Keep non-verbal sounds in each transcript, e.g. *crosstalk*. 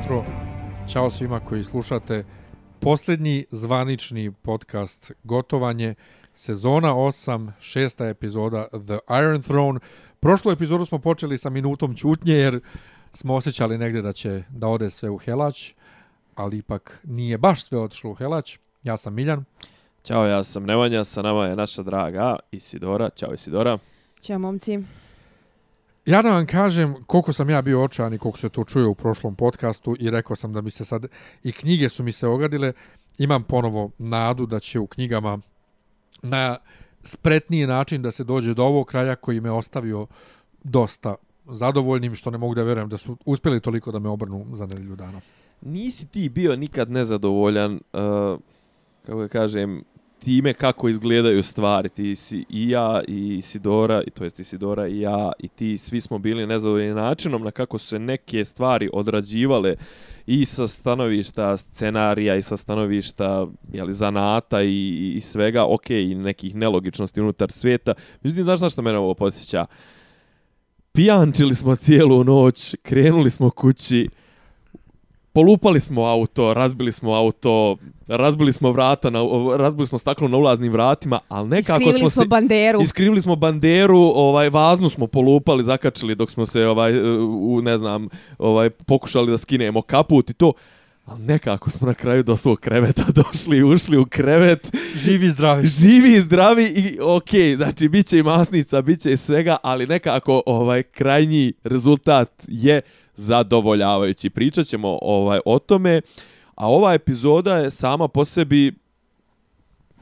jutro. Ćao svima koji slušate posljednji zvanični podcast Gotovanje, sezona 8, šesta epizoda The Iron Throne. Prošlu epizodu smo počeli sa minutom čutnje jer smo osjećali negdje da će da ode sve u helać, ali ipak nije baš sve otišlo u helać. Ja sam Miljan. Ćao, ja sam Nevanja, sa nama je naša draga Isidora. Ćao Isidora. Ćao momci. Ja da vam kažem koliko sam ja bio očajan i koliko se to čuje u prošlom podcastu i rekao sam da mi se sad i knjige su mi se ogadile. Imam ponovo nadu da će u knjigama na spretniji način da se dođe do ovog kraja koji me ostavio dosta zadovoljnim što ne mogu da verujem da su uspjeli toliko da me obrnu za nedelju dana. Nisi ti bio nikad nezadovoljan, uh, kako ga kažem, time kako izgledaju stvari. Ti si i ja i Sidora, i to jest Sidora i ja i ti, svi smo bili nezadovoljni načinom na kako su se neke stvari odrađivale i sa stanovišta scenarija i sa stanovišta jeli, zanata i, i svega, ok, i nekih nelogičnosti unutar svijeta. Međutim, znaš što mene ovo posjeća? Pijančili smo cijelu noć, krenuli smo kući, polupali smo auto, razbili smo auto, razbili smo vrata, na, razbili smo staklo na ulaznim vratima, ali nekako iskrivili smo, smo se, banderu. Iskrivili smo banderu, ovaj vaznu smo polupali, zakačili dok smo se ovaj u ne znam, ovaj pokušali da skinemo kaput i to. Ali nekako smo na kraju do svog kreveta *laughs* došli i ušli u krevet. Živi i zdravi. Živi i zdravi i okej, okay, znači bit će i masnica, bit će i svega, ali nekako ovaj krajnji rezultat je zadovoljavajući. Pričat ćemo ovaj, o tome, a ova epizoda je sama po sebi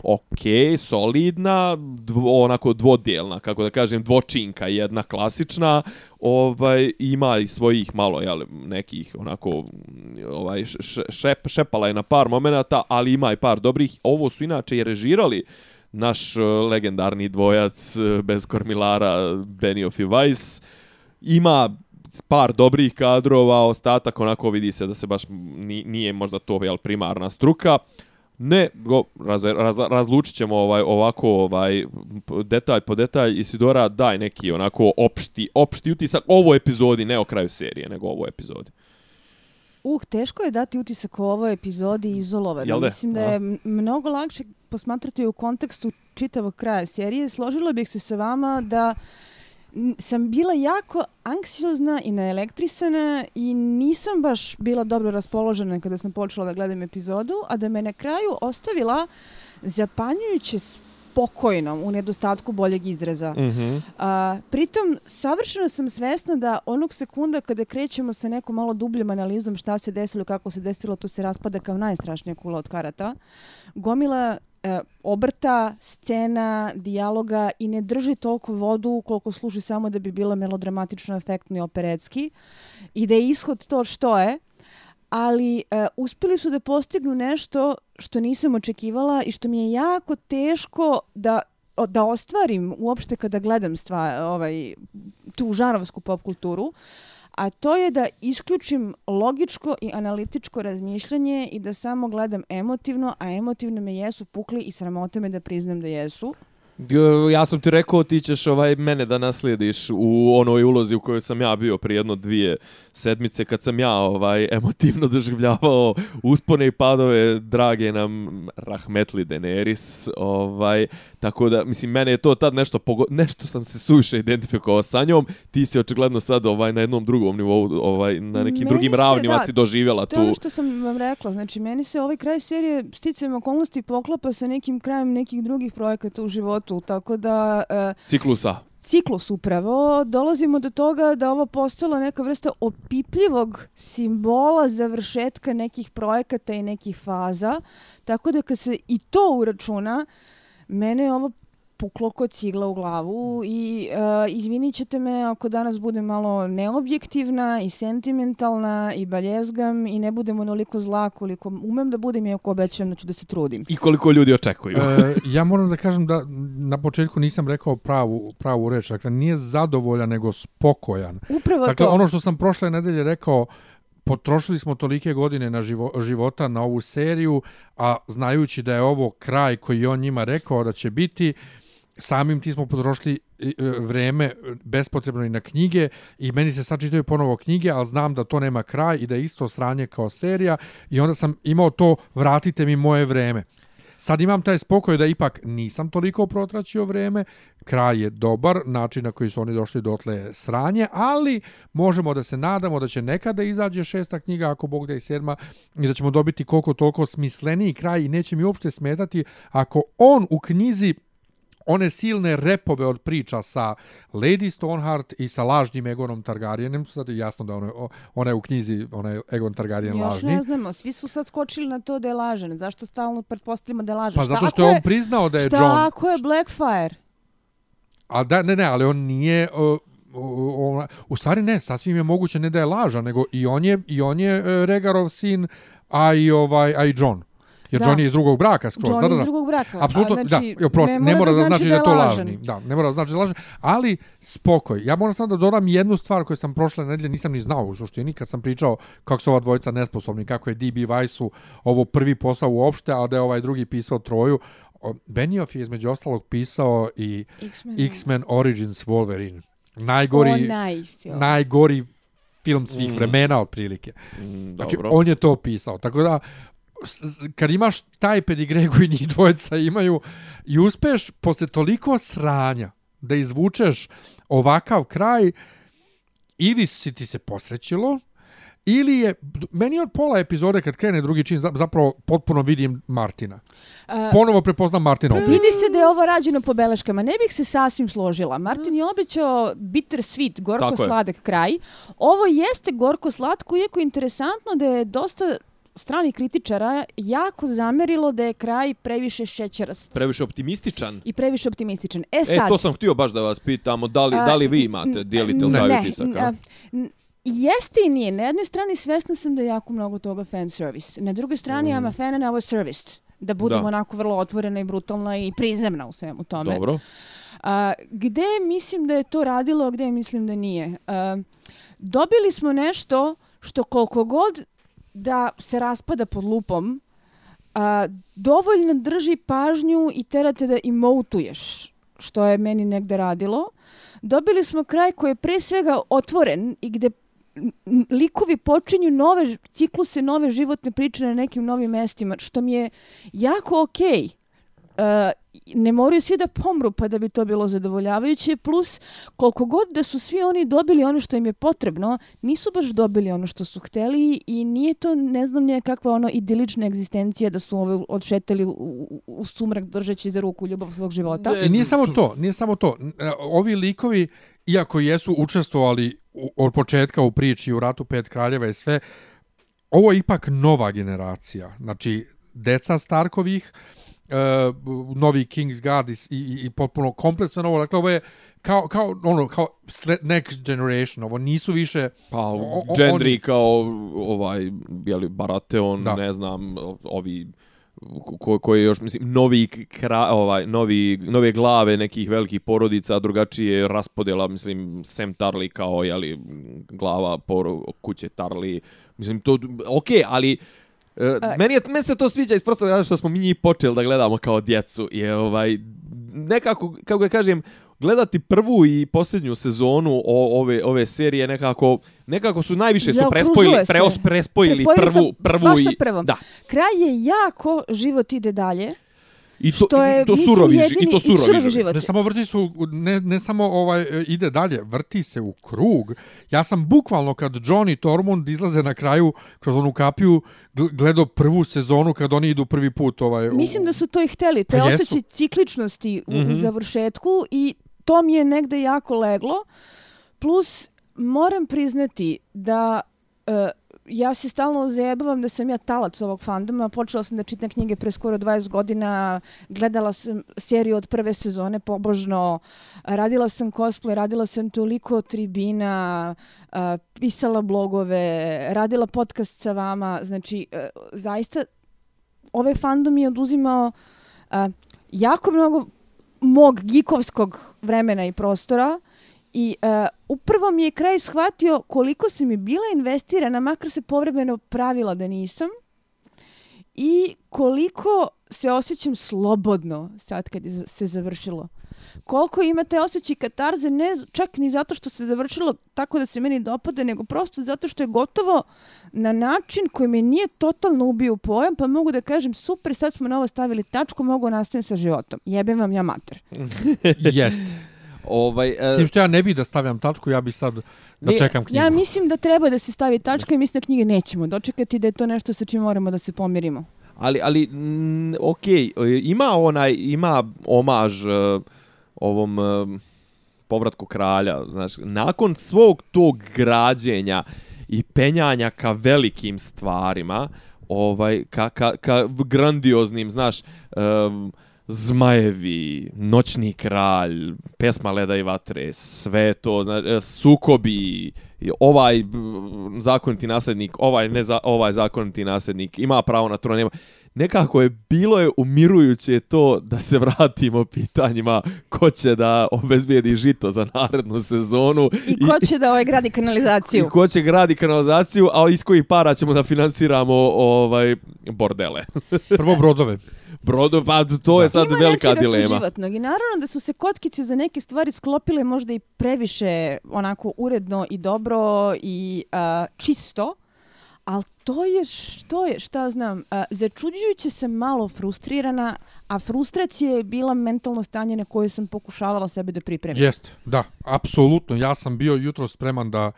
ok, solidna, dvo, onako dvodjelna, kako da kažem, dvočinka, jedna klasična, ovaj ima i svojih malo jel, nekih onako ovaj šep, šepala je na par momenata, ali ima i par dobrih. Ovo su inače i režirali naš e, legendarni dvojac e, bez kormilara Benioff i Weiss. Ima par dobrih kadrova, ostatak onako vidi se da se baš nije možda to jel, primarna struka. Ne, go, raz, raz, razlučit ćemo ovaj, ovako ovaj, detalj po detalj. Isidora, daj neki onako opšti, opšti utisak ovo epizodi, ne o kraju serije, nego ovo epizodi. Uh, teško je dati utisak o ovoj epizodi izolovano. Mislim da je mnogo lakše posmatrati u kontekstu čitavog kraja serije. Složila bih se sa vama da sam bila jako anksiozna i naelektrisana i nisam baš bila dobro raspoložena kada sam počela da gledam epizodu, a da me na kraju ostavila zapanjujuće spokojnom u nedostatku boljeg izraza. Mm -hmm. a, pritom, savršeno sam svesna da onog sekunda kada krećemo sa nekom malo dubljom analizom šta se desilo, kako se desilo, to se raspada kao najstrašnija kula od karata. Gomila e, obrta, scena, dijaloga i ne drži toliko vodu koliko služi samo da bi bila melodramatično efektno i operetski i da je ishod to što je, ali e, uspjeli su da postignu nešto što nisam očekivala i što mi je jako teško da da ostvarim uopšte kada gledam stva, ovaj, tu žarovsku pop kulturu. Uh, a to je da isključim logičko i analitičko razmišljanje i da samo gledam emotivno, a emotivno me jesu pukli i sramote me da priznam da jesu ja sam ti rekao ti ćeš ovaj mene da naslijediš u onoj ulozi u kojoj sam ja bio prije jedno dvije sedmice kad sam ja ovaj emotivno *laughs* doživljavao uspone i padove drage nam rahmetli Daenerys ovaj tako da mislim mene je to tad nešto pogo nešto sam se suše identifikovao sa njom ti si očigledno sad ovaj na jednom drugom nivou ovaj na nekim meni drugim ravnima da, si doživjela tu to je što sam vam rekla znači meni se ovaj kraj serije sticajem okolnosti poklapa sa nekim krajem nekih drugih projekata u životu životu, tako da... E, Ciklusa. Ciklus upravo. Dolazimo do toga da ovo postalo neka vrsta opipljivog simbola završetka nekih projekata i nekih faza. Tako da kad se i to uračuna, mene je ovo puklo kod cigla u glavu i uh, izvinit ćete me ako danas budem malo neobjektivna i sentimentalna i baljezgam i ne budem onoliko zla koliko umem da budem i ako obećam da ću da se trudim. I koliko ljudi očekuju. e, ja moram da kažem da na početku nisam rekao pravu, pravu reč. Dakle, nije zadovoljan nego spokojan. Upravo dakle, to. ono što sam prošle nedelje rekao, potrošili smo tolike godine na živo, života na ovu seriju, a znajući da je ovo kraj koji on njima rekao da će biti, samim ti smo potrošili e, e, vreme bespotrebno i na knjige i meni se sad čitaju ponovo knjige, ali znam da to nema kraj i da je isto sranje kao serija i onda sam imao to vratite mi moje vreme. Sad imam taj spokoj da ipak nisam toliko protraćio vreme, kraj je dobar, način na koji su oni došli dotle je sranje, ali možemo da se nadamo da će nekada izađe šesta knjiga, ako Bog da i sedma, i da ćemo dobiti koliko toliko smisleniji kraj i neće mi uopšte smetati ako on u knjizi one silne repove od priča sa Lady Stoneheart i sa lažnim Egonom Targaryenom, sad je jasno da ona, ona je u knjizi, ona je Egon Targaryen Još lažni. Još ne znamo, svi su sad skočili na to da je lažen. Zašto stalno pretpostavljamo da je lažen? Pa šta zato što je on priznao da je šta John... Šta ako je Blackfire? A da, ne, ne, ali on nije... Uh, ona, u stvari ne, sasvim je moguće ne da je lažan, nego i on je, i on je uh, Regarov sin, a i, ovaj, a i John. Jer da. John je iz drugog braka skroz. John da, da, da. iz drugog braka. Apsolutno, znači, da. Jo, prosti, ne, ne mora da znači da, je to lažni. Da, ne mora da znači da je lažni. Ali, spokoj. Ja moram samo da dodam jednu stvar koju sam prošle nedelje nisam ni znao u suštini kad sam pričao kako su ova dvojica nesposobni, kako je DB Weiss-u ovo prvi posao uopšte, a da je ovaj drugi pisao troju. Benioff je između ostalog pisao i X-Men Origins Wolverine. Najgori, najgori film svih mm. vremena otprilike. Mm, znači, on je to pisao. Tako da, kad imaš taj pedigre koji njih dvojeca imaju i uspeš posle toliko sranja da izvučeš ovakav kraj ili si ti se posrećilo ili je meni od pola epizode kad krene drugi čin zapravo potpuno vidim Martina. Uh, Ponovo prepoznam Martina. Vidi se da je ovo rađeno po beleškama. Ne bih se sasvim složila. Martin je obećao bitter sweet, gorko sladak kraj. Ovo jeste gorko slatko, iako je interesantno da je dosta strani kritičara jako zamerilo da je kraj previše šećerast. Previše optimističan. I previše optimističan. E, sad, e to sam htio baš da vas pitamo, da li, a, da li vi imate, dijelite li taj utisak? Ne, Jeste i nije. Na jednoj strani svesna sam da je jako mnogo toga fan service. Na drugoj strani mm. I'm a fan and I was serviced. Da budemo da. onako vrlo otvorena i brutalna i prizemna u svemu tome. Dobro. A, gde mislim da je to radilo, a gde mislim da nije? A, dobili smo nešto što koliko god da se raspada pod lupom, a, dovoljno drži pažnju i terate da emotuješ, što je meni negde radilo. Dobili smo kraj koji je pre svega otvoren i gde likovi počinju nove cikluse, nove životne priče na nekim novim mestima, što mi je jako okej. Okay. Uh, ne moraju svi da pomru pa da bi to bilo zadovoljavajuće, plus koliko god da su svi oni dobili ono što im je potrebno, nisu baš dobili ono što su hteli i nije to, ne znam nije kakva ono idilična egzistencija da su ove odšetali u, u, u sumrak držeći za ruku ljubav svog života. I nije samo to, nije samo to. Ovi likovi, iako jesu učestvovali od početka u priči u Ratu pet kraljeva i sve, ovo je ipak nova generacija. Znači, deca Starkovih, uh, novi King's Guard i, i, i potpuno kompletno novo. Dakle, ovo je kao, kao, ono, kao next generation. Ovo nisu više... Pa, Gendry kao ovaj, jeli, Baratheon, da. ne znam, ovi ko, koji je još mislim novi kra, ovaj novi nove glave nekih velikih porodica drugačije raspodjela mislim Sam Tarly kao je li glava por kuće Tarly mislim to okej okay, ali Uh, meni, je, meni se to sviđa iz prostog razloga što smo mi njih počeli da gledamo kao djecu. I ovaj, nekako, kako ga kažem, gledati prvu i posljednju sezonu o, ove ove serije nekako nekako su najviše su prespojili preos, prespojili prvu prvu i da. Kraj je jako život ide dalje. I to, što je, to surovi, jedini, i to surovi, surovi život. Ne samo vrti se, ne, ne samo ovaj, ide dalje, vrti se u krug. Ja sam bukvalno kad John i Tormund izlaze na kraju kroz onu kapiju, gledao prvu sezonu kad oni idu prvi put. Ovaj, Mislim da su to i hteli, te pa osjećaj cikličnosti u, mm -hmm. u mhm. završetku i to mi je negde jako leglo. Plus, moram priznati da uh, ja se stalno zajebavam da sam ja talac ovog fandoma. Počela sam da čitam knjige pre skoro 20 godina, gledala sam seriju od prve sezone pobožno, radila sam cosplay, radila sam toliko tribina, pisala blogove, radila podcast sa vama. Znači, e, zaista, ovaj fandom je oduzimao jako mnogo mog gikovskog vremena i prostora i uh, upravo mi je kraj shvatio koliko se mi bila investirana, makar se povremeno pravila da nisam. i koliko se osjećam slobodno sad kad je se završilo. Koliko imate osjećaj katarze, ne čak ni zato što se završilo tako da se meni dopade, nego prosto zato što je gotovo na način koji me nije totalno ubio pojam, pa mogu da kažem super, sad smo na ovo stavili tačku, mogu nastaviti sa životom. Jebem vam ja mater. *laughs* Jest. Ovaj, uh, S tim što ja ne bih da stavljam tačku, ja bih sad da ne, čekam knjigu. Ja mislim da treba da se stavi tačka i mislim da knjige nećemo dočekati da je to nešto sa čim moramo da se pomirimo. Ali, ali, mm, ok, ima onaj, ima omaž uh, ovom uh, povratku kralja, znaš, nakon svog tog građenja i penjanja ka velikim stvarima, ovaj, ka, ka, ka grandioznim, znaš, um, zmajevi, noćni kralj, pesma Leda i vatre, sve to, znači, sukobi, ovaj zakoniti nasljednik, ovaj ne za, ovaj zakoniti nasljednik ima pravo na tron, nema. Nekako je bilo je umirujuće to da se vratimo pitanjima ko će da obezbijedi žito za narednu sezonu. I ko će da ovaj gradi kanalizaciju. I ko će gradi kanalizaciju, a iz kojih para ćemo da finansiramo ovaj bordele. Prvo brodove. Brodo, pa to je sad Ima velika dilema. Ima životnog i naravno da su se kotkice za neke stvari sklopile možda i previše onako uredno i dobro i uh, čisto, ali to je što je, šta znam, uh, začuđujuće se malo frustrirana, a frustracija je bila mentalno stanje na koje sam pokušavala sebe da pripremim. Jeste, da, apsolutno. Ja sam bio jutro spreman da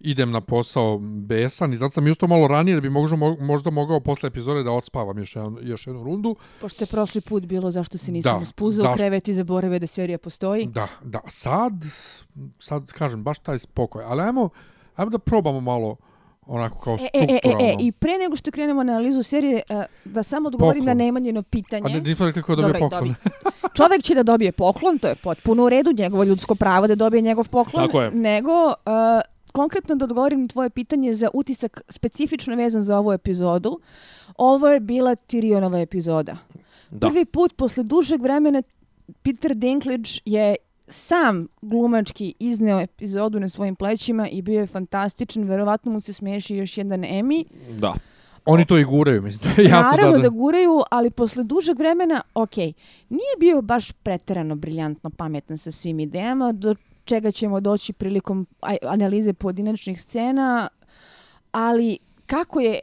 idem na posao besan i zato sam isto malo ranije da bi možda, možda mogao posle epizode da odspavam još, jedan, još jednu rundu. Pošto je prošli put bilo zašto se nisam da, spuzao zašto... krevet i zaboravio da serija postoji. Da, da. Sad, sad kažem, baš taj spokoj. Ali ajmo, ajmo da probamo malo onako kao strukturalno. E, e, e, e, i pre nego što krenemo na analizu serije, uh, da samo odgovorim poklon. na nemanjeno pitanje. A ne, nismo rekli ko dobije poklon. *laughs* Čovjek će da dobije poklon, to je potpuno u redu, njegovo ljudsko pravo da dobije njegov poklon. Tako je. Nego, uh, konkretno da odgovorim na tvoje pitanje za utisak specifično vezan za ovu epizodu. Ovo je bila Tyrionova epizoda. Da. Prvi put posle dužeg vremena Peter Dinklage je sam glumački izneo epizodu na svojim plećima i bio je fantastičan. Verovatno mu se smiješi još jedan Emmy. Da. Oni to i guraju, mislim. To je jasno Naravno da, da... da guraju, ali posle dužeg vremena, ok, nije bio baš preterano briljantno pametan sa svim idejama, do čega ćemo doći prilikom analize pojedinačnih scena, ali kako je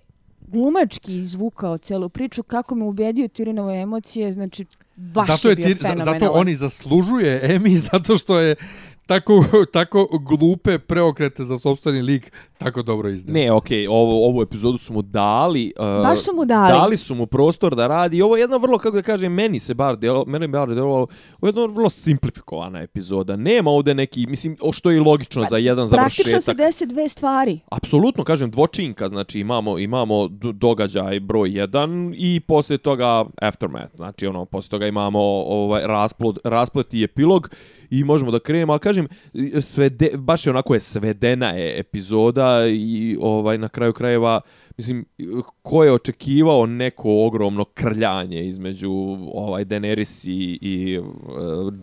glumački izvukao celu priču, kako me ubedio Tirinove emocije, znači baš zato je, je bio Zato oni zaslužuje Emi, *laughs* zato što je tako, tako glupe preokrete za sobstveni lik tako dobro izdao. Ne, okej, okay, ovo, ovu epizodu su mu dali. Uh, Baš su mu dali. Dali su mu prostor da radi. Ovo je jedna vrlo, kako da kažem, meni se bar delo, meni bar delo, ovo je jedna vrlo simplifikovana epizoda. Nema ovde neki, mislim, o što je logično pa, za jedan završetak. Praktično se desi dve stvari. Apsolutno, kažem, dvočinka, znači imamo, imamo događaj broj 1 i poslije toga aftermath. Znači, ono, poslije toga imamo ovaj, rasplod, rasplet i epilog i možemo da krenemo, ali kažem, svede, baš je onako je svedena je epizoda i ovaj na kraju krajeva, mislim, ko je očekivao neko ogromno krljanje između ovaj Daenerys i, i uh,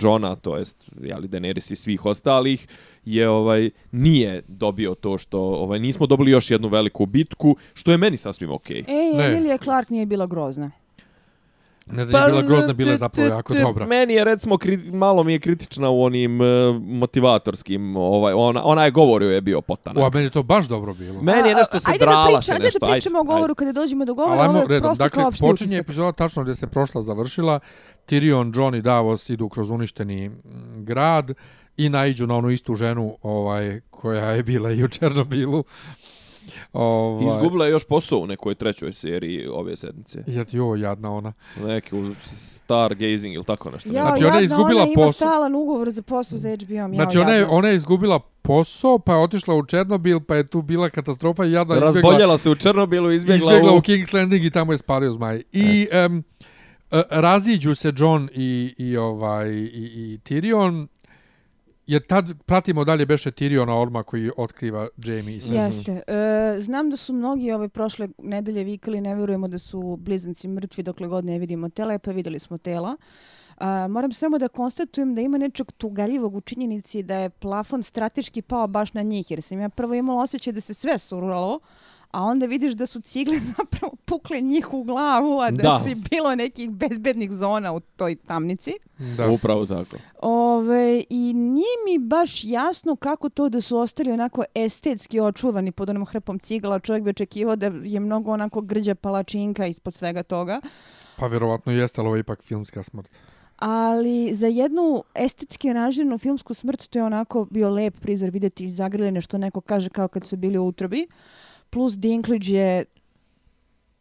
Johna, to jest, jeli, Daenerys i svih ostalih, je ovaj nije dobio to što ovaj nismo dobili još jednu veliku bitku što je meni sasvim okej. Okay. Ej, Emilia Clark nije bila grozna. Ne da je pa, bila grozna, bila je zapravo jako dobra. Meni je recimo malo mi je kritična u onim uh, motivatorskim, ovaj ona ona je govorio je bio potanak. O, meni je to baš dobro bilo. Meni je nešto se drala se nešto. Ajde da pričamo o govoru kada dođemo do govora, ovo je prosto dakle, kao počinje epizoda tačno gdje se prošla završila. Tyrion, Jon i Davos idu kroz uništeni grad i naiđu na onu istu ženu ovaj koja je bila i u Černobilu. Ovaj... Izgubila je još posao u nekoj trećoj seriji ove sedmice. Ja ti ovo jadna ona. Neki u Star Gazing ili tako nešto. Ja, znači, ona je izgubila ona ima posao. stalan ugovor za posao za HBO. Znači, ona je, ona je izgubila posao, pa je otišla u Černobil, pa je tu bila katastrofa i jadna izbjegla... Razboljela se u Černobilu, izbjegla, izbjegla u... u King's Landing i tamo je spalio zmaj. I um, raziđu se John i, i, ovaj, i, i Tyrion je tad pratimo dalje beše Tyriona Orma koji otkriva Jamie i Jeste. E, znam da su mnogi ove prošle nedelje vikali, ne vjerujemo da su blizanci mrtvi dokle god ne vidimo tela, pa videli smo tela. A, moram samo da konstatujem da ima nečeg tugaljivog u činjenici da je plafon strateški pao baš na njih, jer sam ja prvo imala osjećaj da se sve suralo, a onda vidiš da su cigle *laughs* zapravo pukle njih u glavu, a da, da. su bilo nekih bezbednih zona u toj tamnici. Da, upravo tako. Ove, I nije mi baš jasno kako to da su ostali onako estetski očuvani pod onom hrpom cigla. Čovjek bi očekivao da je mnogo onako grđa palačinka ispod svega toga. Pa vjerovatno jeste, ali ovo je ipak filmska smrt. Ali za jednu estetski aranžiranu filmsku smrt to je onako bio lep prizor vidjeti zagriljene što neko kaže kao kad su bili u utrobi. Plus Dinklage je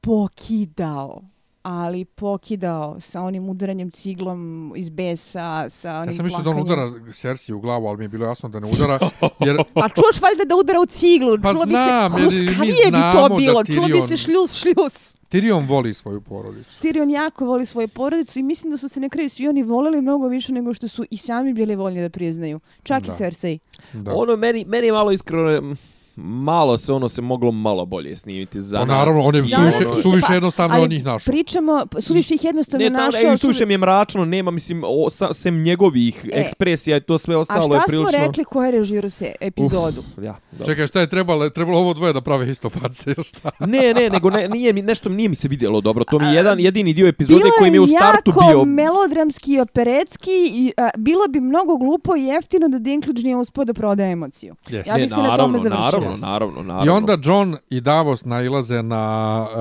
pokidao ali pokidao sa onim udaranjem ciglom iz besa, sa onim Ja sam mislio da on udara Cersei u glavu, ali mi je bilo jasno da ne udara. Jer... *laughs* pa čuš valjda da udara u ciglu, pa čulo znam, bi se, kruskavije bi to bilo, Tyrion, čulo bi se šljus, šljus. Tyrion voli svoju porodicu. Tyrion jako voli svoju porodicu i mislim da su se na kraju svi oni voleli mnogo više nego što su i sami bili voljni da priznaju. Čak da. i Cersei. Da. Ono, meni, meni je malo iskreno, malo se ono se moglo malo bolje snimiti za pa nas. Naravno, on je suviše, suviše pa, jednostavno od njih našao. Pričamo, suviše ih jednostavno ne, našao. Ne, suviše mi je mračno, nema, mislim, o, sa, sem njegovih e, ekspresija i to sve ostalo je prilično... A šta smo rekli ko je režiro se epizodu? Uf, ja, dobro. Čekaj, šta je trebalo, trebalo ovo dvoje da prave isto face, *laughs* šta? ne, ne, nego ne, nije mi, nešto nije mi se vidjelo dobro. To mi je jedan jedini dio epizode koji mi je u startu bio... Bilo je jako melodramski i operetski i a, bilo bi mnogo glupo i jeftino da Dinklage nije uspio da prodaje emociju. Yes. Ja bih se na tome završila naravno, naravno, naravno. I onda John i Davos nailaze na uh,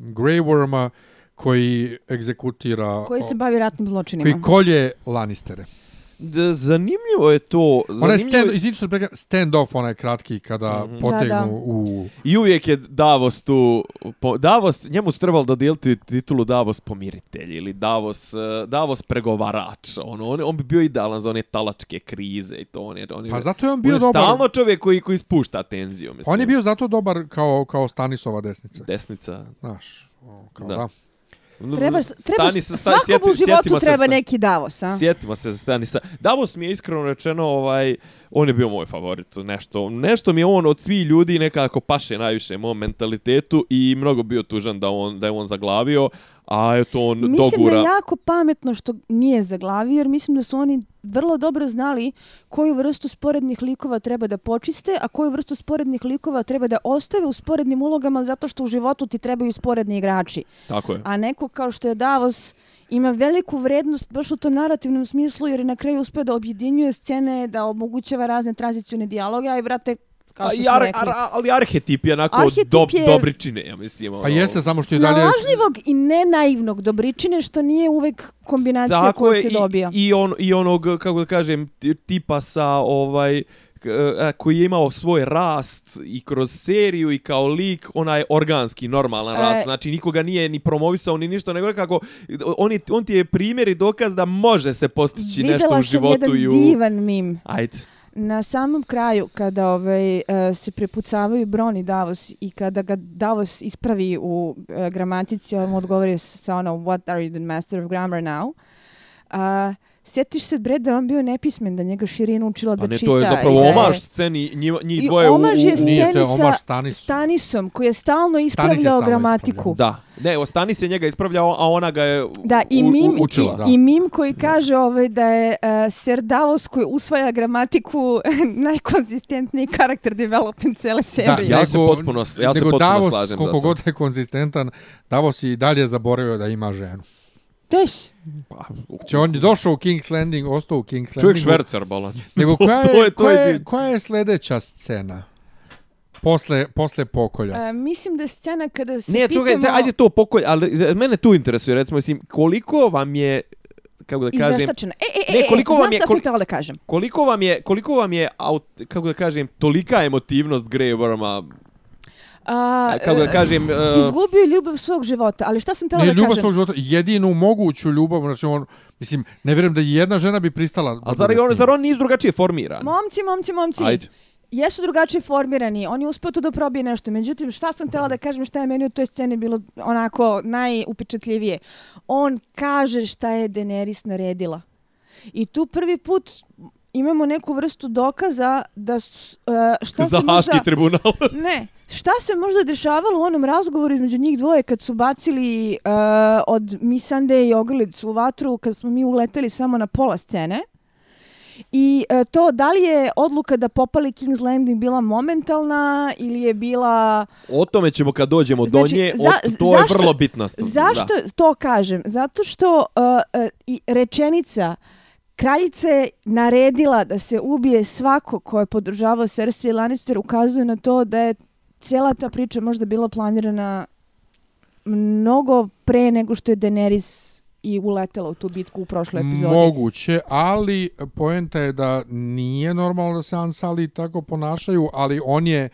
Grey Worma koji egzekutira... Koji se bavi ratnim zločinima. Koji kolje Lannistere. Zanimljivo je to. Zanimljivo onaj stand, izvinite što prega, stand off onaj kratki kada mm -hmm. potegnu da, da. u... I uvijek je Davos tu... Po, Davos, njemu su trebalo da dijeliti titulu Davos pomiritelj ili Davos, uh, Davos pregovarač. Ono, on, on bi bio idealan za one talačke krize i to. On je, on je, pa zato je on bio on je dobar... stalno čovjek koji, koji spušta tenziju. Mislim. On je bio zato dobar kao, kao Stanisova desnica. Desnica. Znaš, kao da. da. Treba, treba stani, svakom sjeti, u životu treba neki Davos, a? Sjetimo se, stani sa... Davos mi je iskreno rečeno, ovaj, on je bio moj favorit. Nešto, nešto mi je on od svih ljudi nekako paše najviše mom mentalitetu i mnogo bio tužan da, on, da je on zaglavio, a eto on mislim dogura... Mislim da je jako pametno što nije zaglavio, jer mislim da su oni vrlo dobro znali koju vrstu sporednih likova treba da počiste, a koju vrstu sporednih likova treba da ostave u sporednim ulogama zato što u životu ti trebaju sporedni igrači. Tako je. A neko kao što je Davos ima veliku vrednost baš u tom narativnom smislu jer je na kraju uspio da objedinjuje scene, da omogućava razne tranzicijone dijaloge, a i brate, kao što ar, ar, ali arhetip je onako arhetip dob, je... dobričine, ja mislim. Ono... Pa jeste, samo što je dalje... Snažljivog i nenaivnog dobričine, što nije uvek kombinacija Tako koja se dobija. I, on, I onog, kako da kažem, tipa sa ovaj koji je imao svoj rast i kroz seriju i kao lik, onaj organski, normalan e, rast. Znači, nikoga nije ni promovisao ni ništa, nego kako on, je, on ti je primjer i dokaz da može se postići nešto u životu. Videla sam jedan divan mim. Ajde na samom kraju kada ovaj eh, se prepucavaju Broni Davos i kada ga Davos ispravi u uh, gramatici on odgovori sa ono what are you the master of grammar now? Uh, Sjetiš se, bre, da on bio nepismen, da njega širinu učila pa da ne, čita. to je zapravo je... omaž sceni, njih, njih dvoje u... I omaž je sceni nije, to je omaž sa Stanisom, koji je stalno ispravljao gramatiku. Da, ne, o Stanis je njega ispravljao, a ona ga je da, i mim, u, učila. I, da. I mim koji kaže ovaj, da je uh, Ser Davos koji usvaja gramatiku *laughs* najkonzistentniji karakter development cele serije. Da, ja se potpuno, ja se potpuno Davos, slažem koliko god je konzistentan, Davos i dalje zaboravio da ima ženu. Teš. Pa, Če on je došao u King's Landing, ostao u King's Landing. Čovjek švercer, bolan. Nego *laughs* koja je, to je, to koja, je, koja je sljedeća scena? Posle, posle pokolja. E, mislim da je scena kada se ne, pitamo... Ne, ajde to pokolj, ali mene tu interesuje, recimo, mislim, koliko vam je kako da kažem Izveštačena. E, e, e, ne, koliko znam vam je, šta sam htjela da kažem. Koliko vam je, koliko vam je, kako da kažem, tolika emotivnost Grey Worma A, kako da kažem... Uh, izgubio ljubav svog života, ali šta sam tela da kažem? Ne, ljubav svog života, jedinu moguću ljubav, znači on, mislim, ne vjerujem da jedna žena bi pristala... A zar, on, zar on nije drugačije formiran? Momci, momci, momci. Ajde. Jesu drugačije formirani, on je uspio tu da probije nešto, međutim, šta sam tela da kažem, šta je meni u toj sceni bilo onako najupečetljivije? On kaže šta je Daenerys naredila. I tu prvi put imamo neku vrstu dokaza da uh, šta se možda... Za tribunal. ne, šta se možda dešavalo u onom razgovoru između njih dvoje kad su bacili uh, od Misande i Ogrlicu u vatru, kad smo mi uleteli samo na pola scene. I uh, to, da li je odluka da popali King's Landing bila momentalna ili je bila... O tome ćemo kad dođemo znači, do nje, za, o, to zašto, je vrlo bitno. Zašto da. to kažem? Zato što uh, uh, i rečenica kraljica je naredila da se ubije svako ko je podržavao Cersei Lannister, ukazuje na to da je cijela ta priča možda bila planirana mnogo pre nego što je Daenerys i uletela u tu bitku u prošloj epizodi. Moguće, ali poenta je da nije normalno da se Ansali tako ponašaju, ali on je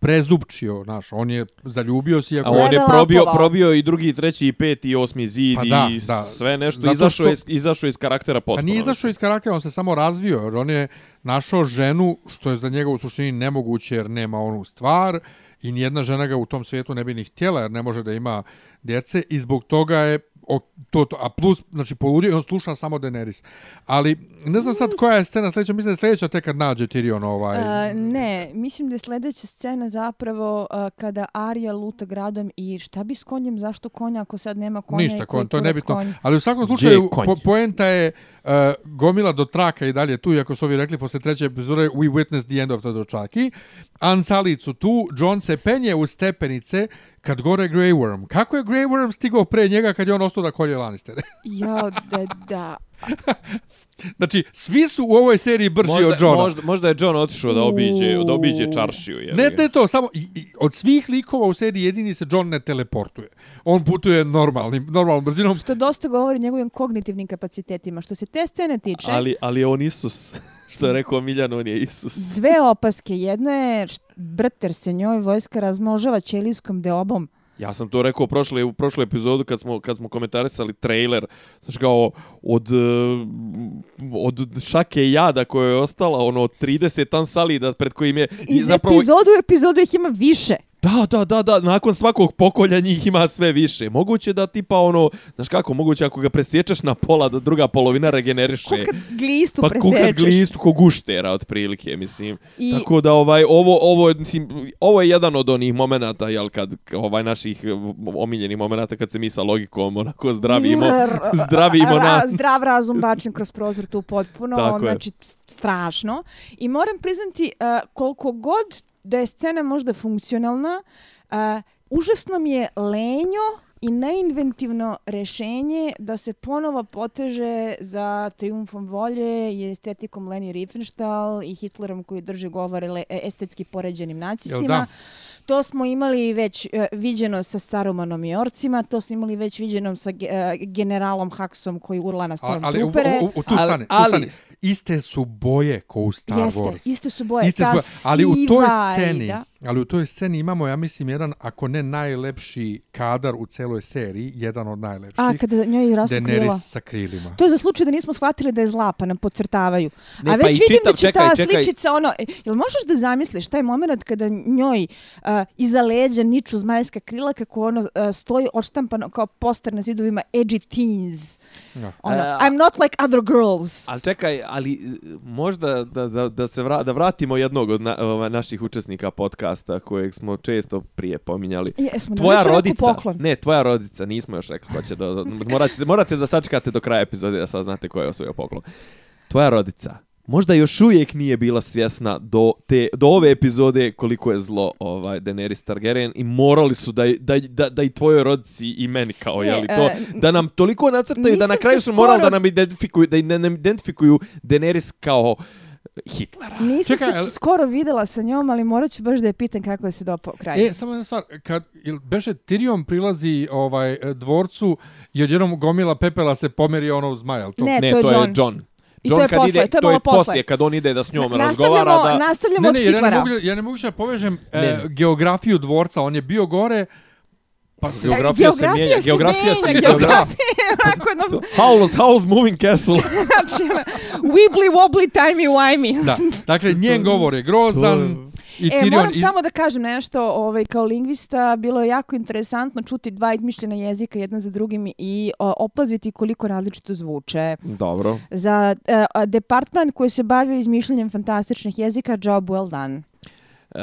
prezupčio, znaš, on je zaljubio se. A on je probio, probio i drugi, treći, i peti, i osmi zid pa da, i da. sve nešto, izašao, što... iz, izašao iz karaktera potpuno. Pa nije izašao iz karaktera, on se samo razvio, on je našao ženu, što je za njega u suštini nemoguće jer nema onu stvar, i nijedna žena ga u tom svijetu ne bi ni htjela jer ne može da ima djece i zbog toga je o, to, to, a plus, znači, poludio i on sluša samo Daenerys. Ali, ne znam sad koja je scena sljedeća, mislim da je sljedeća tek kad nađe Tyrion ovaj... Uh, ne, mislim da je sljedeća scena zapravo uh, kada Arya luta gradom i šta bi s konjem, zašto konja ako sad nema konja Ništa, kon, to je nebitno. Konj. Ali u svakom slučaju, po, poenta je uh, gomila do traka i dalje tu, iako su ovi rekli posle treće epizode, we witness the end of the dočaki. Ansalicu tu, John se penje u stepenice, kad gore Grey Worm. Kako je Grey Worm stigao pre njega kad je on ostao da kolje Lannistere? *laughs* ja, da, da. *laughs* znači, svi su u ovoj seriji brži možda, od Johna. Možda, možda je John otišao da obiđe, da obiđe čaršiju. Je ne, ne to, samo i, i, od svih likova u seriji jedini se John ne teleportuje. On putuje normalnim, normalnom brzinom. Što dosta govori o njegovim kognitivnim kapacitetima. Što se te scene tiče... Ali, ali on Isus. *laughs* Što je rekao Miljan, on je Isus. Dve opaske. Jedno je, brter se njoj vojska razmožava ćelijskom deobom. Ja sam to rekao prošle, u prošloj epizodu kad smo, kad smo komentarisali trailer, znači kao od, eh, od šake jada koja je ostala, ono, 30 ansalida pred kojim je... Iz zapravo... epizodu u epizodu ih ima više. Da, da, da, da, nakon svakog pokolja njih ima sve više. Moguće da tipa ono, znaš kako, moguće ako ga presječeš na pola da druga polovina regeneriše. Kukad glistu pa presječeš. Pa kukad glistu ko guštera otprilike, mislim. I... Tako da ovaj, ovo, ovo, mislim, ovo je jedan od onih momenata, jel, kad ovaj naših omiljenih momenata kad se mi sa logikom onako zdravimo, zdravimo na... Zdrav razum bačen kroz prozor tu potpuno, Tako znači je. strašno. I moram priznati, uh, koliko god da je scena možda funkcionalna, uh, užasno mi je lenjo i neinventivno rešenje da se ponovo poteže za triumfom volje i estetikom Leni Riefenstahl i Hitlerom koji drže govore estetski poređenim nacistima. To smo imali već uh, viđeno sa Sarumanom i Orcima, to smo imali već viđeno sa uh, generalom Haxom koji urla na Stormtroopere. Ali u, u, u, tu stane, ali, tu stane. iste su boje ko u Star Jeste, Wars. Iste su boje. Iste su boje. Ali u toj sceni, da? ali u toj sceni imamo, ja mislim, jedan, ako ne najlepši kadar u celoj seriji, jedan od najlepših. A, kada njoj rastu Daenerys krila. sa krilima. To je za slučaj da nismo shvatili da je zla, pa nam podcrtavaju. Ne, A već pa vidim čitav, da će čekaj, ta čekaj. sličica, ono, e, jel možeš da zamisliš taj moment kada njoj uh, iza leđa niču zmajska krila, kako ono uh, stoji odštampano kao poster na zidovima edgy teens. Ja. Ono, uh, I'm not like other girls. Ali čekaj, ali možda da, da, da se vra, da vratimo jednog od na, naših učesnika podcasta kojeg smo često prije pominjali. Jesmo, tvoja rodica, poklon. ne, tvoja rodica, nismo još rekli ko će da, morate, morate da sačekate do kraja epizode da saznate ko je osvojio poklon. Tvoja rodica, možda još uvijek nije bila svjesna do te do ove epizode koliko je zlo ovaj Daenerys Targaryen i morali su da da da, da i tvojoj rodici i meni kao je li to uh, da nam toliko nacrtaju da na kraju su morali da nam identifikuju da ne identifikuju Daenerys kao Hitlera. Nisam Čekaj, se ali... skoro videla sa njom, ali morat ću baš da je pitan kako je se dopao kraj. E, samo jedna stvar, kad il, beše Tyrion prilazi ovaj dvorcu i odjednom gomila pepela se pomeri ono uz Maja, to? Ne, ne, to je John. To je John. I John to je kad posle, ide, to je, to je posle. kad on ide da s njom razgovara. Da... Nastavljamo ne, ne, od Hitlera. Ja ne, mogu, ja ne mogu da povežem e, geografiju dvorca. On je bio gore, Pa se geografija, se mijenja. Geografija se mijenja. Geografija Howl's, howl's moving castle. *laughs* znači, wibbly wobbly timey wimey. da, dakle, njen govor je grozan. I e, Tyrion moram iz... samo da kažem nešto, ovaj, kao lingvista, bilo je jako interesantno čuti dva izmišljena jezika jedan za drugim i o, opaziti koliko različito zvuče. Dobro. Za uh, departman koji se bavio izmišljanjem fantastičnih jezika, job well done. E,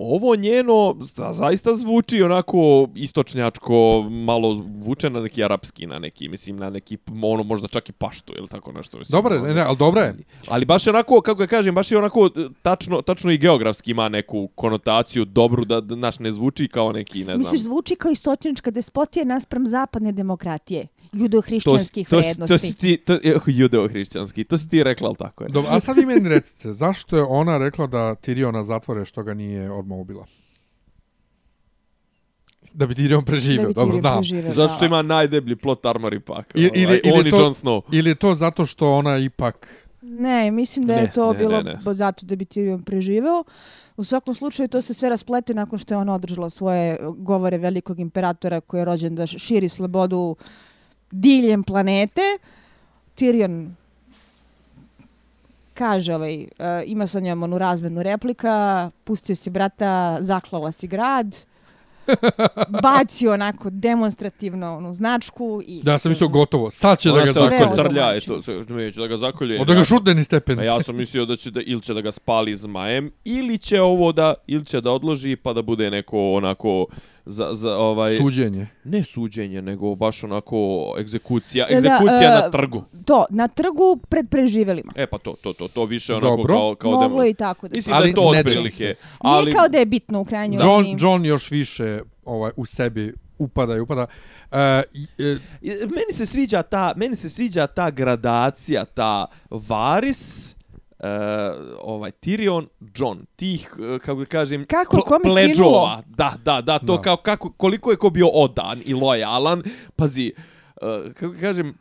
ovo njeno zaista zvuči onako istočnjačko, malo vuče na neki arapski, na neki, mislim, na neki, ono možda čak i paštu ili tako nešto. Mislim, dobre, ne, ne, ali dobro je. Ali baš je onako, kako ga kažem, baš je onako tačno, tačno i geografski ima neku konotaciju dobru da, da naš ne zvuči kao neki, ne znam. Misliš, zvuči kao istočnjačka despotija naspram zapadne demokratije? Judo-hrišćanskih vrednosti. To si ti, to, *laughs* judo-hrišćanski, to si ti rekla, ali tako je. Dobro, a sad vi meni recite, zašto je ona rekla da Tyriona zatvore što ga nije odmah ubila? Da bi Tyrion preživio, bi dobro, znam. Preživio, zato što ima najdeblji plot armor ipak. I, ili, ovaj, ili, to, Jon Snow. Ili je to zato što ona ipak... Ne, mislim da je to ne, bilo ne, ne. zato da bi Tyrion preživeo. U svakom slučaju to se sve rasplete nakon što je ona održala svoje govore velikog imperatora koji je rođen da širi slobodu diljem planete. Tyrion kaže ovaj, uh, ima sa njom onu razmenu replika, pustio si brata, zaklala si grad, *laughs* bacio onako demonstrativno onu značku i... Da, sam mislio gotovo, sad će da ga zakolje. Trlja je to, neće da ga zakolje. Od da ga šutne ni stepenice. ja sam mislio da će da, ili će da ga spali zmajem, ili će ovo da, ili će da odloži pa da bude neko onako za, za ovaj suđenje. Ne suđenje, nego baš onako egzekucija, egzekucija da, na e, trgu. To, na trgu pred preživelima. E pa to, to, to, to više onako Dobro. kao kao Moglo demo. i tako da. Mislim ali da je to otprilike. Ali Nije kao da je bitno u krajnjoj John John još više ovaj u sebi upada i upada. Uh, uh, meni se sviđa ta meni se sviđa ta gradacija, ta varis uh, ovaj Tyrion John tih uh, kako da kažem kako kome sinulo da da da to da. kao kako koliko je ko bio odan i lojalan. Pazi uh, kako kažem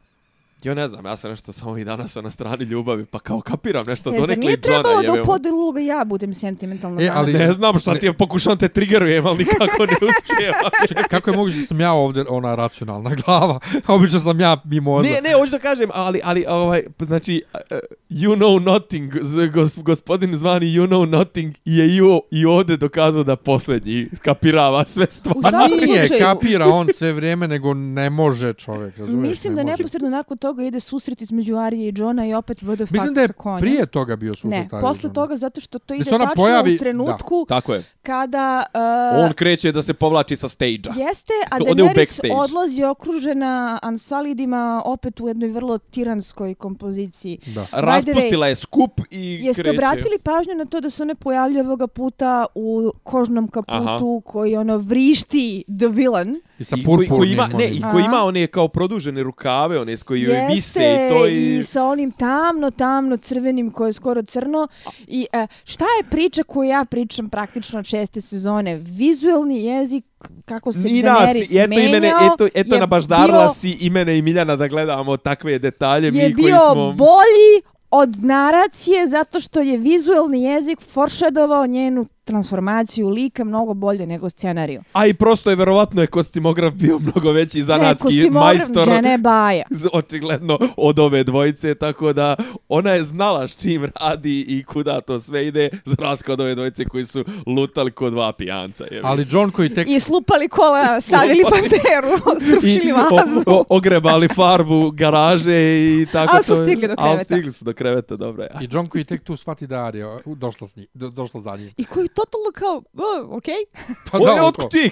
Ja ne znam, ja sam nešto samo i danas na strani ljubavi, pa kao kapiram nešto do nekle Johna. Nije trebalo da u podelu uloga ja budem sentimentalna e, ali Ne znam šta ti je, pokušavam te triggerujem, ali nikako ne uspijem. *laughs* Kako je moguće da sam ja ovdje ona racionalna glava? *laughs* Obično sam ja mimoza. Ne, ne, hoću da kažem, ali, ali ovaj, znači, uh, you know nothing, gos, gospodin zvani you know nothing je i, o, i ovdje dokazao da posljednji kapirava sve stvari. Pa nije, kapira on sve vrijeme, nego ne može čovjek, *laughs* razumiješ? Mislim da neposredno nakon toga toga ide susret između Arije i Johna i opet vode fuck Mislim da je prije toga bio susret Ne, posle toga zato što to ide tačno pojavi... u trenutku da. Tako je. kada... Uh, On kreće da se povlači sa stage-a. Jeste, a Daenerys odlazi okružena Ansalidima opet u jednoj vrlo tiranskoj kompoziciji. Da. Raspustila je skup i jeste kreće. Jeste obratili pažnju na to da se one pojavljaju ovoga puta u kožnom kaputu Aha. koji ono vrišti the villain. I sa purpurnim. Koji, koji ima, ne, i koji ima one kao produžene rukave, one s koji joj vise i to i... i sa onim tamno, tamno crvenim koje je skoro crno. I uh, šta je priča koju ja pričam praktično od šeste sezone? Vizualni jezik kako se Nina, Daenerys si, eto, imene, eto, eto nabaždarla bio, si imene i Miljana da gledamo takve detalje. Je mi bio koji smo... bolji od naracije zato što je vizualni jezik foršadovao njenu transformaciju lika mnogo bolje nego scenariju. A i prosto je verovatno je kostimograf bio mnogo veći zanatski ne, majstor. žene baja. *laughs* Očigledno od ove dvojice, tako da ona je znala s čim radi i kuda to sve ide, za razliku od ove dvojice koji su lutali kod dva pijanca. Je Ali John koji tek... I slupali kola, *laughs* stavili panteru, *laughs* srušili vazu. O, o, ogrebali farbu, garaže i tako Ali su stigli do kreveta. Ali stigli su do kreveta, dobro. I John koji tek tu shvati da je došla, s njim, došla za njim. I koji totalno kao, oh, okej. Okay. Pa *laughs* da, otko ti?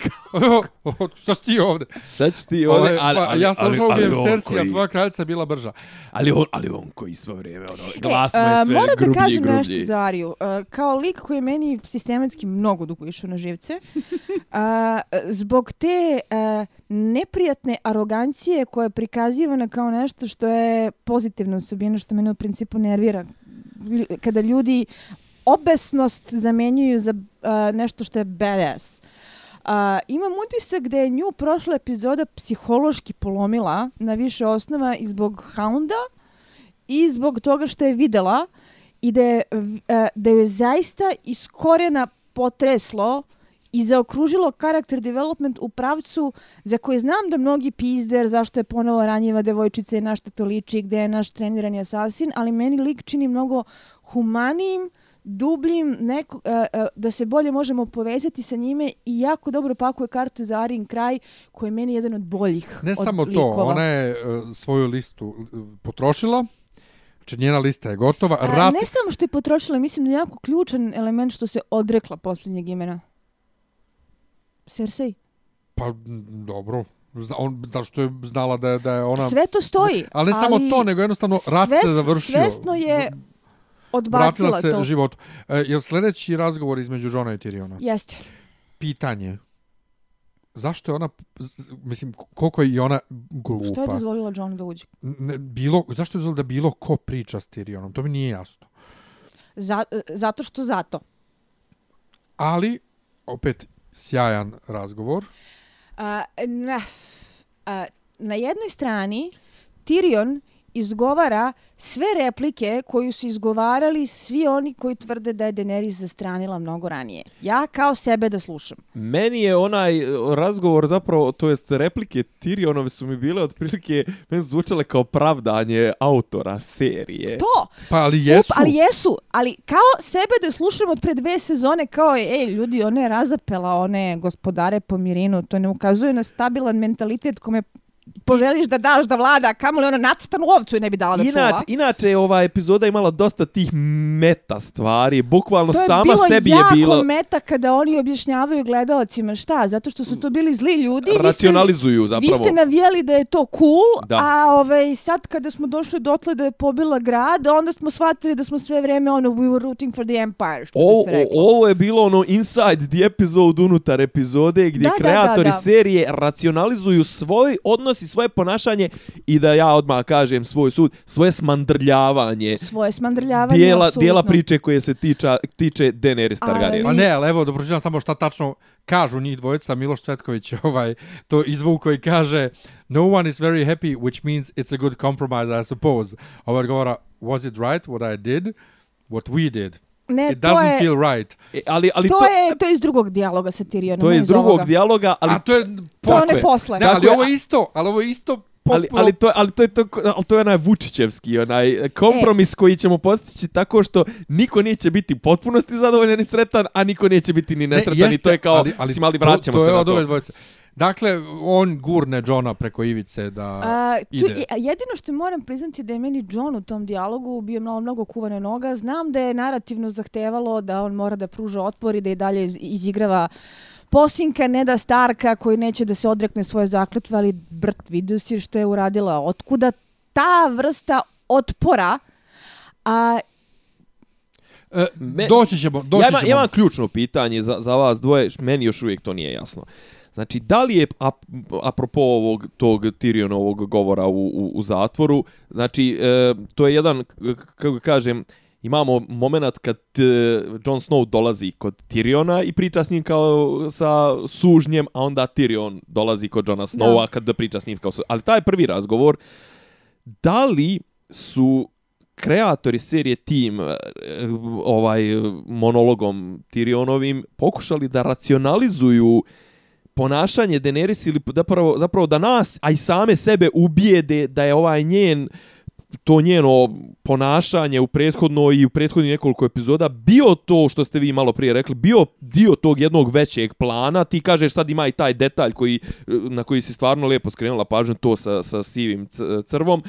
*laughs* Šta si ti ovde? Šta ćeš ti ovde? Ali, pa, ja sam šao ubijem Cersei, a tvoja kraljica bila brža. Ali on, ali on koji svo vrijeme, ono, glas mu je sve Moram da kažem nešto za Ariju. Uh, kao lik koji je meni sistematski mnogo dugo išao na živce, *laughs* uh, zbog te uh, neprijatne arogancije koja je prikazivana kao nešto što je pozitivna osobina, što mene u principu nervira kada ljudi obesnost zamenjuju za uh, nešto što je badass. Uh, imam utisak da je nju prošla epizoda psihološki polomila na više osnova i zbog Hounda i zbog toga što je videla i da je, uh, da je zaista iz korijena potreslo i zaokružilo karakter development u pravcu za koji znam da mnogi pizder zašto je ponovo ranjiva devojčica i našta to liči gde je naš trenirani asasin, ali meni lik čini mnogo humanijim dubljim, neko, uh, uh, da se bolje možemo povezati sa njime i jako dobro pakuje kartu za Arin kraj koji je meni jedan od boljih Ne od samo likova. to, ona je uh, svoju listu potrošila, Znači, njena lista je gotova. A, Rat... Ne samo što je potrošila, mislim da je jako ključan element što se odrekla posljednjeg imena. Cersei. Pa, dobro. Zna, on, zašto je znala da je, da je ona... Sve to stoji. Ali ne samo to, nego jednostavno rat svest, se završio. Svesno je odbacila Vratila se to. život. E, je li sljedeći razgovor između Johna i Tyriona? Jeste. Pitanje. Zašto je ona, mislim, koliko je i ona glupa? Što je dozvolila John da uđe? Ne, bilo, zašto je dozvolila da bilo ko priča s Tyrionom? To mi nije jasno. Za, e, zato što zato. Ali, opet, sjajan razgovor. A, na, a, na jednoj strani Tyrion izgovara sve replike koju su izgovarali svi oni koji tvrde da je Daenerys zastranila mnogo ranije. Ja kao sebe da slušam. Meni je onaj e, razgovor zapravo, to jest replike Tyrionove su mi bile otprilike, meni zvučale kao pravdanje autora serije. To! Pa, ali jesu. Up, ali jesu. Ali kao sebe da slušam od pre dve sezone kao je, ej, ljudi, ona je razapela one gospodare po mirinu. To ne ukazuje na stabilan mentalitet kome poželiš da daš da vlada, kamo li ona nacrtanu ovcu i ne bi dala da čuva. Inače, inače je ova epizoda imala dosta tih meta stvari, bukvalno To je sama bilo sebi jako je bila meta kada oni objašnjavaju gledaocima šta, zato što su to bili zli ljudi. vi ste- racionalizuju zapravo. Vi ste navijali da je to cool, Da. a ovaj, sad kada smo došli dotle da je pobila grad, onda smo shvatili da smo sve vreme ono, we were rooting for the empire, što O, bi se reklo. o, ovo je bilo ono inside the episode unutar epizode gdje Da, da, kreatori da, da. serije racionalizuju svoj odnos i svoje ponašanje i da ja odmah kažem svoj sud, svoje smandrljavanje Svoje smandrljavanje, dijela, apsolutno. dijela priče koje se tiča, tiče Daenerys Targaryen. Ali- A ne, ali evo, da pročitam samo šta tačno kažu njih dvojica. Miloš Cvetković je *laughs* ovaj, to izvuko i kaže No one is very happy, which means it's a good compromise, I suppose. Ovo odgovara, was it right what I did? What we did? Ne, It to doesn't je, feel right. E, ali, ali to, to, je, to je iz drugog dijaloga sa Tyrionom. to je ne iz drugog ovoga. dijaloga, ali A to je To je posle. ne posle. Ne, Tako ali je, ovo je isto, ali ovo je isto Ali, potpuno... ali, to, ali to je to, ali to je onaj Vučićevski, onaj kompromis e. koji ćemo postići tako što niko neće biti potpunosti zadovoljan i sretan, a niko neće biti ni nesretan i to je kao, ali, ali, mislim, ali vraćamo to, to se je na od to. ove dvojice. Dakle, on gurne Johna preko ivice da A, tu, ide. jedino što moram priznati da je meni John u tom dijalogu bio mnogo, mnogo kuvane noga. Znam da je narativno zahtevalo da on mora da pruža otpor i da i dalje iz, izigrava posinka Neda Starka koji neće da se odrekne svoje zakletve, ali brt, vidio si što je uradila. Otkuda ta vrsta otpora, a E, Me- doći ćemo, doći ja, ima, ćemo. ja imam ključno pitanje za, za vas dvoje, meni još uvijek to nije jasno. Znači, da li je, ap, apropo ovog, tog Tyrionovog govora u, u, u zatvoru, znači, e, to je jedan, kako kažem, imamo moment kad e, Jon Snow dolazi kod Tyriona i priča s njim kao sa sužnjem, a onda Tyrion dolazi kod Jona Snowa Da. kad da priča s njim kao su... Ali taj prvi razgovor, da li su kreatori serije Team e, ovaj monologom Tyrionovim pokušali da racionalizuju ponašanje Daenerys ili zapravo, zapravo da nas, a i same sebe ubijede da je ovaj njen to njeno ponašanje u prethodnoj i u prethodnih nekoliko epizoda bio to što ste vi malo prije rekli, bio dio tog jednog većeg plana, ti kažeš sad ima i taj detalj koji, na koji si stvarno lijepo skrenula pažnju, to sa, sa sivim crvom,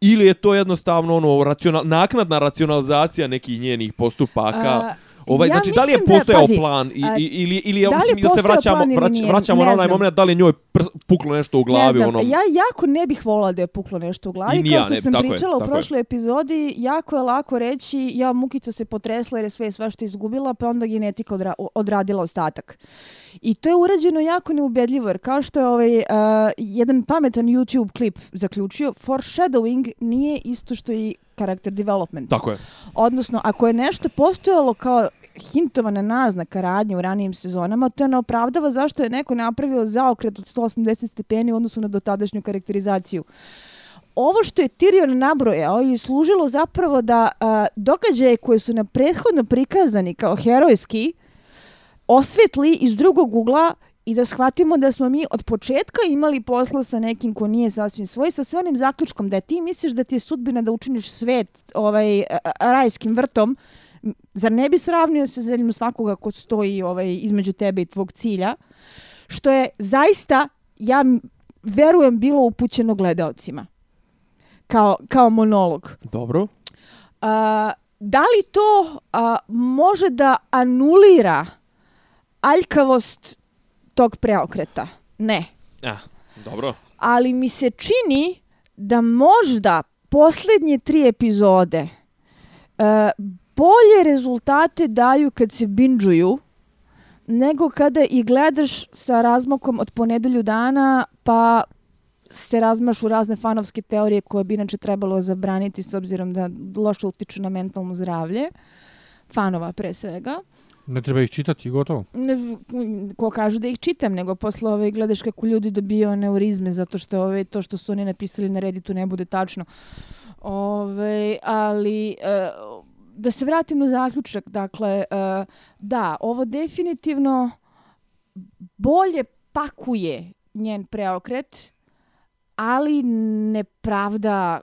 ili je to jednostavno ono racional, naknadna racionalizacija nekih njenih postupaka. A, Ovaj, ja znači, da li je da- postojao pazi, plan i, i, ili, ili, ja, da li mislim, je ili se vraćamo, vrać, vraćamo na onaj moment da li je njoj prs, puklo nešto u glavi. ne znam, ono, ja jako ne bih volila da je puklo nešto u I glavi. ni Kao ja što ne, sam je, pričala u tako je. prošloj epizodi, jako je lako reći ja Mukica se potresla jer je sve svašta izgubila, pa onda genetika odra odradila ostatak. I to je urađeno jako neubedljivo, jer kao što je ovaj, uh, jedan pametan YouTube klip zaključio, foreshadowing nije isto što i character development. Tako je. Odnosno, ako je nešto postojalo kao hintovana naznaka radnje u ranijim sezonama, to ne opravdava zašto je neko napravio zaokret od 180 stepeni u odnosu na dotadašnju karakterizaciju. Ovo što je Tyrion nabrojao je služilo zapravo da a, događaje koje su na prethodno prikazani kao herojski osvetli iz drugog ugla i da shvatimo da smo mi od početka imali posla sa nekim ko nije sasvim svoj, sa sve onim zaključkom da ti misliš da ti je sudbina da učiniš svet ovaj, rajskim vrtom, zar ne bi sravnio se zemljom svakoga ko stoji ovaj, između tebe i tvog cilja, što je zaista, ja verujem, bilo upućeno gledaocima. Kao, kao monolog. Dobro. a, da li to a, može da anulira aljkavost tog preokreta? Ne. Ja, dobro. Ali mi se čini da možda posljednje tri epizode uh, bolje rezultate daju kad se binđuju nego kada i gledaš sa razmokom od ponedelju dana pa se razmaš u razne fanovske teorije koje bi inače trebalo zabraniti s obzirom da loše utiču na mentalno zdravlje fanova pre svega. Ne treba ih čitati, gotovo. Ne, ko kaže da ih čitam, nego posle ove gledaš kako ljudi dobijaju neurizme zato što ove, to što su oni napisali na Redditu ne bude tačno. Ove, ali e, da se vratim na zaključak, dakle, e, da, ovo definitivno bolje pakuje njen preokret, ali ne pravda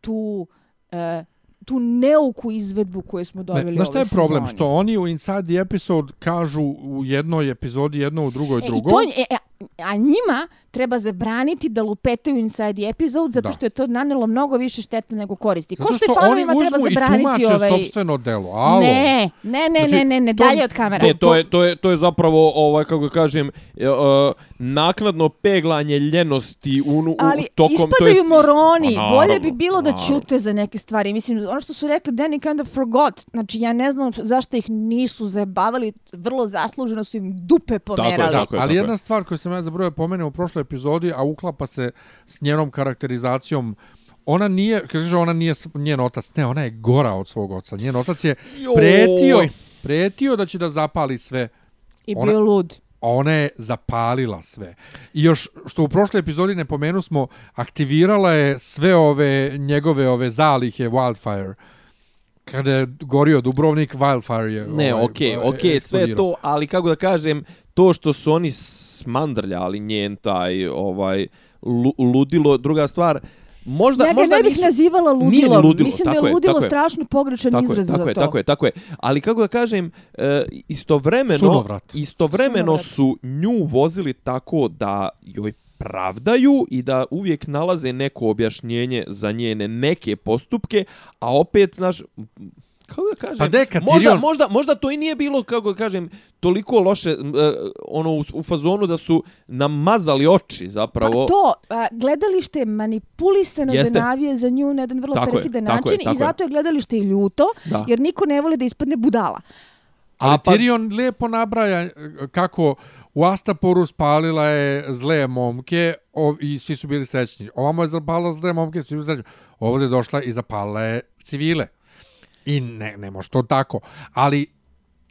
tu e, tu neuku izvedbu koju smo dobili ne, ove sezone. je problem? Što oni u Inside the Episode kažu u jednoj epizodi jedno, u drugoj e, drugo. E, e, a njima treba zabraniti da lupetaju inside episode zato da. što je to nanelo mnogo više štete nego koristi. Ko što, što oni uzmu i tumače ovaj... sobstveno delo. Alo. Ne, ne, ne, znači, ne, ne, ne, dalje od kamera. To, to, je, to, je, to je zapravo, ovaj, kako kažem, uh, naknadno peglanje ljenosti u, u, Ali tokom... Ali ispadaju jest... moroni. Pa, Bolje bi bilo da ćute za neke stvari. Mislim, ono što su rekli, Danny kind of forgot. Znači, ja ne znam zašto ih nisu zabavali. Vrlo zasluženo su im dupe pomerali. Tako je, tako je, Ali jedna stvar koju sam ja zabrojao pomene u prošloj epizodi, a uklapa se s njenom karakterizacijom ona nije, kaže ona nije njen otac, ne, ona je gora od svog oca. Njen otac je pretio, pretio da će da zapali sve. I ona, bio lud. Ona je zapalila sve. I još što u prošloj epizodi ne pomenu smo, aktivirala je sve ove njegove ove zalihe Wildfire. Kada je gorio Dubrovnik, Wildfire je... Ne, ovaj, okej, okay, okej, okay, sve to, ali kako da kažem, to što su oni smandrljali njen taj ovaj ludilo. Druga stvar, Možda, ja možda ne bih nisu, nazivala ludilom. ludilo. Mislim da je ludilo je, strašno pogrešan tako izraz je, tako za je, to. Tako je, tako je. Ali kako da kažem, e, istovremeno, Sunovrat. istovremeno Sunovrat. su nju vozili tako da joj pravdaju i da uvijek nalaze neko objašnjenje za njene neke postupke, a opet, znaš, kako da kažem, pa deka, možda, možda, možda to i nije bilo, kako da kažem, toliko loše, uh, ono, u, u fazonu da su namazali oči, zapravo. Pa to, uh, gledalište je manipulisano Jeste. da navije za nju na jedan vrlo tako perfidan način je, i zato je gledalište i ljuto, da. jer niko ne voli da ispadne budala. A pa... Tyrion lijepo nabraja kako u Astaporu spalila je zle momke o, i svi su bili srećni. Ovamo je zapalila zle momke, svi su bili srećni. Ovdje je došla i zapalila je civile. I ne, ne može to tako. Ali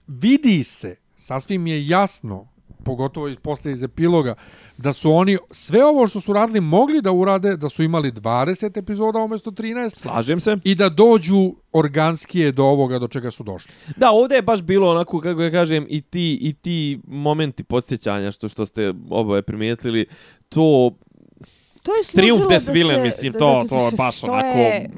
vidi se, sasvim je jasno, pogotovo iz posle iz epiloga, da su oni sve ovo što su radili mogli da urade, da su imali 20 epizoda umjesto 13. Slažem se. I da dođu organskije do ovoga do čega su došli. Da, ovdje je baš bilo onako, kako ja kažem, i ti, i ti momenti podsjećanja što, što ste oboje primijetili, to... To je Triumf des Ville, mislim, to, to je baš onako... Je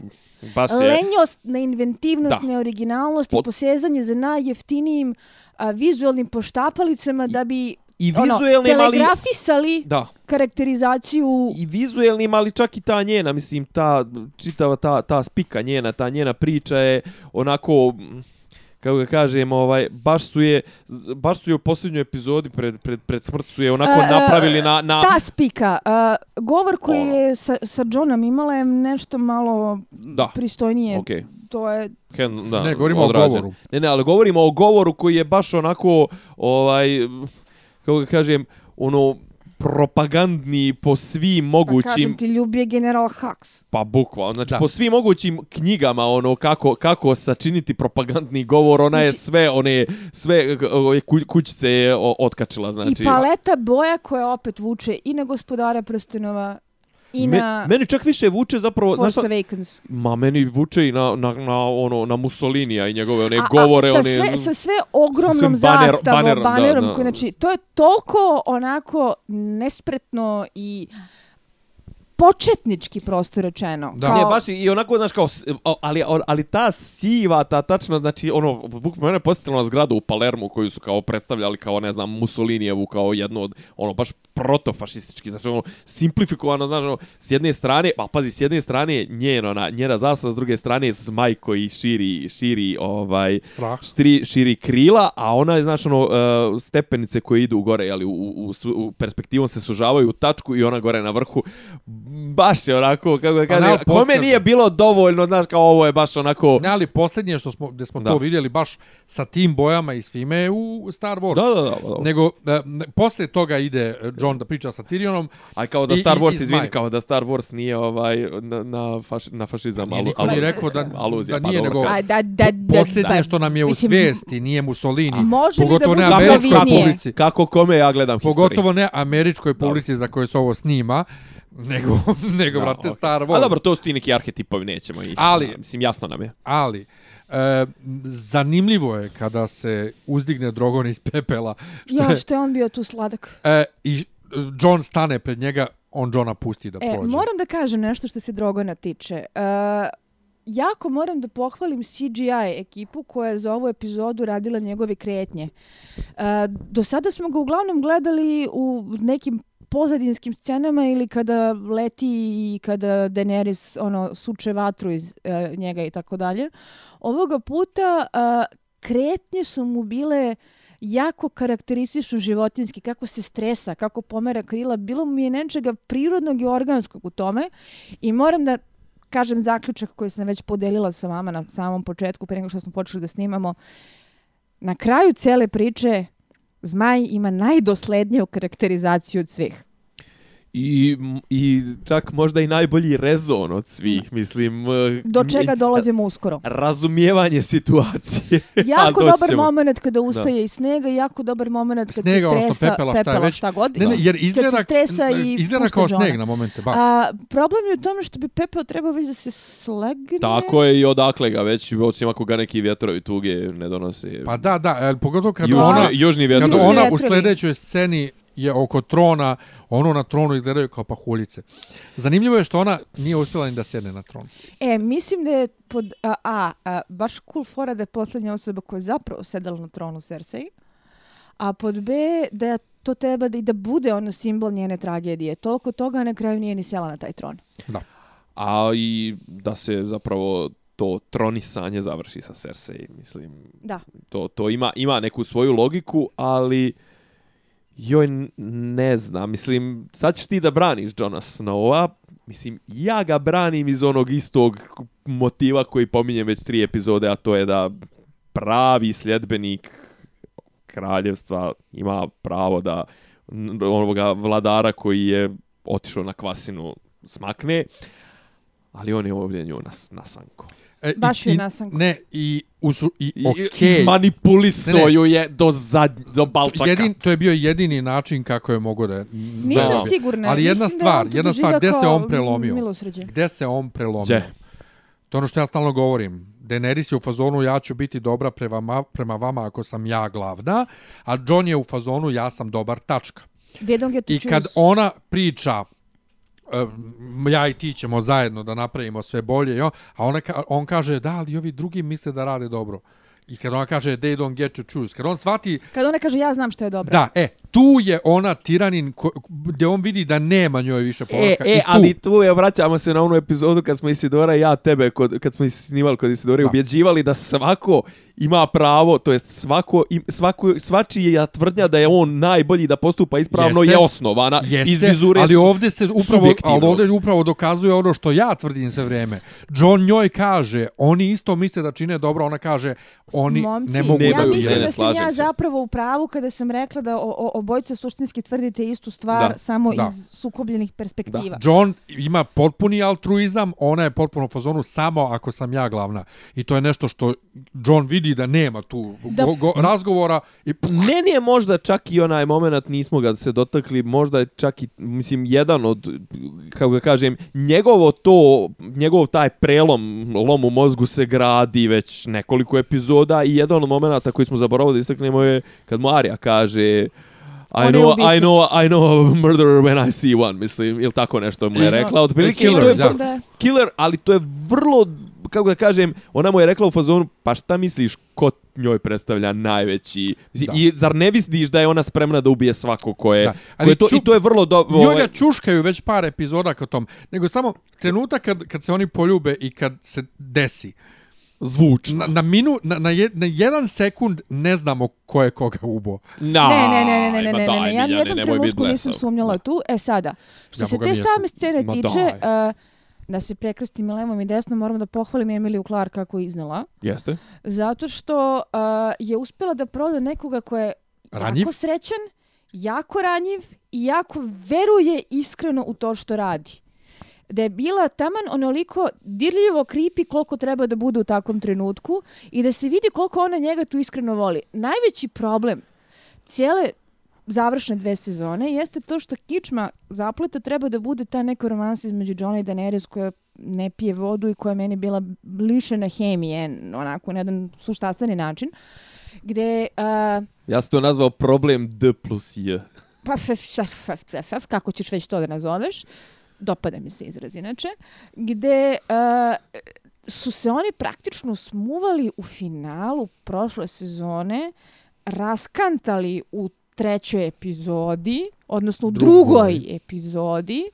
Baš je... Lenjost, neinventivnost, da. neoriginalnost Pot... i posezanje za najjeftinijim a, vizualnim poštapalicama da bi I ono, telegrafisali ali, da. karakterizaciju... I vizuelnim, ali čak i ta njena, mislim, ta čitava ta, ta spika njena, ta njena priča je onako kako ga kažem, ovaj, baš su je, baš su je u posljednjoj epizodi pred, pred, pred smrt su je onako uh, napravili na, na... Ta spika, uh, govor koji ono. je sa, sa Johnom imala je nešto malo da. pristojnije. Okay. To je... Ken, da, ne, govorimo odrađen. o govoru. Ne, ne, ali govorimo o govoru koji je baš onako, ovaj, kako ga kažem, ono, propagandni po svim mogućim... Pa kažem ti, ljubije general Hux. Pa bukvalno, znači da. po svim mogućim knjigama, ono, kako, kako sačiniti propagandni govor, ona je znači- sve, one, sve kućice je otkačila, znači... I paleta boja koja opet vuče i na gospodara prstenova, i Me, na... Meni čak više vuče zapravo... Force znaš, Awakens. Ma, meni vuče i na, na, na, ono, na Mussolinija i njegove one a, govore. A, sa, one, sve, sa sve ogromnom sa baner, zastavom, banerom, banerom da, da. Koji, znači, to je toliko onako nespretno i početnički prosto rečeno. Da. Kao... Nije baš i onako, znaš, kao, ali, ali ta siva, ta tačno, znači, ono, bukvalno mene posjetilo na zgradu u Palermu koju su kao predstavljali kao, ne znam, Mussolinijevu kao jednu od, ono, baš protofašistički, znači ono, simplifikovano, znači ono, s jedne strane, pa pazi, s jedne strane njeno, ona, njena zastava, s druge strane zmaj koji širi, širi, ovaj, širi, širi krila, a ona je, znači ono, uh, stepenice koje idu gore, jeli, u, u, u, perspektivom se sužavaju u tačku i ona gore na vrhu, baš je onako, kako da pa kažem, kome nije bilo dovoljno, znaš, kao ovo je baš onako... Ne, ali posljednje što smo, gdje smo da. to vidjeli, baš sa tim bojama i svime u Star Wars. Da, da, da. da. Nego, uh, posle toga ide John da priča sa Tyrionom. Aj kao da Star Wars, izvini, kao da Star Wars nije ovaj na, na, faš, na fašizam. Alu, alu, nije rekao da, aluzija, da nije, pa nego A, da, da, da, posljednje što nam je u svijesti, nije Mussolini. A može pogotovo da ne američkoj publici. Kako kome ja gledam historiju. Pogotovo ne američkoj publici za koje se ovo snima *laughs* nego nego da, brate okay. Star Wars. A dobro, to su ti neki arhetipovi, nećemo ih. Ali, mislim, jasno nam je. Ali, e, zanimljivo je kada se uzdigne Drogon iz pepela. Što ja, što je on bio tu sladak. E, I John stane pred njega, on Johna pusti da e, prođe. Moram da kažem nešto što se Drogona tiče. E, jako moram da pohvalim CGI ekipu koja je za ovu epizodu radila njegove kretnje. E, do sada smo ga uglavnom gledali u nekim pozadinskim scenama ili kada leti i kada Daenerys ono suče vatru iz e, njega i tako dalje. Ovoga puta e, kretnje su mu bile jako karakteristično životinski, kako se stresa, kako pomera krila, bilo mi je nečega prirodnog i organskog u tome i moram da kažem zaključak koji sam već podelila sa vama na samom početku, pre nego što smo počeli da snimamo. Na kraju cele priče Zmaj ima najdosledniju karakterizaciju od svih i, i čak možda i najbolji rezon od svih, mislim. E, Do čega dolazimo uskoro? Razumijevanje situacije. *laughs* *laughs* Jako dobar moment kada ustaje da. iz snega i jako dobar moment kada snega, se stresa, pepela, šta, već, šta god. Ne, ne, jer izgleda, stresa i izgleda kao sneg na momente, baš. A, problem je u tome što bi pepeo trebao već da se slegne. Tako je i odakle ga već, osim ako ga neki vjetrovi tuge ne donose. Pa da, da, pogotovo kad južni, ona, južni kad ona u sljedećoj sceni je oko trona, ono na tronu izgledaju kao pahuljice. Zanimljivo je što ona nije uspjela ni da sjedne na tron. E, mislim da je pod a, a, a baš cool fora da je posljednja osoba koja je zapravo sedala na tronu Cersei, a pod B da je to treba da i da bude ono simbol njene tragedije. Toliko toga na kraju nije ni sela na taj tron. Da. A i da se zapravo to tronisanje završi sa Cersei, mislim. Da. To, to ima, ima neku svoju logiku, ali joj, ne znam, mislim, sad ćeš ti da braniš Jona Snowa, mislim, ja ga branim iz onog istog motiva koji pominjem već tri epizode, a to je da pravi sljedbenik kraljevstva ima pravo da onoga vladara koji je otišao na kvasinu smakne, ali on je ovdje nju nas, na sanko. E, Baš je nasanko. Ne, i usu, i okej. Okay. Izmanipulisao ju je do, zad, do balčaka. Jedin, to je bio jedini način kako je mogo da... Nisam sigurna. Ali jedna Mislim stvar, jedna stvar, gde se on prelomio? Gde se on prelomio? Gdje? To ono što ja stalno govorim. Daenerys je u fazonu ja ću biti dobra prema, prema vama ako sam ja glavna, a Jon je u fazonu ja sam dobar tačka. I kad ona priča ja i ti ćemo zajedno da napravimo sve bolje, jo? a ona, on kaže da, ali ovi drugi misle da rade dobro. I kad ona kaže they don't get to choose, kad on svati... Kad ona kaže ja znam što je dobro. Da, e, tu je ona tiranin ko, gdje on vidi da nema njoj više povratka. E, e, tu. ali tu je, vraćamo se na onu epizodu kad smo Isidora i ja tebe, kod, kad smo snimali kod Isidora, ubjeđivali da svako ima pravo, to jest svako, svako, svačiji je tvrdnja da je on najbolji da postupa ispravno jeste, je osnovana jeste, iz vizure ali ovdje se upravo, ali ovdje upravo dokazuje ono što ja tvrdim sve vrijeme. John njoj kaže, oni isto misle da čine dobro, ona kaže, oni Momci, ne mogu ja da mislim da sam ja zapravo u pravu kada sam rekla da o, o, obojca suštinski tvrdite istu stvar da, samo da. iz sukobljenih perspektiva. Da. John ima potpuni altruizam, ona je potpuno fazonu samo ako sam ja glavna. I to je nešto što John vidi da nema tu da. Go, go, razgovora. I... Meni je možda čak i onaj moment, nismo ga se dotakli, možda je čak i, mislim, jedan od, kako ga kažem, njegovo to, njegov taj prelom, lom u mozgu se gradi već nekoliko epizoda i jedan od momenta koji smo zaboravili da istaknemo je kad mu Arya kaže... I know, I know, I know a murderer when I see one, mislim, ili tako nešto mu je rekla. Od prilike, killer, to je, killer, ali to je vrlo kako da kažem, ona mu je rekla u fazonu, pa šta misliš, ko njoj predstavlja najveći... Da. I zar ne vidiš da je ona spremna da ubije svako ko je... Da. Ali ko je to, ču... I to je vrlo dobro... Njoj ga čuškaju već par epizoda kao tom. Nego samo trenutak kad, kad se oni poljube i kad se desi zvučno. Na, na, minu, na, na, je, na jedan sekund ne znamo ko je koga ubo. No, ne, ne, ne, ne, ne, ne, ne, ne, ja ni jednom trenutku nisam sumnjala tu. E sada, što ja se te same scene tiče, uh, da se prekrstim levom i desnom, moram da pohvalim Emiliju Clark kako je iznala. Jeste. Zato što uh, je uspjela da proda nekoga ko je ranjiv? jako srećan, jako ranjiv i jako veruje iskreno u to što radi da je bila taman onoliko dirljivo kripi koliko treba da bude u takvom trenutku i da se vidi koliko ona njega tu iskreno voli. Najveći problem cijele završne dve sezone jeste to što kičma zapleta treba da bude ta neka romansa između Johna i Daenerys koja ne pije vodu i koja meni bila lišena hemije onako na jedan suštastveni način gde uh, ja sam to nazvao problem D plus J pa kako ćeš već to da nazoveš dopada mi se izraz inače, gde uh, su se oni praktično smuvali u finalu prošle sezone, raskantali u trećoj epizodi, odnosno u drugoj, drugoj epizodi,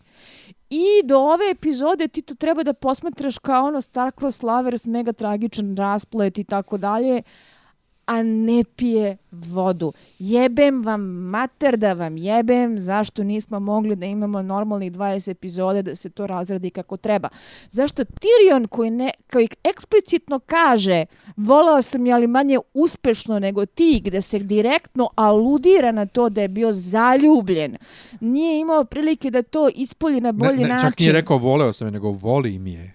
I do ove epizode ti to treba da posmatraš kao ono Star-Cross Lovers, mega tragičan rasplet i tako dalje a ne pije vodu. Jebem vam mater da vam jebem zašto nismo mogli da imamo normalnih 20 epizode da se to razradi kako treba. Zašto Tyrion koji, ne, koji eksplicitno kaže volao sam je ali manje uspešno nego ti gde se direktno aludira na to da je bio zaljubljen. Nije imao prilike da to ispolji na bolji ne, ne, način. Čak nije rekao voleo sam je nego voli mi je.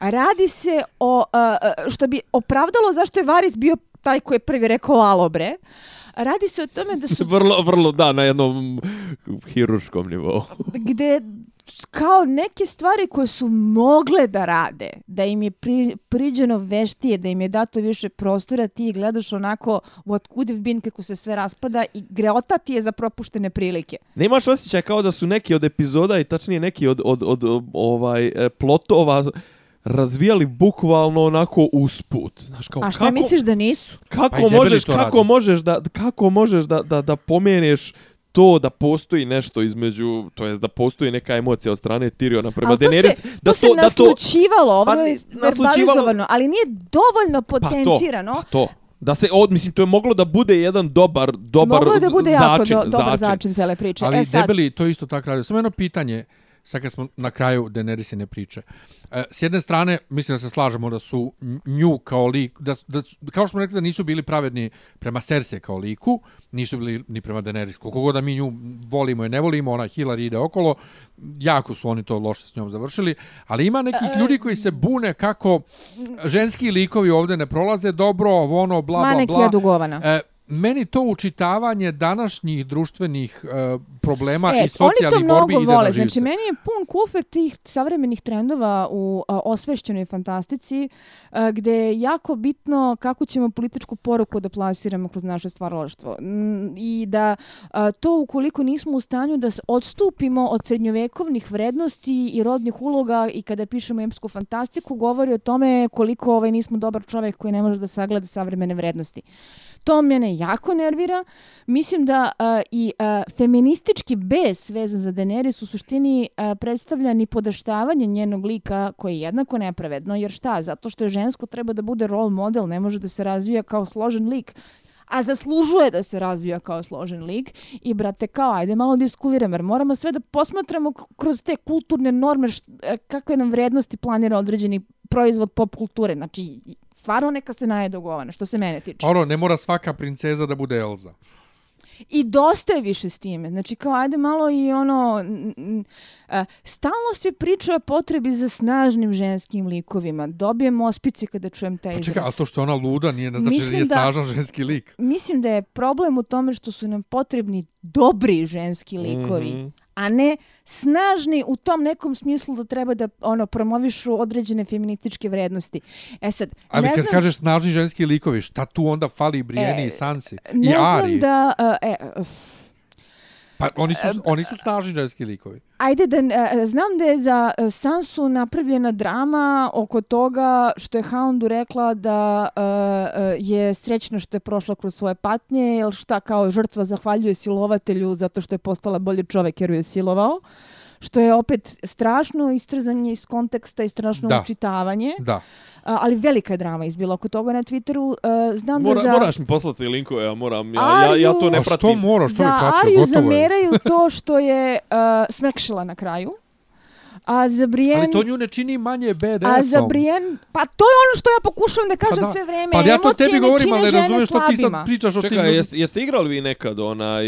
Radi se o, uh, što bi opravdalo zašto je Varis bio taj koji je prvi rekao alo bre. Radi se o tome da su... *laughs* vrlo, vrlo, da, na jednom hiruškom nivou. *laughs* gde kao neke stvari koje su mogle da rade, da im je pri, priđeno veštije, da im je dato više prostora, ti gledaš onako what could have been kako se sve raspada i greota ti je za propuštene prilike. Ne imaš osjećaj kao da su neki od epizoda i tačnije neki od, od, od, od ovaj, e, plotova razvijali bukvalno onako usput. Znaš, kao, A šta kako, misliš da nisu? Kako pa možeš, kako radi. možeš da kako možeš da da da pomeneš to da postoji nešto između, to jest da postoji neka emocija od strane Tyriona prema Daenerys, se, da to, se naslučivalo, ovo pa je verbalizovano, ali nije dovoljno potencirano. Pa to, pa to. Da se od mislim to je moglo da bude jedan dobar dobar Moglo da bude začin, jako do, dobar začin. začin cele priče. Ali e, sad... debeli to isto tako radi. Samo jedno pitanje, sad kad smo na kraju Daenerys ne priče. E, s jedne strane, mislim da se slažemo da su nju kao lik, da, da, kao što smo rekli da nisu bili pravedni prema Cersei kao liku, nisu bili ni prema Daenerys. Koliko god da mi nju volimo i ne volimo, ona Hillary ide okolo, jako su oni to loše s njom završili, ali ima nekih e, ljudi koji se bune kako ženski likovi ovdje ne prolaze dobro, ovo ono, bla, bla, bla. Manekija dugovana. E, meni to učitavanje današnjih društvenih uh, problema e, i socijalnih borbi ide vole. na živce. Znači, meni je pun kufer tih savremenih trendova u uh, osvešćenoj fantastici, uh, gde je jako bitno kako ćemo političku poruku da plasiramo kroz naše stvaralaštvo. Mm, I da uh, to ukoliko nismo u stanju da odstupimo od srednjovekovnih vrednosti i rodnih uloga i kada pišemo epsku fantastiku, govori o tome koliko ovaj nismo dobar čovjek koji ne može da sagleda savremene vrednosti. To mene jako nervira. Mislim da uh, i uh, feministički bes vezan za Daenerys u suštini uh, predstavlja ni podaštavanje njenog lika koje je jednako nepravedno. Jer šta? Zato što je žensko treba da bude role model, ne može da se razvija kao složen lik a zaslužuje da se razvija kao složen lik i brate kao ajde malo diskuliramo jer moramo sve da posmatramo kroz te kulturne norme št, kakve nam vrednosti planira određeni proizvod pop kulture znači stvarno neka se naje dogovane, što se mene tiče. Ono, ne mora svaka princeza da bude Elza. I dosta je više s time. Znači, kao, ajde malo i ono... Stalno se priča o potrebi za snažnim ženskim likovima. Dobijem ospice kada čujem taj izraz. Pa čekaj, a to što ona luda nije ne znači da nije snažan ženski lik. Mislim da je problem u tome što su nam potrebni dobri ženski likovi. Mm -hmm a ne snažni u tom nekom smislu da treba da ono promovišu određene feminističke vrednosti. E sad, Ali ne kad znam, kažeš snažni ženski likovi, šta tu onda fali Brienne e, i Sansi i Ari? Ne znam da... Uh, e, uh, Pa oni su, oni su snažni ženski likovi. Ajde, da, uh, znam da je za Sansu napravljena drama oko toga što je Houndu rekla da uh, je srećna što je prošla kroz svoje patnje, jer šta kao žrtva zahvaljuje silovatelju zato što je postala bolji čovek jer ju je silovao. Što je opet strašno istrzanje iz konteksta i strašno da. učitavanje. Da ali velika je drama izbila oko toga na Twitteru. Uh, znam Mora, da za... Moraš mi poslati linkove, ja moram, ja, Ariju, ja, ja to ne pratim. A što moraš, što za Ariju zameraju to što je uh, smekšila na kraju. A za Brienne... Ali to nju ne čini manje BDS-om. A za Brienne... Pa to je ono što ja pokušavam da kažem pa da. sve vreme. Pa ja to tebi govorim, ali ne razumiješ što ti sad pričaš o tim... Čekaj, jeste, jeste igrali vi nekad onaj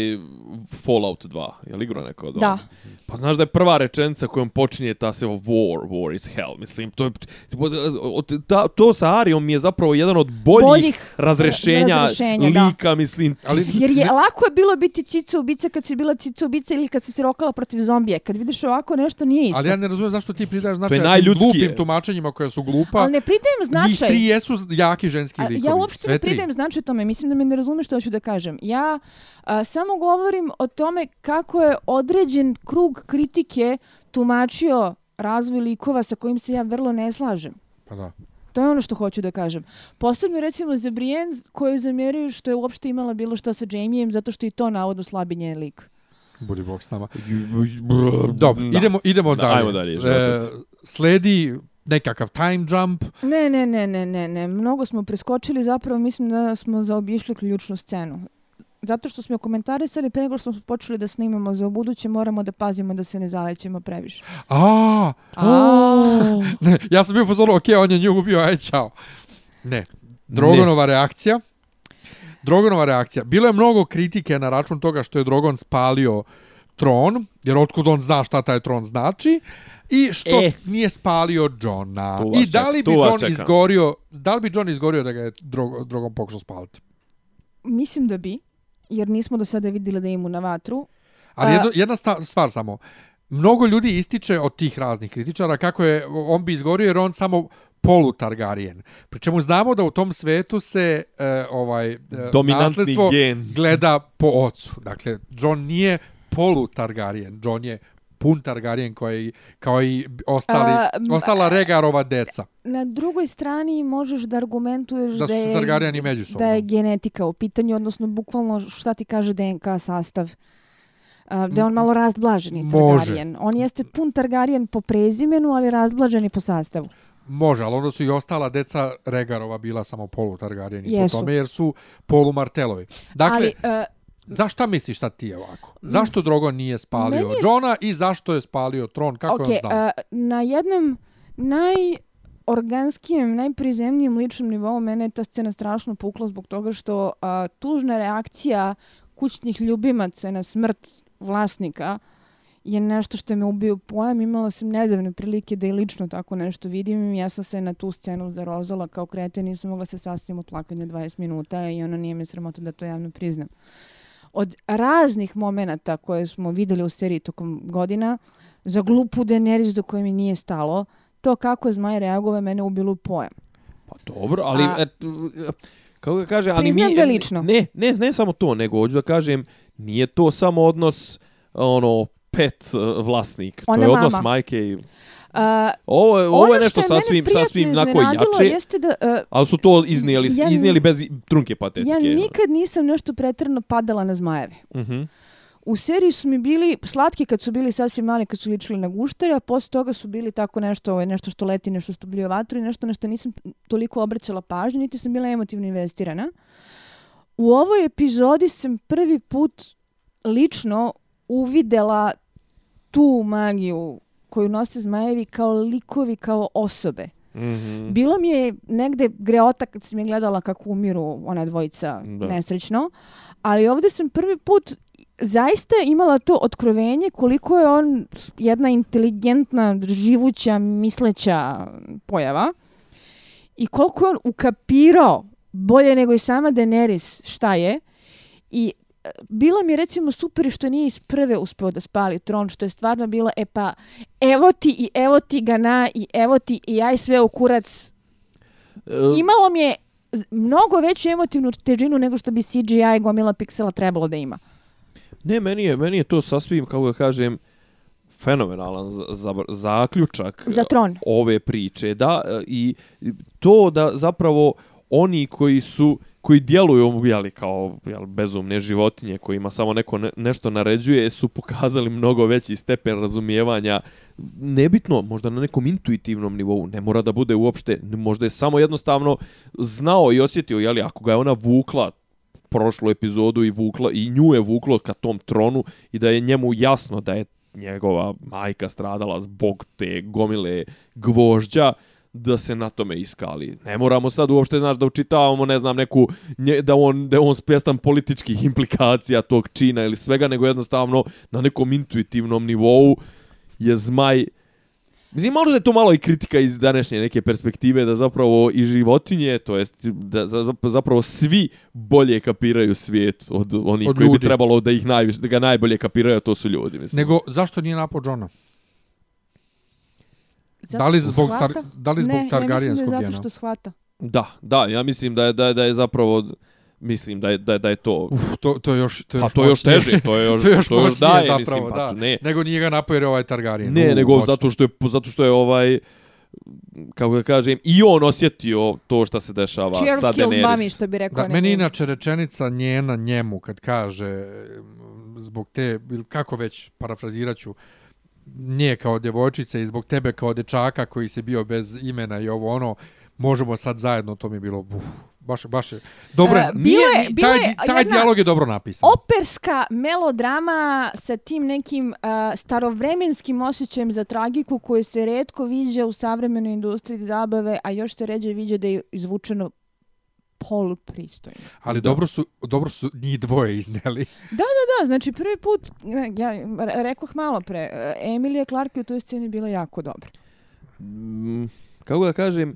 Fallout 2? Je li igrao nekad? Da. Pa znaš da je prva rečenica kojom počinje ta se war, war is hell. Mislim, to, je, ta, to sa Arijom mi je zapravo jedan od boljih, boljih razrešenja, razrešenja lika, da. mislim. Ali, Jer je lako je bilo biti cica ubica kad si bila cica ubica ili kad si se rokala protiv zombije. Kad vidiš ovako nešto nije isto. Ali ja ne razumijem zašto ti pridaješ značaj tim glupim tumačenjima koja su glupa. Ali ne pridajem značaj. Njih tri jesu jaki ženski likovi. Ja uopšte ne pridajem značaj tome. Mislim da me ne razumeš što hoću da kažem. Ja a, samo govorim o tome kako je određen krug kritike tumačio razvoj likova sa kojim se ja vrlo ne slažem. Pa da. To je ono što hoću da kažem. Posebno recimo za Brienne koju zamjeraju što je uopšte imala bilo što sa Jamijem zato što i to navodno slabi njen lik. Budi bog s nama. Dobro, idemo, idemo da, dalje. Ajmo dalje. E, sledi nekakav time jump. Ne, ne, ne, ne, ne, ne. Mnogo smo preskočili, zapravo mislim da smo zaobišli ključnu scenu. Zato što smo komentarisali pre nego što smo počeli da snimamo za buduće, moramo da pazimo da se ne zalećemo previše. A, A. *laughs* ne, ja sam bio pozorio, ok, on je nju ubio, aj, čao. Ne, Drogonova ne. reakcija. Drogonova reakcija. Bilo je mnogo kritike na račun toga što je Drogon spalio tron, jer otkud on zna šta taj tron znači, i što e. nije spalio Johna. I da li bi John čekam. izgorio, da li bi John izgorio da ga je Drogon pokušao spaliti? Mislim da bi jer nismo do sada vidjeli da imu na vatru. Ali jedno, jedna stvar samo. Mnogo ljudi ističe od tih raznih kritičara kako je on bi izgorio jer on samo polu Targaryen. Pričemu znamo da u tom svetu se e, ovaj e, nasljedstvo gleda po ocu. Dakle, John nije polu Targaryen. John je pun Targaryen koji, kao i ostali, a, ostala Regarova deca. Na drugoj strani možeš da argumentuješ da, da je, Targaryeni međusobno. Da je genetika u pitanju, odnosno bukvalno šta ti kaže DNK sastav. Uh, da je on malo razblaženi Targaryen. Može. On jeste pun Targaryen po prezimenu, ali razblaženi po sastavu. Može, ali onda su i ostala deca Regarova bila samo polu Targaryeni po tome, jer su polu Martelovi. Dakle, ali, uh, Zašto misliš šta ti je ovako? Zašto Drogon nije spalio je... Johna i zašto je spalio tron? Kako okay, je on znao? Uh, na jednom najorganskijem, najprizemnijem ličnom nivou mene je ta scena strašno pukla zbog toga što uh, tužna reakcija kućnih ljubimaca na smrt vlasnika je nešto što me ubio pojam. Imala sam nedavne prilike da i lično tako nešto vidim. Ja sam se na tu scenu zarozala kao krete, nisam mogla se sastaviti od plakanja 20 minuta i ono nije mi sramota da to javno priznam od raznih momenata koje smo videli u seriji tokom godina, za glupu Daenerys do koje mi nije stalo, to kako je Zmaj reagove mene ubilo pojam. Pa dobro, ali... A, et, kako ga kaže, ali mi... ga lično. Ne, ne, ne samo to, nego hoću da kažem, nije to samo odnos ono pet uh, vlasnik. Ona to je odnos mama. majke i... Uh, ovo, ovo ono je nešto sasvim, sasvim nako jače, jeste da, uh, ali su to iznijeli, ja, iznijeli bez trunke patetike. Ja nikad nisam nešto pretrno padala na zmajeve. Uh mhm. -huh. U seriji su mi bili slatki kad su bili sasvim mali, kad su ličili na guštere, a posle toga su bili tako nešto, ovaj, nešto što leti, nešto što blije vatru i nešto na što nisam toliko obraćala pažnju, niti sam bila emotivno investirana. U ovoj epizodi sam prvi put lično uvidela tu magiju koju nose zmajevi kao likovi, kao osobe. Mm -hmm. Bilo mi je negde greota kad sam je gledala kako umiru ona dvojica da. nesrećno, ali ovdje sam prvi put zaista imala to otkrovenje koliko je on jedna inteligentna, živuća, misleća pojava i koliko je on ukapirao bolje nego i sama Daenerys šta je i bilo mi je recimo super što nije iz prve uspeo da spali tron, što je stvarno bilo, e pa, evo ti i evo ti ga na i evo ti i aj sve u kurac. Uh, Imalo mi je mnogo veću emotivnu težinu nego što bi CGI gomila piksela trebalo da ima. Ne, meni je, meni je to sasvim, kako da kažem, fenomenalan za, za, zaključak za tron. ove priče. Da, i to da zapravo oni koji su koji djeluju jeli, kao jeli, bezumne životinje kojima samo neko ne, nešto naređuje su pokazali mnogo veći stepen razumijevanja nebitno, možda na nekom intuitivnom nivou, ne mora da bude uopšte, možda je samo jednostavno znao i osjetio, jeli, ako ga je ona vukla prošlu epizodu i vukla i nju je vuklo ka tom tronu i da je njemu jasno da je njegova majka stradala zbog te gomile gvožđa, da se na tome iskali. Ne moramo sad uopšte znaš da učitavamo, ne znam, neku nje, da on da on spjestan političkih implikacija tog čina ili svega, nego jednostavno na nekom intuitivnom nivou je zmaj Mislim, malo je to malo i kritika iz današnje neke perspektive da zapravo i životinje, to jest da zapravo svi bolje kapiraju svijet od onih od koji ljudi. bi trebalo da ih najviše, da ga najbolje kapiraju, to su ljudi. Mislim. Nego, zašto nije napao Johna? Da li zbog, tar, da li zbog Targaryenskog gena? Ne, ja mislim da je zato što shvata. Da, da, ja mislim da je, da je, da je zapravo mislim da je da je, da je to Uf, to to je još to je pa još, to još teže *laughs* to je još to je još, to još da zapravo mislim, pa, da. ne. Nego nije ga napojio ovaj Targaryen ne U, nego moćno. zato što je zato što je ovaj kako da kažem i on osjetio to što se dešava Cheer sa Daenerys mami što bi rekao da, meni inače rečenica njena njemu kad kaže zbog te kako već parafraziraću nje kao djevojčice i zbog tebe kao dečaka koji se bio bez imena i ovo ono možemo sad zajedno to mi je bilo uf, baš baš je dobro. Uh, nije, je, nije, taj taj dijalog je dobro napisan. operska melodrama sa tim nekim uh, starovremenskim osjećajem za tragiku koje se retko viđa u savremenoj industriji zabave a još se ređe viđa da je izvučeno pol pristojno. Ali da. dobro su dobro su njih dvoje izneli. Da, da, da, znači prvi put ja rekoh malo pre Emilija Clarke u toj sceni bila jako dobra. Mm, kako da kažem,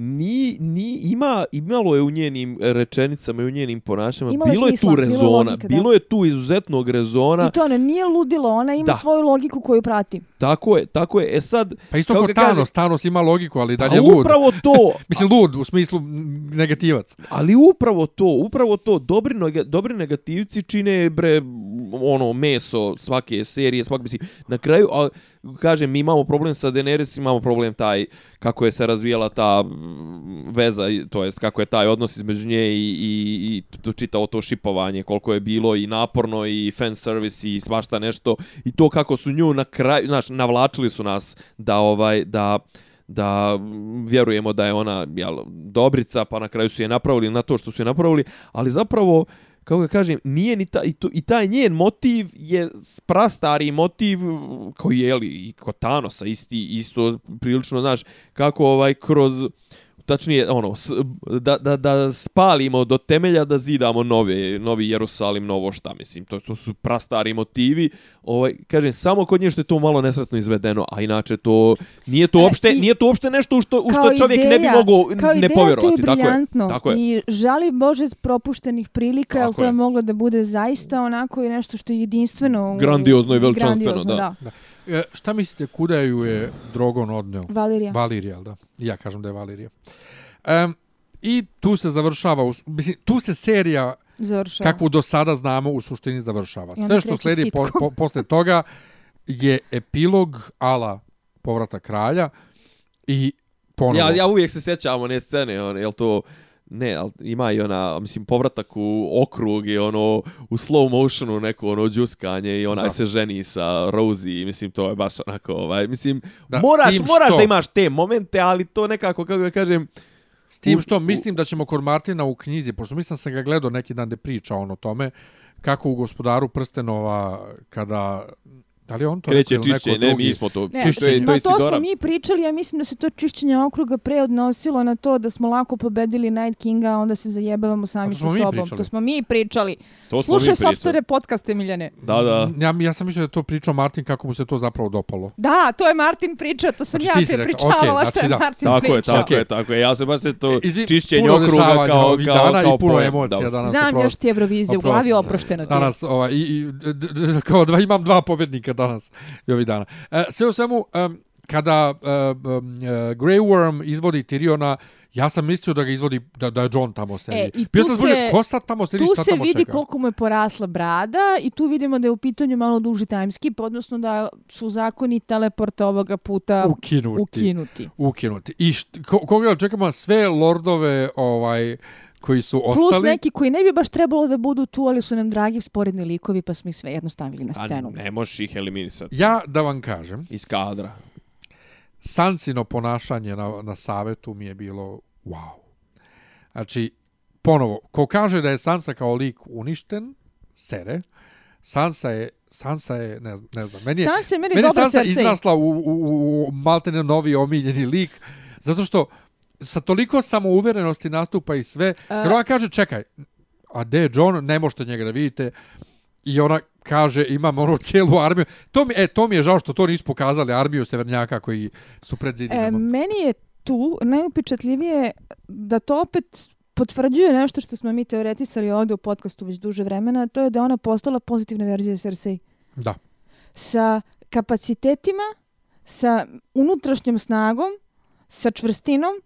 ni, ni ima imalo je u njenim rečenicama i u njenim ponašanjima Imala bilo je tu rezona bilo, logika, bilo je tu izuzetnog rezona. I to ne nije ludilo ona ima da. svoju logiku koju prati. Tako je tako je. E sad pa isto kao Thanos kaže, Thanos ima logiku ali dalje lud. upravo to. *laughs* Mislim lud u smislu negativac. Ali upravo to upravo to. Dobri dobri negativci čine bre ono meso svake serije svak mislim na kraju a kažem mi imamo problem sa Daenerys imamo problem taj kako je se razvijala ta mm, veza, to jest kako je taj odnos između nje i, i, i to čitao to šipovanje, koliko je bilo i naporno i fan service i svašta nešto i to kako su nju na kraju, znaš, navlačili su nas da ovaj, da da mm, vjerujemo da je ona jel, dobrica, pa na kraju su je napravili na to što su je napravili, ali zapravo kako ga kažem, nije ni ta, i, to, i taj njen motiv je prastari motiv koji je li, i kod Thanosa isti, isto prilično, znaš, kako ovaj kroz tačnije ono da, da, da spalimo do temelja da zidamo nove novi Jerusalim novo šta mislim to to su prastari motivi ovaj kažem samo kod nje što je to malo nesretno izvedeno a inače to nije to uopšte nije to uopšte nešto u što u što čovjek ideja, ne bi mogao ne povjerovati tako je tako je i žali bože propuštenih prilika al to je moglo da bude zaista onako i nešto što je jedinstveno grandiozno i veličanstveno da, da. da. E, šta mislite, kuda ju je Drogon odneo? Valirija. Valirija, da. Ja kažem da je Valirija. Um, I tu se završava, mislim, tu se serija završava. kakvu do sada znamo u suštini završava. Sve što sledi po, po, posle toga je epilog ala povrata kralja i ponovo. Ja, ja uvijek se sjećam one scene, on, je to... Ne, ali ima i ona, mislim, povratak u okrug i ono, u slow motionu neko ono džuskanje i onaj da. se ženi sa Rosie, mislim, to je baš onako, ovaj, mislim, da, moraš, moraš što... da imaš te momente, ali to nekako, kako da kažem, S tim što mislim da ćemo kod Martina u knjizi, pošto mislim sam ga gledao neki dan da priča on o tome, kako u gospodaru prstenova kada Da li on to Kreće čišćenje, ne, mi smo to. Ne, čišćenje, to, to smo mi pričali, ja mislim da se to čišćenje okruga preodnosilo na to da smo lako pobedili Night Kinga, onda se zajebavamo sami sa sobom. Pričali. To smo mi pričali. To smo Slušaj sopstvene podcaste, Miljane. Da, da. Ja, ja sam mislio da to pričao Martin kako mu se to zapravo dopalo. Da, to je Martin pričao, to sam znači, ja te pričala, okay, znači, što je da. Martin tako pričao. Je, tako je, tako je. Ja se baš se to e, Izvi, čišćenje okruga kao, kao, dana kao i puno emocija danas. Znam još ti Eurovizije, u glavi oprošteno ti. Danas, ovaj, i, kao dva, imam dva pobjednika danas ovih dana. E, sve u svemu, um, kada uh, uh, Grey Worm izvodi Tyriona, Ja sam mislio da ga izvodi, da, da je John tamo sedi. E, i Bio sam zbunio, ko sad tamo sedi, šta tamo čeka? Tu se vidi koliko mu je porasla brada i tu vidimo da je u pitanju malo duži time skip, odnosno da su zakoni teleporta ovoga puta ukinuti. Ukinuti. ukinuti. I št, ko, koga čekamo sve lordove ovaj koji su ostali. Plus neki koji ne bi baš trebalo da budu tu, ali su nam dragi sporedni likovi, pa smo ih sve jednostavili na scenu. A ne možeš ih eliminisati. Ja da vam kažem. Iz kadra. Sansino ponašanje na, na savetu mi je bilo wow. Znači, ponovo, ko kaže da je Sansa kao lik uništen, sere, Sansa je Sansa je, ne, ne znam, meni je, Sansa je meni, meni Sansa izrasla u, u, u maltene novi omiljeni lik, zato što sa toliko samouverenosti nastupa i sve, uh, jer ona kaže, čekaj, a de je John, ne možete njega da vidite, i ona kaže, imam ono cijelu armiju, to mi, e, to mi je žao što to nisu pokazali, armiju severnjaka koji su pred zidinama. E, meni je tu najupečatljivije da to opet potvrđuje nešto što smo mi teoretisali ovdje u podcastu već duže vremena, to je da ona postala pozitivna verzija Cersei. Da. Sa kapacitetima, sa unutrašnjom snagom, sa čvrstinom,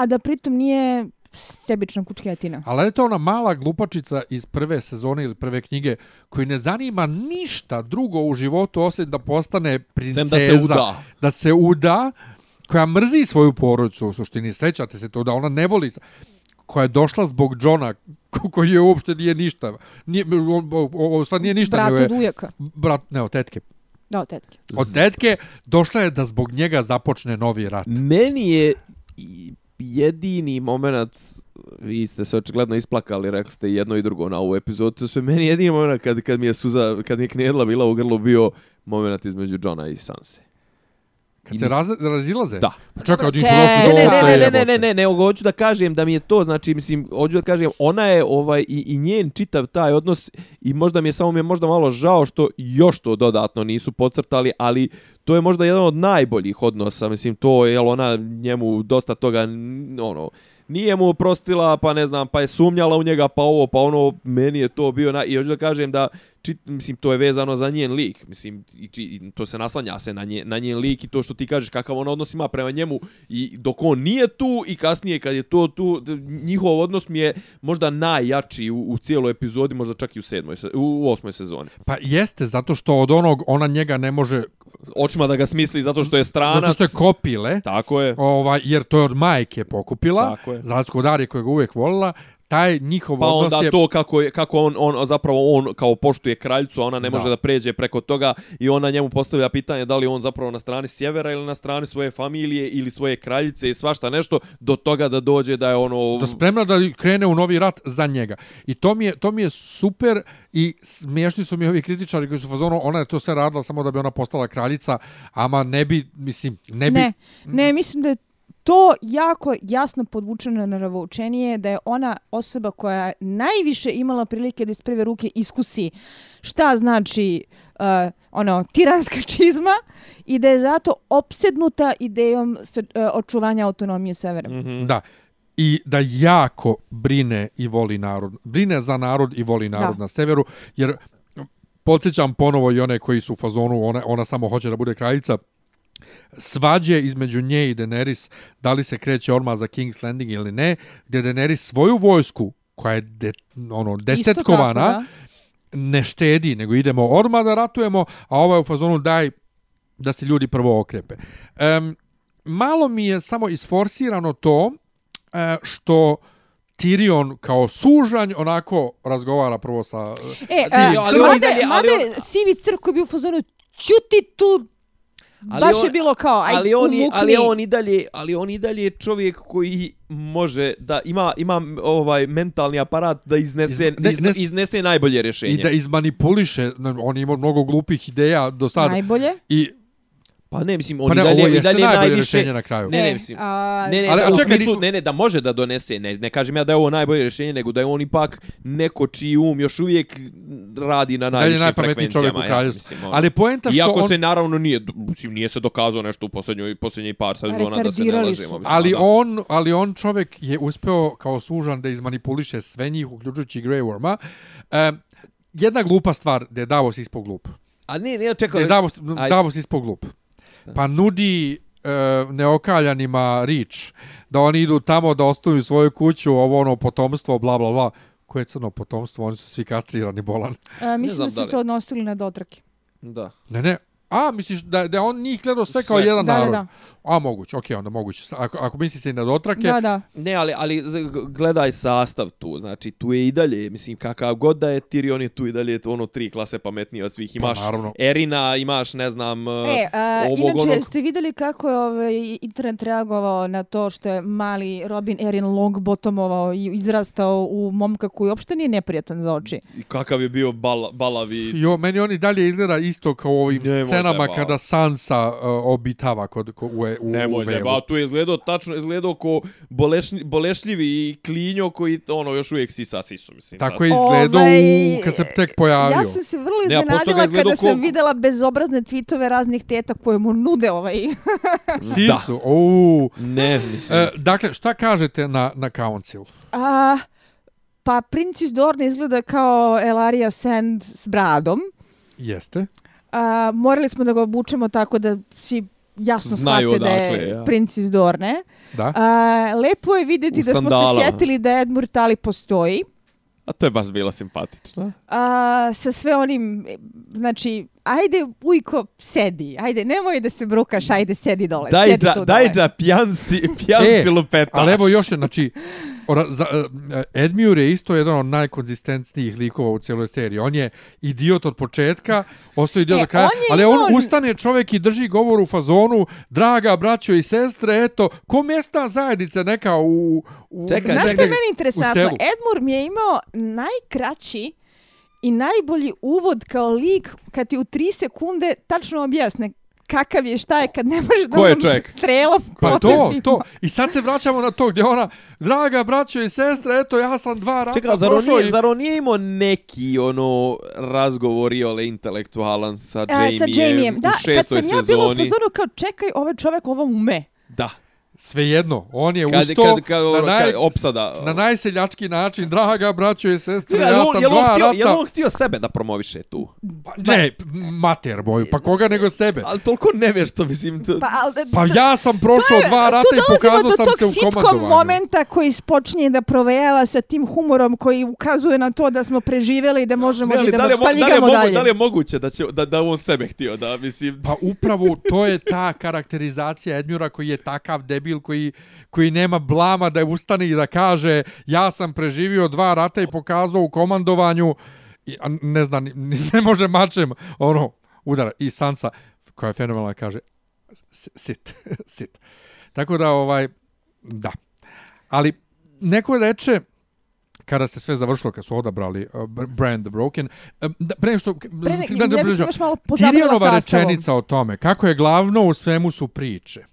a da pritom nije sebična kučketina. Ali je to ona mala glupačica iz prve sezone ili prve knjige koji ne zanima ništa drugo u životu osim da postane princeza. da se uda. Da se uda koja mrzi svoju porodicu, u suštini sećate se to da ona ne voli koja je došla zbog Johna koji je uopšte nije ništa. Nije, ovo sad nije ništa. Brat od ujaka. Brat, ne, od tetke. Da, od tetke. Od tetke došla je da zbog njega započne novi rat. Meni je jedini moment vi ste se očigledno isplakali, rekli ste jedno i drugo na ovu epizodu. To sve meni jedini moment kad, kad mi je suza, kad mi je knjedla bila u grlu bio moment između Johna i Sanse. Kad se raz, razilaze? Da. Pa čekaj, od njih prošli ne, ne, ne, ne, ne, ne, ne, ne, ne, hoću da kažem da mi je to, znači, mislim, hoću da kažem, ona je ovaj, i, i njen čitav taj odnos i možda mi je samo mi je možda malo žao što još to dodatno nisu podcrtali, ali to je možda jedan od najboljih odnosa, mislim, to je, jel, ona njemu dosta toga, ono, nije mu oprostila, pa ne znam, pa je sumnjala u njega, pa ovo, pa ono, meni je to bio, na, i hoću da kažem da čit, mislim, to je vezano za njen lik, mislim, i, či, i to se naslanja se na, nje, na njen lik i to što ti kažeš kakav on odnos ima prema njemu i dok on nije tu i kasnije kad je to tu, njihov odnos mi je možda najjači u, u cijeloj epizodi, možda čak i u sedmoj, u osmoj sezoni. Pa jeste, zato što od onog ona njega ne može očima da ga smisli zato što je stranac. Zato što je kopile. Tako je. Ovaj, jer to je od majke pokupila. Tako je. Za Darije koja ga uvijek volila taj njihov pa odnos je... Pa onda to kako, je, kako on, on, zapravo on kao poštuje kraljicu, a ona ne da. može da pređe preko toga i ona njemu postavlja pitanje da li on zapravo na strani sjevera ili na strani svoje familije ili svoje kraljice i svašta nešto do toga da dođe da je ono... Da spremna da krene u novi rat za njega. I to mi je, to mi je super i smiješni su mi ovi kritičari koji su fazonu, ona je to sve radila samo da bi ona postala kraljica, ama ne bi, mislim, ne bi... Ne, ne mislim da je to jako jasno podvučeno na ravoučenije da je ona osoba koja najviše imala prilike da iz prve ruke iskusi šta znači uh, ono tiranska čizma i da je zato opsednuta idejom uh, očuvanja autonomije severa. Mm -hmm. Da. I da jako brine i voli narod. Brine za narod i voli narod da. na severu. Jer podsjećam ponovo i one koji su u fazonu, ona, ona samo hoće da bude kraljica, svađe između nje i Daenerys, da li se kreće orma za King's Landing ili ne, gdje Daenerys svoju vojsku, koja je de, ono, desetkovana, tako, ne štedi, nego idemo orma da ratujemo, a ovaj u fazonu daj da se ljudi prvo okrepe. Um, malo mi je samo isforsirano to uh, što Tyrion kao sužanj onako razgovara prvo sa... E, sivi, uh, ali, made, ali, made sivi crko bi u fazonu čuti tu Ali Baš on, je bilo kao, aj, ali on, ali on i dalje, ali on i dalje čovjek koji može da ima ima ovaj mentalni aparat da iznese Iz, ne, iznese, iznese najbolje rješenje i da izmanipuliše on ima mnogo glupih ideja do sada najbolje? I Pa ne, mislim, on pa ne, i dalje, i dalje najviše... na kraju. Ne, ne, mislim, a... ne, ne, ali, a čekaj, nismo... ne, ne, da može da donese, ne, ne kažem ja da je ovo najbolje rješenje, nego da je on ipak neko čiji um još uvijek radi na najviše frekvencijama. čovjek u kraljestvu. Ja, ono. ali poenta što Iako on... se naravno nije, mislim, nije se dokazao nešto u posljednjoj, posljednjoj par sezona da se ne lažemo. Mislim, ali, on, ali on čovjek je uspeo kao služan da izmanipuliše sve njih, uključujući Grey Worma. E, jedna glupa stvar da je Davos ispog glup. A ne, ne, čekaj. Da Davos, Davos ispog glup. Pa nudi e, neokaljanima rič, da oni idu tamo da ostavu svoju kuću, ovo ono potomstvo, bla, bla, bla. Koje je crno potomstvo? Oni su svi kastrirani, bolan. E, mislim da su to odnosili na dotrake. Da. Ne, ne, A, misliš da, da on njih gledao sve, sve. kao jedan da, narod? Da, da. A, moguće, okej, okay, onda moguće. Ako, ako misli se i na dotrake... Da, da. Ne, ali, ali gledaj sastav tu, znači tu je i dalje, mislim, kakav god da je Tyrion je tu i dalje ono tri klase pametnije od svih. Pa imaš pa, Erina, imaš, ne znam, e, a, ovog inače, onog... ste videli kako je ovaj internet reagovao na to što je mali Robin Erin Longbottomovao i izrastao u momka koji uopšte nije neprijatan za oči. I kakav je bio bal, balavi... Jo, meni oni dalje izgleda isto kao ovim ne, scenama kada Sansa uh, obitava kod, kod, u, u, Nemoj se, ba, tu je izgledao tačno, izgledao ko bolešni, bolešljivi i klinjo koji ono još uvijek sisa sisu, mislim. Tako je izgledao ovaj, u, kad se tek pojavio. Ja sam se vrlo iznenadila kada sam ko... videla bezobrazne tweetove raznih teta koje mu nude ovaj... *laughs* sisu, da. ouu. Ne, mislim. E, dakle, šta kažete na, na Council? A, pa Princess Dorne izgleda kao Elaria Sand s bradom. Jeste. A, morali smo da ga obučemo tako da svi jasno Znaju shvate da je ja. princ iz Dorne. Da. A, lepo je vidjeti U da smo se sjetili da Ed Murtali postoji. A to je baš bilo simpatično. A, sa sve onim, znači, ajde ujko, sedi, ajde, nemoj da se brukaš, ajde, sedi dole, daj sedi dža, tu daj dole. Daj pjansi, pjansi e, lupeta. Ali evo još je, za, uh, Edmure je isto jedan od najkonzistentnijih likova u cijeloj seriji. On je idiot od početka, ostaje idiot e, do kraja, ali on, on ustane čovjek i drži govor u fazonu, draga braćo i sestre, eto, ko mjesta zajednice neka u... u čekaj, Znaš što je meni interesantno? Edmur mi je imao najkraći i najbolji uvod kao lik kad ti u tri sekunde tačno objasne kakav je, šta je kad ne možeš da onom strelom Pa to, to. I sad se vraćamo na to gdje ona, draga braćo i sestre, eto ja sam dva rata Čekaj, zar on, nije, i... zar on nije imao neki ono razgovor i ole intelektualan sa Jamie, sa Jamie u da, šestoj sezoni? Da, kad sam ja bila u fazonu kao čekaj, ovaj čovjek ovo ume. Da. Svejedno, on je kad, usto kad, kad, na, naj, opsada. na najseljački način, draga braćo i sestre, ja, ja sam dva htio, rata. Je on htio sebe da promoviše tu? Pa, ne, mater boju, pa koga nego sebe? Ali toliko ne veš to, mislim. To... Pa, al, pa ja sam prošao je, dva rata i pokazao sam se u komandovanju. momenta koji spočinje da provejava sa tim humorom koji ukazuje na to da smo preživjeli i da možemo ne, da idemo, pa ligamo da dalje. Da li je moguće da, će, da, da on sebe htio, da mislim... Pa upravo to je ta karakterizacija Edmura koji je takav debil koji koji nema blama da je ustane i da kaže ja sam preživio dva rata i pokazao u komandovanju i, ne znam, ne može mačem ono, udara i Sansa koja je fenomenalna kaže sit, *laughs* sit. Tako da, ovaj, da. Ali, neko reče, kada se sve završilo, kad su odabrali uh, Brand the Broken, uh, da, pre što... Pre ne, ne, ne, ne, Tyrionova rečenica o tome, kako je glavno u svemu su priče.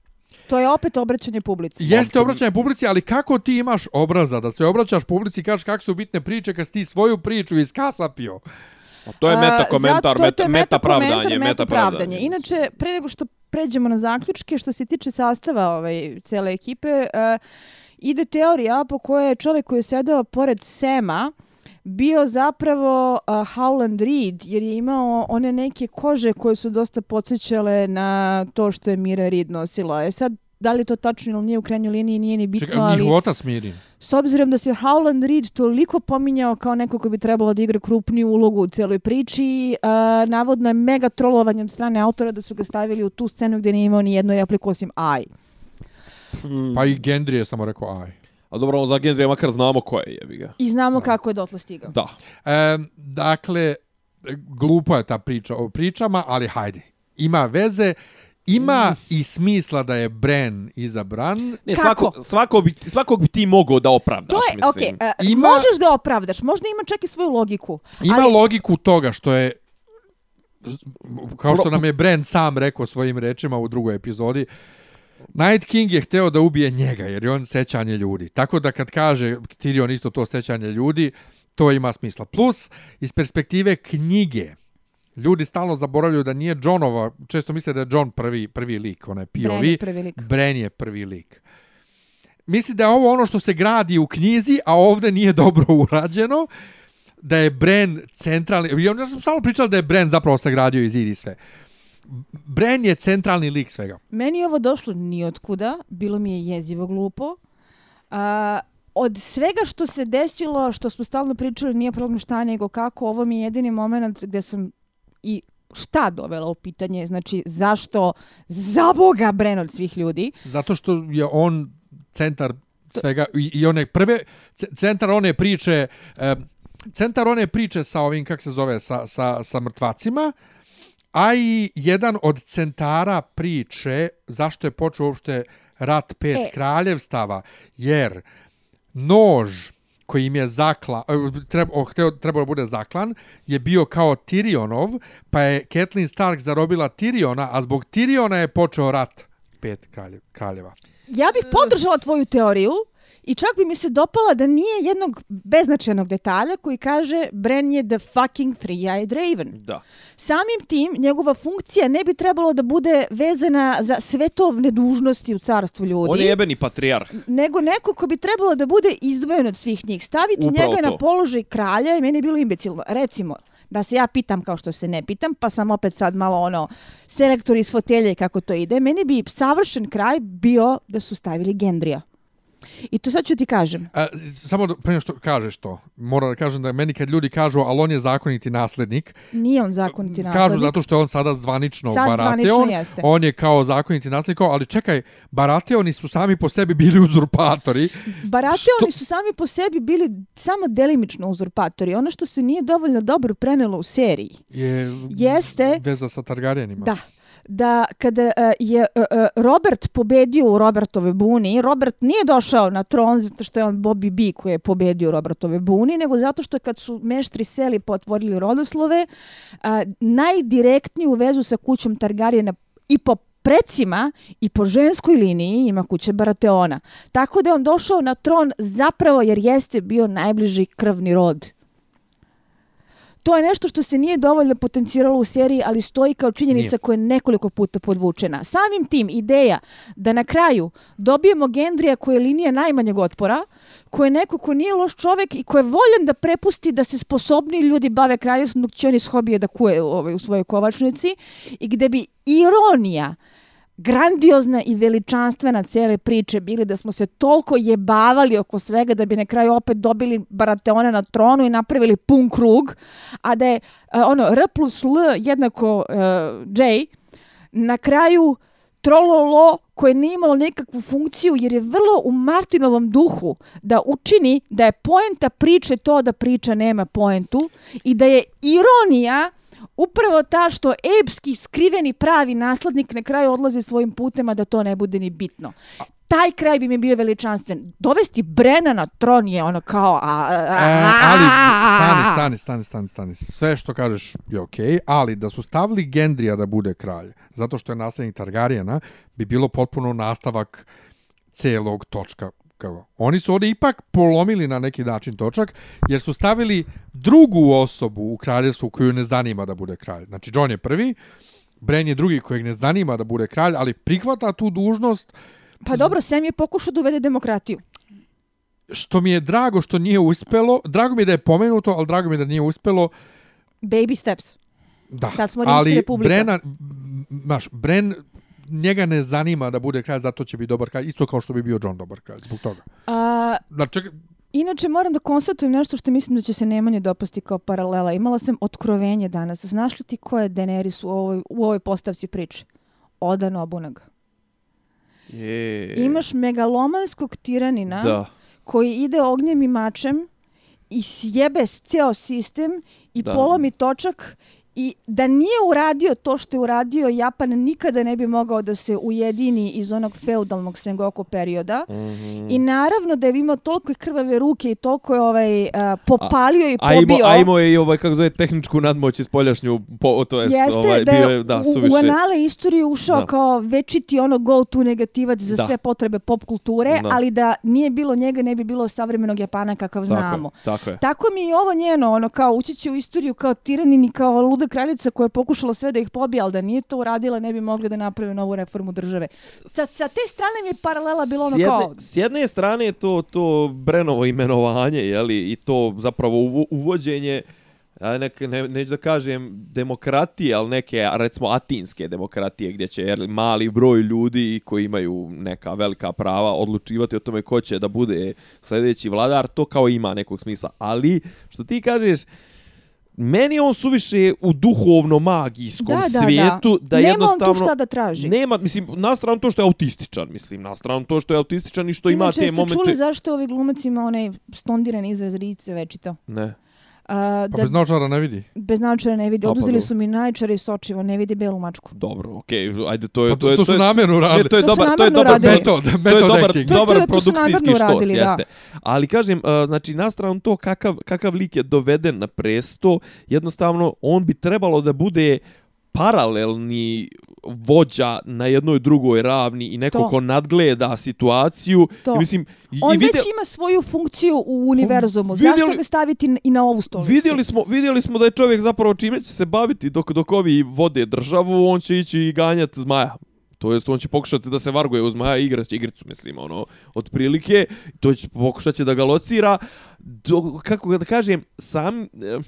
To je opet obraćanje publici. Jeste obraćanje publici, ali kako ti imaš obraza da se obraćaš publici i kažeš kako su bitne priče kad ti svoju priču iskasapio? A to je meta komentar, meta, meta pravdanje, meta pravdanje. Inače, pre nego što pređemo na zaključke, što se tiče sastava ovaj, cele ekipe, uh, ide teorija po kojoj je čovjek koji je sedao pored Sema, uh, bio zapravo uh, Howland Reed, jer je imao one neke kože koje su dosta podsjećale na to što je Mira Reed nosila. E sad, da li to tačno ili nije u krajnjoj liniji, nije ni bitno, Čekaj, ali... Čekaj, otac Miri. S obzirom da se Howland Reed toliko pominjao kao neko koji bi trebalo da igra krupniju ulogu u cijeloj priči, uh, navodno je mega trolovanje od strane autora da su ga stavili u tu scenu gdje nije imao ni jednu repliku osim aj. Pa i Gendry je samo rekao aj. A dobro, za Gendry makar znamo ko je, jebi ga. I znamo da. kako je dotle stigao. Da. E, dakle, glupo je ta priča o pričama, ali hajde. Ima veze, ima mm. i smisla da je Bren izabran. Ne, svako, svako bi, svakog bi ti mogao da opravdaš, to je, mislim. Okay, uh, ima, možeš da opravdaš, možda ima čak i svoju logiku. Ima ali... logiku toga što je kao što nam je Bren sam rekao svojim rečima u drugoj epizodi, Night King je hteo da ubije njega, jer je on sećanje ljudi. Tako da kad kaže Tyrion isto to sećanje ljudi, to ima smisla. Plus, iz perspektive knjige, ljudi stalno zaboravljaju da nije Johnova, često misle da je John prvi, prvi lik, onaj POV. Bran je prvi lik. Bran je prvi lik. Misli da je ovo ono što se gradi u knjizi, a ovdje nije dobro urađeno, da je Bran centralni... Ja sam stalno pričao da je Bran zapravo sagradio iz Idi sve Bren je centralni lik svega. Meni je ovo došlo ni od kuda, bilo mi je jezivo glupo. A, od svega što se desilo, što smo stalno pričali, nije problem šta, nego kako, ovo mi je jedini moment gdje sam i šta dovela u pitanje, znači zašto za Boga Bren od svih ljudi? Zato što je on centar svega i, i one prve, centar one priče, centar one priče sa ovim, kak se zove, sa, sa, sa mrtvacima, a i jedan od centara priče zašto je počeo uopšte rat pet e. kraljevstava, jer nož koji im je zakla, e, treba, oh, trebao bude zaklan, je bio kao Tyrionov, pa je Catelyn Stark zarobila Tyriona, a zbog Tyriona je počeo rat pet kraljeva. Ja bih podržala tvoju teoriju, I čak bi mi se dopala da nije jednog beznačajnog detalja koji kaže Bren je the fucking three-eyed raven. Da. Samim tim, njegova funkcija ne bi trebalo da bude vezana za svetovne dužnosti u carstvu ljudi. On je jebeni patrijarh. Nego neko ko bi trebalo da bude izdvojen od svih njih. Staviti Upravo njega to. na položaj kralja i meni je bilo imbecilno. Recimo, da se ja pitam kao što se ne pitam, pa sam opet sad malo ono selektor iz fotelje kako to ide, meni bi savršen kraj bio da su stavili Gendrija. I to sad ću ti kažem. A, samo prije što kažeš to, moram da kažem da meni kad ljudi kažu, ali on je zakoniti naslednik. Nije on zakoniti naslednik. Kažu zato što je on sada zvanično Sad Baratheon. Zvanično jeste. On je kao zakoniti naslednik, ali čekaj, Baratheoni su sami po sebi bili uzurpatori. Baratheoni što... su sami po sebi bili samo delimično uzurpatori. Ono što se nije dovoljno dobro prenelo u seriji. Je jeste... Veza sa Targaryenima. Da da kada e, je e, e, Robert pobedio u Robertove buni, Robert nije došao na tron zato što je on Bobby B koji je pobedio u Robertove buni, nego zato što kad su meštri seli potvorili rodoslove, najdirektniju vezu sa kućom Targaryena i po precima i po ženskoj liniji ima kuće Barateona. Tako da je on došao na tron zapravo jer jeste bio najbliži krvni rod to je nešto što se nije dovoljno potenciralo u seriji, ali stoji kao činjenica nije. koja je nekoliko puta podvučena. Samim tim, ideja da na kraju dobijemo Gendrija koja je linija najmanjeg otpora, ko je neko ko nije loš čovek i ko je voljen da prepusti da se sposobni ljudi bave kraljevstvom dok će oni hobije da kuje ovaj, u svojoj kovačnici i gde bi ironija grandiozna i veličanstvena cele priče bili da smo se toliko jebavali oko svega da bi na kraju opet dobili Barateona na tronu i napravili pun krug, a da je uh, ono R plus L jednako uh, J na kraju trololo koje nije imalo nekakvu funkciju jer je vrlo u Martinovom duhu da učini da je poenta priče to da priča nema poentu i da je ironija upravo ta što epski skriveni pravi naslednik na kraju odlaze svojim putem, da to ne bude ni bitno. Taj kraj bi mi bio veličanstven. Dovesti Brena na tron je ono kao... A, a, e, ali, stani, stani, stani, stani, stani. Sve što kažeš je okej, okay, ali da su stavili Gendrija da bude kralj, zato što je naslednik Targarijena, bi bilo potpuno nastavak celog točka kao. Oni su ovdje ipak polomili na neki način točak, jer su stavili drugu osobu u kraljevstvu koju ne zanima da bude kralj. Znači, John je prvi, Bren je drugi kojeg ne zanima da bude kralj, ali prihvata tu dužnost. Pa dobro, Sam je pokušao da uvede demokratiju. Što mi je drago što nije uspelo, drago mi je da je pomenuto, ali drago mi je da nije uspelo. Baby steps. Da, Sad smo ali republika. Brena, maš, Bren njega ne zanima da bude kralj, zato će biti dobar kralj, isto kao što bi bio John dobar kralj, zbog toga. A, znači, inače, moram da konstatujem nešto što mislim da će se Nemanje dopasti kao paralela. Imala sam otkrovenje danas. Znaš li ti ko je Daenerys u ovoj, u ovoj postavci priče? Oda Nobunaga. Je. Imaš megalomanskog tiranina da. koji ide ognjem i mačem i sjebe ceo sistem i da. polomi točak I da nije uradio to što je uradio, Japan nikada ne bi mogao da se ujedini iz onog feudalnog Sengoku perioda. Mm -hmm. I naravno da je imao toliko krvave ruke i toliko je ovaj, uh, popalio a, i pobio. A imao je i ovaj, kako zove, tehničku nadmoć iz poljašnju, po, to jest, Jeste, ovaj, da bio je da, u, u anale istorije ušao da. kao večiti ono go-to negativac za da. sve potrebe pop kulture, da. ali da nije bilo njega, ne bi bilo savremenog Japana kakav tako znamo. Je, tako je. Tako mi je ovo njeno, ono, kao ući će u istoriju kao tiranin i kao luda kraljica koja je pokušala sve da ih pobije, ali da nije to uradila, ne bi mogli da naprave novu reformu države. Sa, sa te strane mi je paralela bilo ono kao... S jedne strane je to, to Brenovo imenovanje, jeli, i to zapravo uvođenje ja nek, ne, neću da kažem demokratije, ali neke, recimo, atinske demokratije, gdje će mali broj ljudi koji imaju neka velika prava odlučivati o tome ko će da bude sljedeći vladar, to kao ima nekog smisla. Ali, što ti kažeš, meni on suviše u duhovno magijskom da, svijetu da, da. da nema jednostavno nema on tu šta da traži. nema mislim na stranu to što je autističan mislim na stranu to što je autističan i što ima te momente čuli zašto ovi glumac ima onaj stondiran izraz rice večito? Ne Uh, pa da, bez naočara ne vidi. Bez naočara ne vidi. Pa, Oduzeli su mi naočare i sočivo, ne vidi belu mačku. Dobro, okej. Okay. Ajde, to je... Pa, to, to, to, su namjerno radili. Ne, to je to dobar, to je dobar metod, metod to je dobar, dobar to, to, to produkcijski štos, radili, jeste. Ali kažem, uh, znači, na stranu to kakav, kakav lik je doveden na presto, jednostavno, on bi trebalo da bude paralelni vođa na jednoj drugoj ravni i neko to. ko nadgleda situaciju. To. I mislim, On i vidjel... već ima svoju funkciju u univerzumu. Vidjeli... Zašto ga staviti i na ovu stolicu? Vidjeli smo, vidjeli smo da je čovjek zapravo čime će se baviti dok, dok ovi vode državu, on će ići i ganjati zmaja. To jest, on će pokušati da se varguje uz Maja i igrać igricu, mislim, ono, otprilike. To će pokušati da ga locira. Do, kako da kažem, sam... Eh,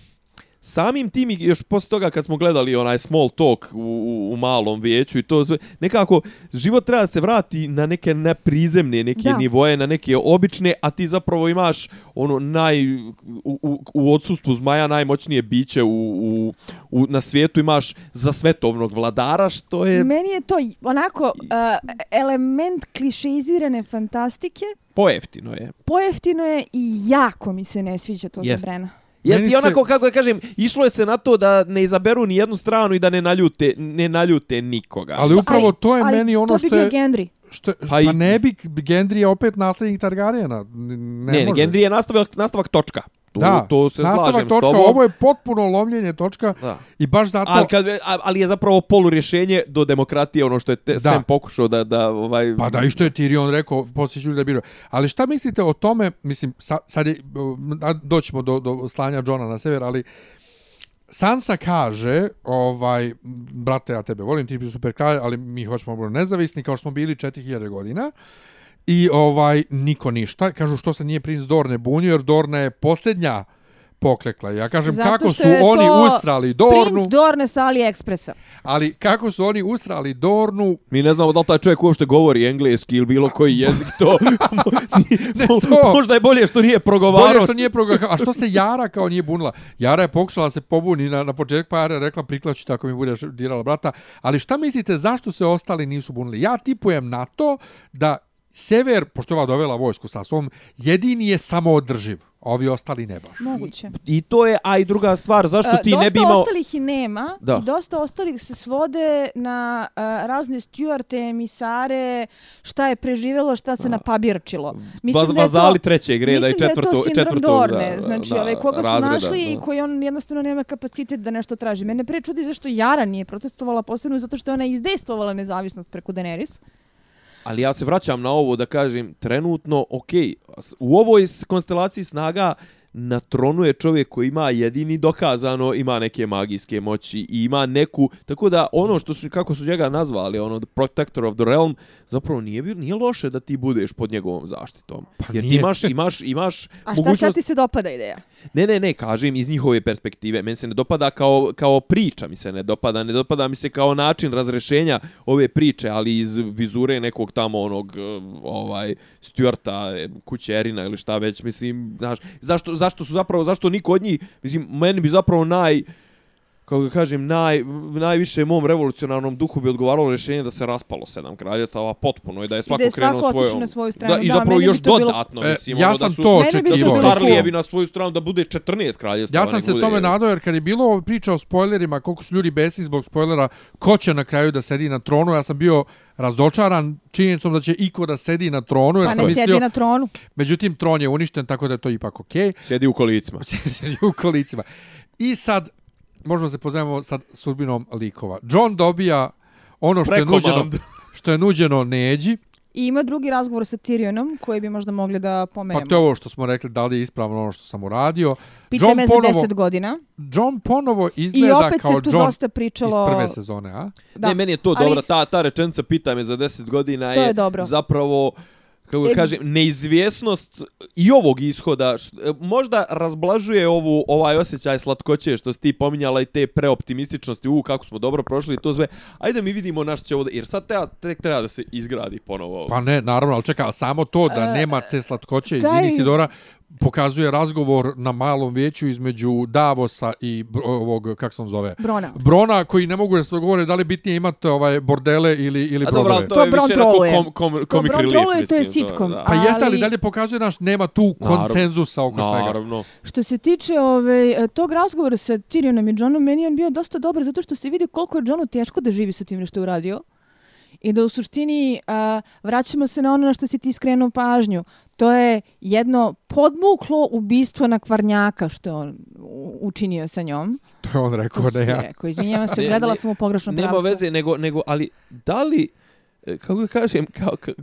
samim tim još posle toga kad smo gledali onaj small talk u, u, u malom vijeću i to sve, nekako život treba se vrati na neke neprizemne neke da. nivoje, na neke obične, a ti zapravo imaš ono naj, u, u, u odsustvu zmaja najmoćnije biće u, u, u, na svijetu imaš za svetovnog vladara, što je... Meni je to onako uh, element klišeizirane fantastike. Pojeftino je. Pojeftino je i jako mi se ne sviđa to Jest. za Brena. Jeste i onako, se... kako ja kažem, išlo je se na to da ne izaberu ni jednu stranu i da ne naljute, ne naljute nikoga. Ali upravo to je ali meni ono što je... To bi bio Gendry. Što, pa, pa ne bi Gendry je opet nasljednik Targaryena. Ne, ne, ne Gendry je nastavak, nastavak točka. To, da, to se slažem točka, s tobom. Ovo je potpuno lomljenje točka da. i baš zato... Ali, kad, ali je zapravo polu rješenje do demokratije, ono što je te, Sam pokušao da... da ovaj... Pa da, i što je Tyrion rekao, poslije ljudi da biro. Ali šta mislite o tome, mislim, sa, sad je, doćemo do, do slanja Johna na sever, ali Sansa kaže, ovaj, brate, ja tebe volim, ti bi super kralj, ali mi hoćemo biti nezavisni, kao što smo bili 4000 godina. I ovaj niko ništa. Kažu što se nije princ Dorne bunio, jer Dorna je posljednja poklekla. Ja kažem Zato kako su oni ustrali Dornu. Princ Dorne sa AliExpressa. Ali kako su oni ustrali Dornu. Mi ne znamo da li taj čovjek uopšte govori engleski ili bilo koji jezik to. *laughs* *laughs* ne, to. *laughs* Možda je bolje što nije progovarao. Bolje što nije progovarao. A što se Jara kao nije bunila? Jara je pokušala se pobuni na, na početku, pa Jara je rekla priklaću tako mi budeš dirala brata. Ali šta mislite zašto se ostali nisu bunili? Ja tipujem na to da Sever, pošto je ova dovela vojsku sa svom, jedini je samo održiv. Ovi ostali ne baš. Moguće. I to je, a i druga stvar, zašto ti uh, ne bi imao... Dosta ostalih i nema. Da. I dosta ostalih se svode na uh, razne stjuarte, emisare, šta je preživjelo, šta se uh, napabirčilo. Mislim Baz, da je to, trećeg reda i četvrtog. Mislim da je to sindrom Dorne. Da, znači, da, ove, koga razreda, su našli da. i koji on jednostavno nema kapacitet da nešto traži. Mene pre čudi zašto Jara nije protestovala posebno, zato što je ona izdejstvovala nezavisnost preko Daenerys. Ali ja se vraćam na ovo da kažem, trenutno, ok, u ovoj konstelaciji snaga na tronu je čovjek koji ima jedini dokazano, ima neke magijske moći i ima neku, tako da ono što su, kako su njega nazvali, ono, the protector of the realm, zapravo nije, nije loše da ti budeš pod njegovom zaštitom. Pa Jer nije. ti imaš, imaš, imaš A šta mogućnost... sad ti se dopada ideja? Ne, ne, ne, kažem iz njihove perspektive. Meni se ne dopada kao, kao priča, mi se ne dopada. Ne dopada mi se kao način razrešenja ove priče, ali iz vizure nekog tamo onog, eh, ovaj, Stuarta, eh, kućerina ili šta već, mislim, znaš, zašto, zašto su zapravo, zašto niko od njih, mislim, meni bi zapravo naj, kako ga kažem, naj, najviše mom revolucionarnom duhu bi odgovaralo rješenje da se raspalo sedam kraljestava potpuno i da je svako, I krenuo svako svojom... na svoju stranu. Da, I zapravo još dodatno, bilo... mislim, e, ja ono, sam da su, to očekivao. Da su Tarlijevi na svoju stranu da bude 14 kraljestava. Ja sam se bude... tome nadao jer kad je bilo priča o spoilerima, koliko su ljudi besi zbog spoilera, ko će na kraju da sedi na tronu, ja sam bio razočaran činjenicom da će iko da sedi na tronu. Jer pa sam ne mislio, sedi na tronu. Međutim, tron je uništen, tako da je to ipak okej. Okay. Sedi u kolicima. *laughs* sedi u kolicima. I sad, možemo se pozajemo sa sudbinom likova. John dobija ono što je nuđeno, što je nuđeno Neđi. I ima drugi razgovor sa Tyrionom koji bi možda mogli da pomenemo. Pa to je ovo što smo rekli, da li je ispravno ono što sam uradio. Pite John me ponovo, za deset godina. John ponovo izgleda kao John dosta pričalo... iz prve sezone, a? Da. Ne, meni je to ali... dobro. Ta, ta rečenica pita me za deset godina to je, je dobro. zapravo kako e, kažem, neizvjesnost i ovog ishoda e, možda razblažuje ovu ovaj osjećaj slatkoće što si ti pominjala i te preoptimističnosti, u kako smo dobro prošli to sve. Ajde mi vidimo naš će ovdje, jer sad treba, tek treba da se izgradi ponovo. Pa ne, naravno, ali čeka, samo to da nema te slatkoće, izvini Sidora, pokazuje razgovor na malom vijeću između Davosa i ovog kako se on zove Brona. Brona koji ne mogu da se dogovore da li bitnije imati ovaj bordele ili ili A dobro, to, to je više kom, kom, kom, to relief, to je sitcom. Pa ali... jeste ali dalje pokazuje naš nema tu konsenzusa oko svega. Naravno. Što se tiče ovaj tog razgovora sa Tyrionom i Johnom, meni je bio dosta dobar zato što se vidi koliko je Johnu teško da živi sa tim što je uradio. I da u suštini a, vraćamo se na ono na što si ti skrenuo pažnju. To je jedno podmuklo ubistvo na kvarnjaka što je on učinio sa njom. To je on rekao da ja. Rekao, izvinjavam se, gledala sam u pogrešnom pravcu. Nema veze, nego, nego, ali da li, e, kako kažem, kao, kao,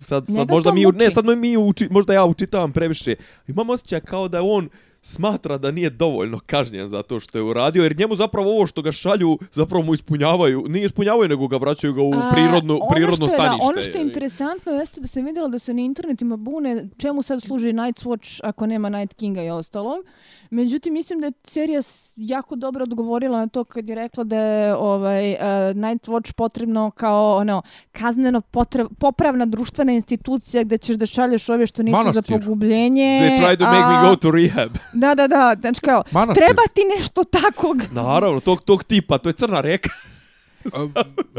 sad, sad možda mi, ne, sad mi uči, možda ja učitavam previše. Imam osjećaj kao da je on, smatra da nije dovoljno kažnjen za to što je uradio, jer njemu zapravo ovo što ga šalju, zapravo mu ispunjavaju, nije ispunjavaju, nego ga vraćaju ga u prirodno, A, prirodno što je, stanište. Da, ono što je interesantno jeste da se vidjela da se na internetima bune čemu sad služi Night's Watch ako nema Night Kinga i ostalog. Međutim, mislim da je serija jako dobro odgovorila na to kad je rekla da je ovaj, uh, Night Watch potrebno kao ono, kazneno potreb, popravna društvena institucija gdje ćeš da šalješ ove što nisu Manastir. za pogubljenje. They try to make a, me go to rehab. *laughs* Da, da, da. Znači kao, Manastir. treba ti nešto takog. Naravno, tog, tog tipa, to je crna reka.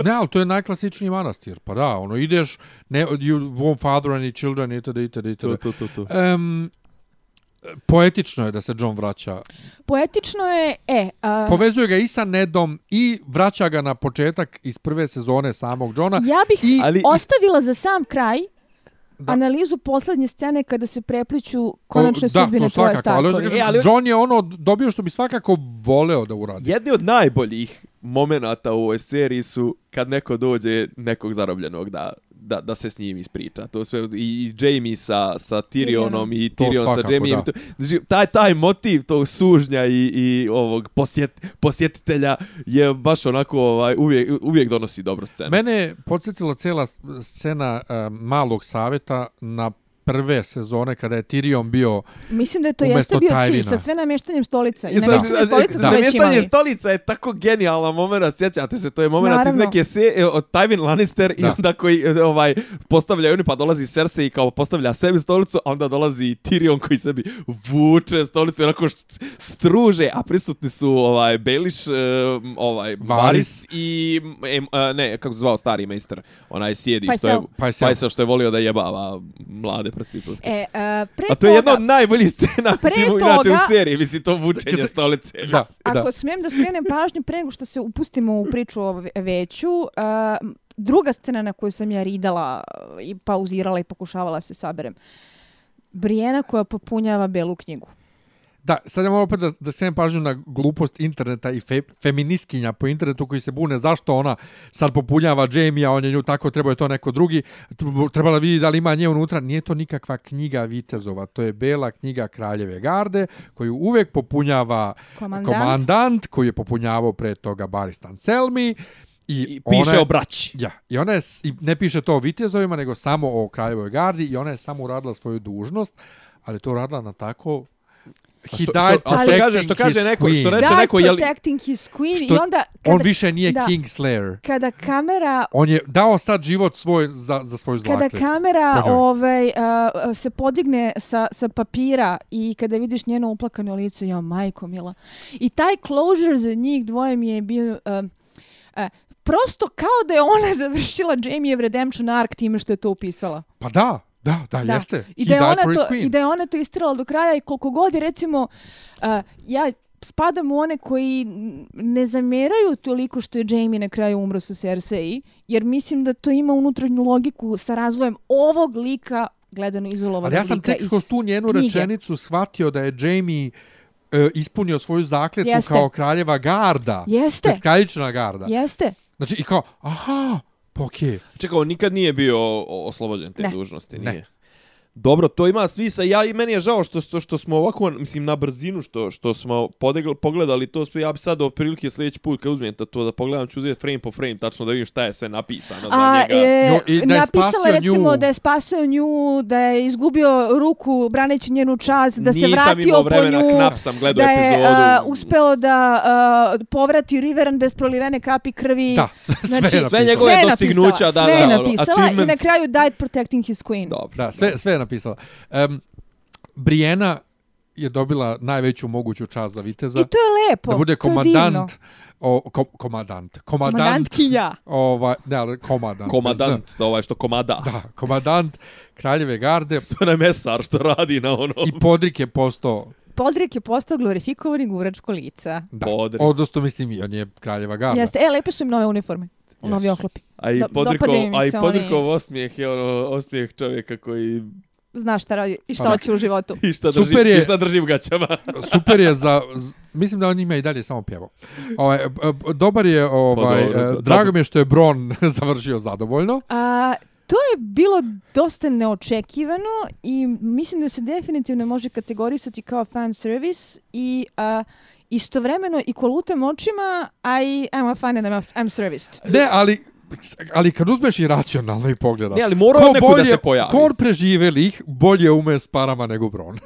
ne, ali to je najklasičniji manastir. Pa da, ono, ideš, ne, you won't father any children, itd., itd., itd. To, to, to, to. Um, poetično je da se John vraća. Poetično je, e... A... Povezuje ga i sa Nedom i vraća ga na početak iz prve sezone samog Johna. Ja bih i, ali, ostavila za sam kraj da. analizu poslednje scene kada se prepliču konačne da, sudbine tvoje starkove. E, ali... John je ono dobio što bi svakako voleo da uradi. Jedni od najboljih momenata u ovoj seriji su kad neko dođe nekog zarobljenog da da, da se s njim ispriča. To sve i, i Jamie sa sa Tyrionom i Tyrion sa Jamie. Znači taj taj motiv tog sužnja i i ovog posjet posjetitelja je baš onako ovaj uvijek uvijek donosi dobru scenu. Mene podsjetila cela scena uh, malog saveta na prve sezone kada je Tyrion bio Mislim da je to jeste bio cilj sa sve namještanjem stolica. I namještanje stolica da. Namještanje stolica je tako genijalan moment, sjećate se, to je moment iz neke se e, od Tywin Lannister da. i onda koji e, ovaj postavljaju oni pa dolazi Cersei kao postavlja sebi stolicu, a onda dolazi Tyrion koji sebi vuče stolicu onako struže, a prisutni su ovaj Baelish, ovaj Varys i ne, kako se zvao stari majstor, onaj sjedi što je pa što je volio da jebava mlade prostitutke. E, uh, pre A to je jedna od najboljih scena pre mislim, toga, inače u seriji, misli to vučenje stolice. Da, Ako da. smijem da skrenem pažnju pre nego što se upustimo u priču o veću, uh, druga scena na koju sam ja ridala i pauzirala i pokušavala se saberem. Brijena koja popunjava belu knjigu. Da, sad ja moram opet da, da skrenem pažnju na glupost interneta i fe, feminiskinja po internetu koji se bune zašto ona sad popunjava Jamie, a on je nju tako, treba je to neko drugi, trebala vidi da li ima nje unutra. Nije to nikakva knjiga Vitezova, to je bela knjiga Kraljeve garde koju uvek popunjava komandant, komandant koji je popunjavao pre toga Baristan Selmi. I, I piše je, o braći. Ja, i ona je, i ne piše to o Vitezovima, nego samo o Kraljevoj gardi i ona je samo uradila svoju dužnost, ali to uradila na tako he što, died što, protecting kaže, što kaže neko, queen. Što reče neko, je protecting his queen što, i onda... Kada, on više nije da, King Slayer. Kada kamera... On je dao sad život svoj za, za svoju zlakljet. Kada kamera ovaj, uh, se podigne sa, sa papira i kada vidiš njeno uplakano lice, ja, majko mila. I taj closure za njih dvoje mi je bio... Uh, uh, prosto kao da je ona *laughs* završila Jamie Redemption arc time što je to upisala. Pa da, Da, da, da. jeste. I da, je ona to, I da je ona to istirala do kraja i koliko god je, recimo, uh, ja spadam u one koji ne zamjeraju toliko što je Jamie na kraju umro sa Cersei, jer mislim da to ima unutrašnju logiku sa razvojem ovog lika gledano izolovanog lika Ali ja sam tek kroz tu njenu knjige. rečenicu shvatio da je Jamie uh, ispunio svoju zakljetu Jeste. kao kraljeva garda. Jeste. Beskajična garda. Jeste. Znači, i kao, aha, Pa okej. Okay. Čekaj, on nikad nije bio oslobođen te ne. dužnosti, nije. Ne. Dobro, to ima smisla. Ja i meni je žao što što što smo ovako mislim na brzinu što što smo podegli, pogledali to sve. Ja bih sad otprilike sljedeći put kad uzmem to, da pogledam ću uzeti frame po frame tačno da vidim šta je sve napisano A, za njega. E, Jo, i da je napisala spasio recimo nju. da je spasio nju, da je izgubio ruku braneći njenu čast, da se Nisam vratio imao po vremena, nju. knap sam gledao da je epizodu. a, uspeo da a, povrati Riveran bez prolivene kapi krvi. Da, sve, Znači, sve je sve njegove Sve dostignuća, napisala, da, sve je da, ono, napisala i na kraju died protecting his queen. Dobro. Da, sve, sve je napisala. Um, Briena je dobila najveću moguću čast za viteza. I to je lepo. da bude to je divno. komandant. O, ko, komadant. Komadant. Komandantkinja. Ovaj, ne, ali komadant. Komadant, da ovaj što komada. Da, komadant Kraljeve garde. *laughs* To je mesar što radi na ono. I Podrik je postao Podrik je postao glorifikovani guračko lica. Da, Podrik. odnosno mislim i on je kraljeva garda. Jeste, e, lepe su im nove uniforme. Novi oklopi. A i Podrikov, a i Podrikov oni- osmijeh je ono osmijeh čovjeka koji Znaš šta radi i šta Pa hoće u životu. *laughs* i šta Super drži, je- i šta drži u gaćama. *laughs* Super je za... z- Mislim da on ima i dalje samo pjevo. Ovaj, dobar je, ovaj, Pa dobro, eh, da- drago mi je što je Bron *laughs* završio zadovoljno. A, to je bilo dosta neočekivano i mislim da se definitivno može kategorisati kao fan service i a, istovremeno i kolutam očima, a i I'm a fan and I'm, I'm serviced. Ne, ali *laughs* ali kad uzmeš i racionalno i pogledaš. Ne, ali mora neko da se pojavi. Ko od preživelih bolje ume s parama nego Bron.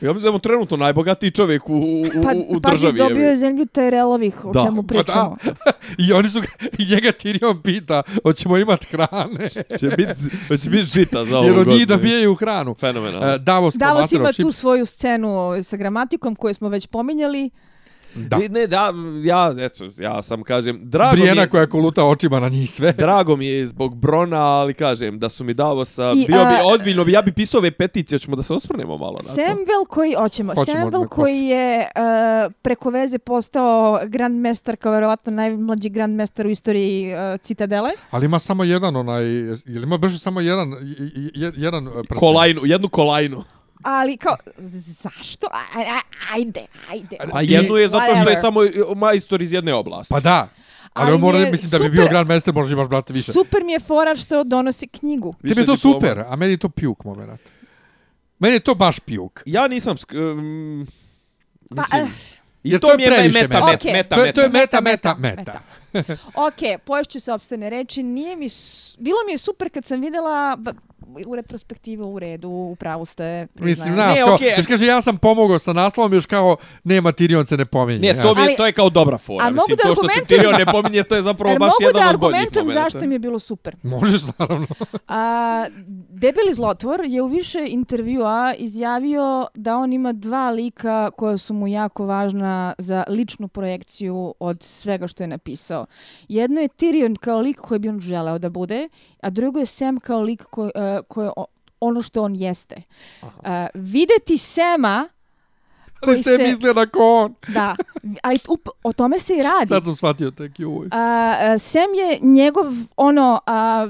Ja mislim da je on trenutno najbogatiji čovjek u, u, Pa, u, u pa državi. bi dobio je. je zemlju Tyrelovih, o Da. čemu Pa da. pričamo. *laughs* I oni su i njega Tyrion pita, hoćemo imati hrane. Će biti će bit žita za ovo Jer od njih godinu. dobijaju hranu. Fenomenalno. Uh, Davos, Davos ima tu svoju scenu sa gramatikom koju smo već pominjali. Da. Ne, ne, da, ja, eto, ja sam kažem, drago mi Brijena je, koja koluta očima na njih sve. *laughs* drago mi je zbog Brona, ali kažem, da su mi Davosa, I, bio bi a- odbiljno, bi- ja bi pisao ove peticije, ćemo da se osvrnemo malo na to. Samwell koji, hoćemo, Hoćemo Samwell odmah koji je uh, preko veze postao grandmestar, kao verovatno najmlađi grandmestar u istoriji uh, Citadele. Ali ima samo jedan onaj, ili ima baš samo jedan, jedan uh, prsten. Kolajnu, jednu kolajnu. Ali kao, zašto? Ajde, ajde. A I- jednu je zato što je samo majstor iz jedne oblasti. Pa da. Ali, Ali on mora, mislim da bi super- bio Grand Master, možda imaš brate više. Super mi je fora što donosi knjigu. Tebi je to diploma. super, a meni je to pjuk moment. Meni je to baš pjuk. Ja nisam... sk- um, Pa, mislim, I Jer to, to je meta, previše meta, meta. meta, Okej. meta, To, je- to je meta. meta, Meta, meta, meta. meta. ok, poješću sopstvene reči. Nije mi, bilo mi je super kad sam videla u retrospektivu u redu, u pravu ste. Mislim, priznajem. znaš, Ne, kao, okej. još kaže, ja sam pomogao sa naslovom, još kao, nema Tyrion se ne pominje. Ne, to, mi je, Ali- to je kao dobra fora. A Mislim, mogu da to što se argumentujem- Tyrion ne pominje, to je zapravo baš mogu da jedan od boljih argumentujem momenta. zašto mi je bilo super. Možeš, naravno. A, debeli zlotvor je u više intervjua izjavio da on ima dva lika koja su mu jako važna za ličnu projekciju od svega što je napisao. Jedno je Tyrion kao lik koji bi on želeo da bude, a drugo je Sam kao lik koji, uh, koji je o- ono što on jeste. Uh, videti Sema Ali koji se se- izgleda ko on. da, ali up, o tome se i radi. Sad sam shvatio tek i. A, a, Sam je njegov ono a,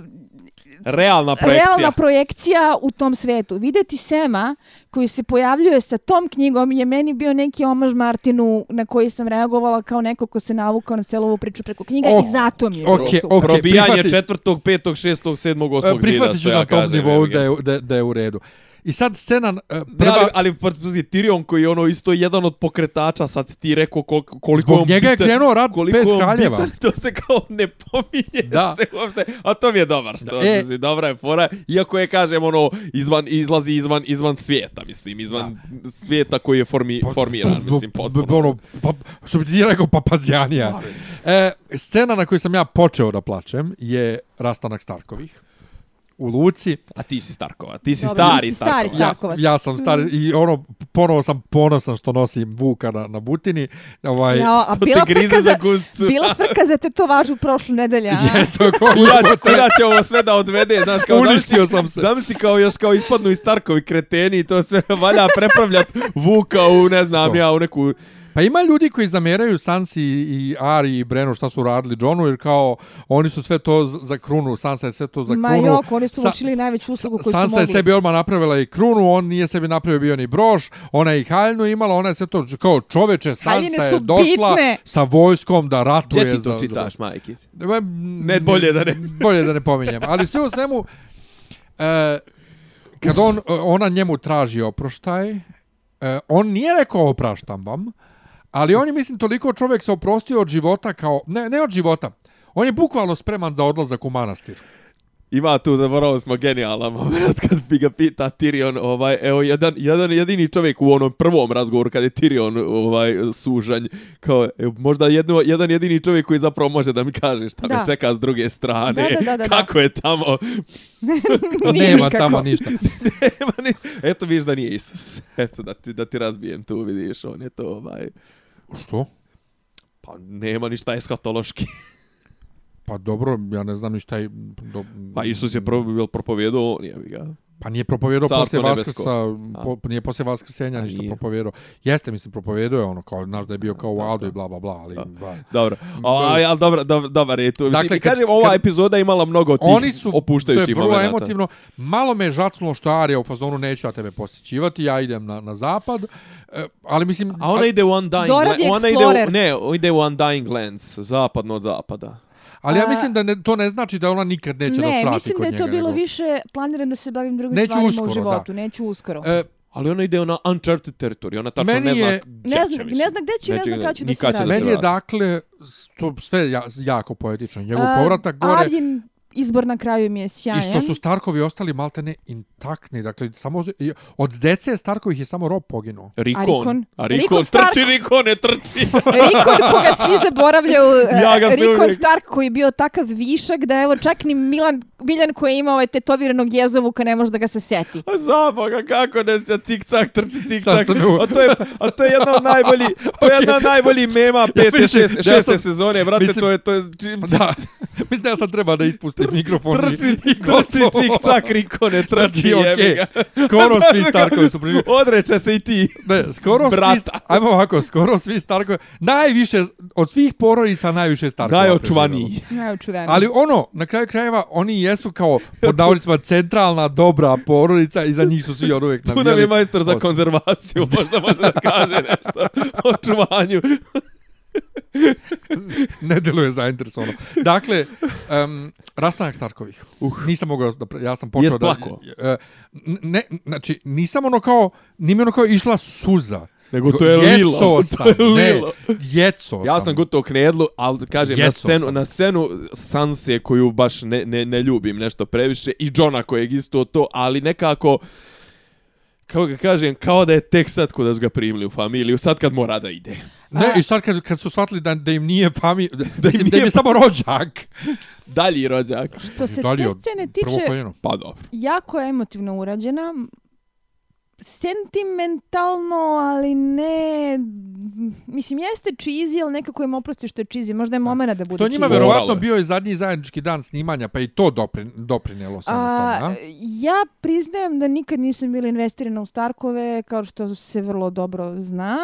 Realna projekcija. realna projekcija u tom svetu. Videti Sema koji se pojavljuje sa tom knjigom je meni bio neki omaž Martinu na koji sam reagovala kao neko ko se navukao na celu ovu priču preko knjiga Oh, i zato mi je bilo super. okej. Probijanje prihvati- četvrtog, petog, šestog, sedmog, osmog zida. Prihvatit ću na tom nivou da je, da, da je u redu. I sad scena uh, Ne, prva... ali, ali pazi, Tyrion koji je ono isto jedan od pokretača, sad si ti rekao koliko, koliko Zbog on njega je bitan, krenuo rat s pet kraljeva. bitan, to se kao ne pominje Da. se uopšte, a to mi je dobar što Da, e. e, si, dobra je fora, iako je, kažem, ono, izvan, izlazi izvan, izvan svijeta, mislim, izvan svijeta koji je formi, formiran, mislim, potpuno. Ono, pa, što bi ti rekao, papazjanija. E, scena na kojoj sam ja počeo da plačem je rastanak Starkovih u Luci. A ti si Starkova, ti si Dobro, stari ti si stari Starkova. Ja, Starkovac. ja sam stari i ono, ponovo sam ponosan što nosim Vuka na, na butini. Ovaj, Ja, a Što te bila grize frka, za za, guscu. bila frka za tetovažu prošle nedelje. a? Jesu, ko Kuda će, kuda će ovo sve da odvede, znaš, kao Uništio sam se. Zamisli kao još kao ispadnu i Starkovi kreteni i to sve valja prepravljat Vuka u, ne znam, To. ja, u neku... Pa ima ljudi koji zameraju Sansi i Ari i Brenu šta su radili Johnu, jer kao oni su sve to za krunu, Sansa je sve to za Ma krunu. jok, oni su Sa- učili najveću uslugu koju su Sansa mogli. je sebi odmah napravila i krunu, on nije sebi napravio bio ni broš, ona je i haljnu imala, ona je sve to kao čoveče, Sansa je došla bitne. sa vojskom da ratuje. Gdje ti za- to za- čitaš, majke? Ma, Ne, bolje da ne. *laughs* bolje da ne pominjem. Ali sve u svemu, e, kad on, ona njemu traži oproštaj, uh, on nije rekao opraštam vam, ali on je, mislim, toliko čovjek se oprostio od života kao, ne, ne od života, on je bukvalno spreman za odlazak u manastir. Ima tu, zaboravili smo genijalan moment kad bi ga pita Tyrion, ovaj, evo, jedan, jedan jedini čovjek u onom prvom razgovoru kad je Tyrion ovaj, sužanj, kao, evo, možda jedno, jedan jedini čovjek koji zapravo može da mi kaže šta da. me čeka s druge strane, da, da, da, da, kako je tamo. *laughs* Nema tamo ništa. *laughs* Nema ni... Eto viš da nije Isus. Eto da ti, da ti razbijem tu, vidiš, on je to, ovaj... Što? Pa nema ništa eskatološki. *laughs* Pa dobro, ja ne znam ništa. Do... Pa Isus je pro, bil propovjedao, nije mi ga. Pa nije propovjedao posle Vaskrsa, po, nije posle Vaskrsenja ništa nije. propovjedao. Jeste, mislim, propovjedao je ono, kao, znaš da je bio kao u Aldo i bla, bla, bla, ali... Ba. Dobro, ali, ali dobro, dobro, dobar je to. Dakle, kad, kažem, ova kad, epizoda imala mnogo tih oni su, opuštajućih momenata. To je vrlo emotivno. Malo me žacnulo što Arija u fazonu neću ja tebe posjećivati, ja idem na, na zapad. E, ali mislim... A ona ide u Undying... Ona ide u, ne, ide u Undying Lands, zapadno od zapada. Ali ja mislim da ne, to ne znači da ona nikad neće ne, da svrati kod njega. Ne, mislim da je to bilo nego... više planirano da se bavim drugim neću stvarima uskoro, u životu. Da. Neću uskoro. E, ali ona ide na uncharted territory, ona tačno ne zna je, ne zna, ne zna gdje će, ne zna kada će da se vrati. Meni je dakle, to sve jako poetično. Njegov povratak gore... Arjen izbor na kraju mi je sjajan. I što su Starkovi ostali maltene intaktni. Dakle, samo, od dece Starkovih je samo Rob poginuo. Rikon. A Rikon, A Rikon, Rikon trči, Rikon ne trči. *laughs* Rikon koga svi zaboravljaju. *laughs* ja ga Rikon uvijek. Stark koji je bio takav višak da evo čak ni Milan, Miljan koji je imao ovaj tetoviranog jezovuka ne može da ga se seti. A zaboga, kako ne se cik-cak trči cik-cak. A to je, a to je jedna od najbolji, to je *laughs* jedna od najboljih mema pete, šeste, šeste sezone, brate, mislim, to je, to je, da, *laughs* mislim da ja sad treba da ispustim mikrofon trči, i trči cik cak riko ne trči znači, okay. skoro *laughs* svi Starkovi su prišli odreče se i ti ne, skoro Brata. svi ajmo ovako skoro svi Starkovi najviše od svih porodica najviše Starkova najočuvaniji. Najočuvaniji. Ali ono na kraju krajeva oni jesu kao pod navodnicima centralna dobra porodica i za njih su svi od uvek navijali tu nam je majstor za konzervaciju možda može da kaže nešto o čuvanju *laughs* ne deluje zainteresovano. Dakle, um, rastanak Starkovih. Uh. Nisam mogao da... Ja sam počeo da... plako. Uh, ne, znači, nisam ono kao... Nije ono kao išla suza. Nego to je lilo. Sam. *laughs* To je lilo. Ne, jeco Ja sam gutao knedlu, ali kažem, na scenu, na scenu Sanse koju baš ne, ne, ne ljubim nešto previše i Johna kojeg isto to, ali nekako kako ga kažem, kao da je tek sad kod da su ga primili u familiju, sad kad mora da ide. Ne, A... i sad kad, kad su shvatili da, da im nije familija, da, *laughs* da, im da im je samo rođak. Dalji rođak. Što se te scene tiče, pa dobro. jako je emotivno urađena sentimentalno, ali ne... Mislim, jeste cheesy, ali nekako im oprosti što je cheesy. Možda je momena da bude To njima verovatno bio i zadnji zajednički dan snimanja, pa i to doprin, doprinjelo samo A, tome, Ja priznajem da nikad nisam bila investirana u Starkove, kao što se vrlo dobro zna.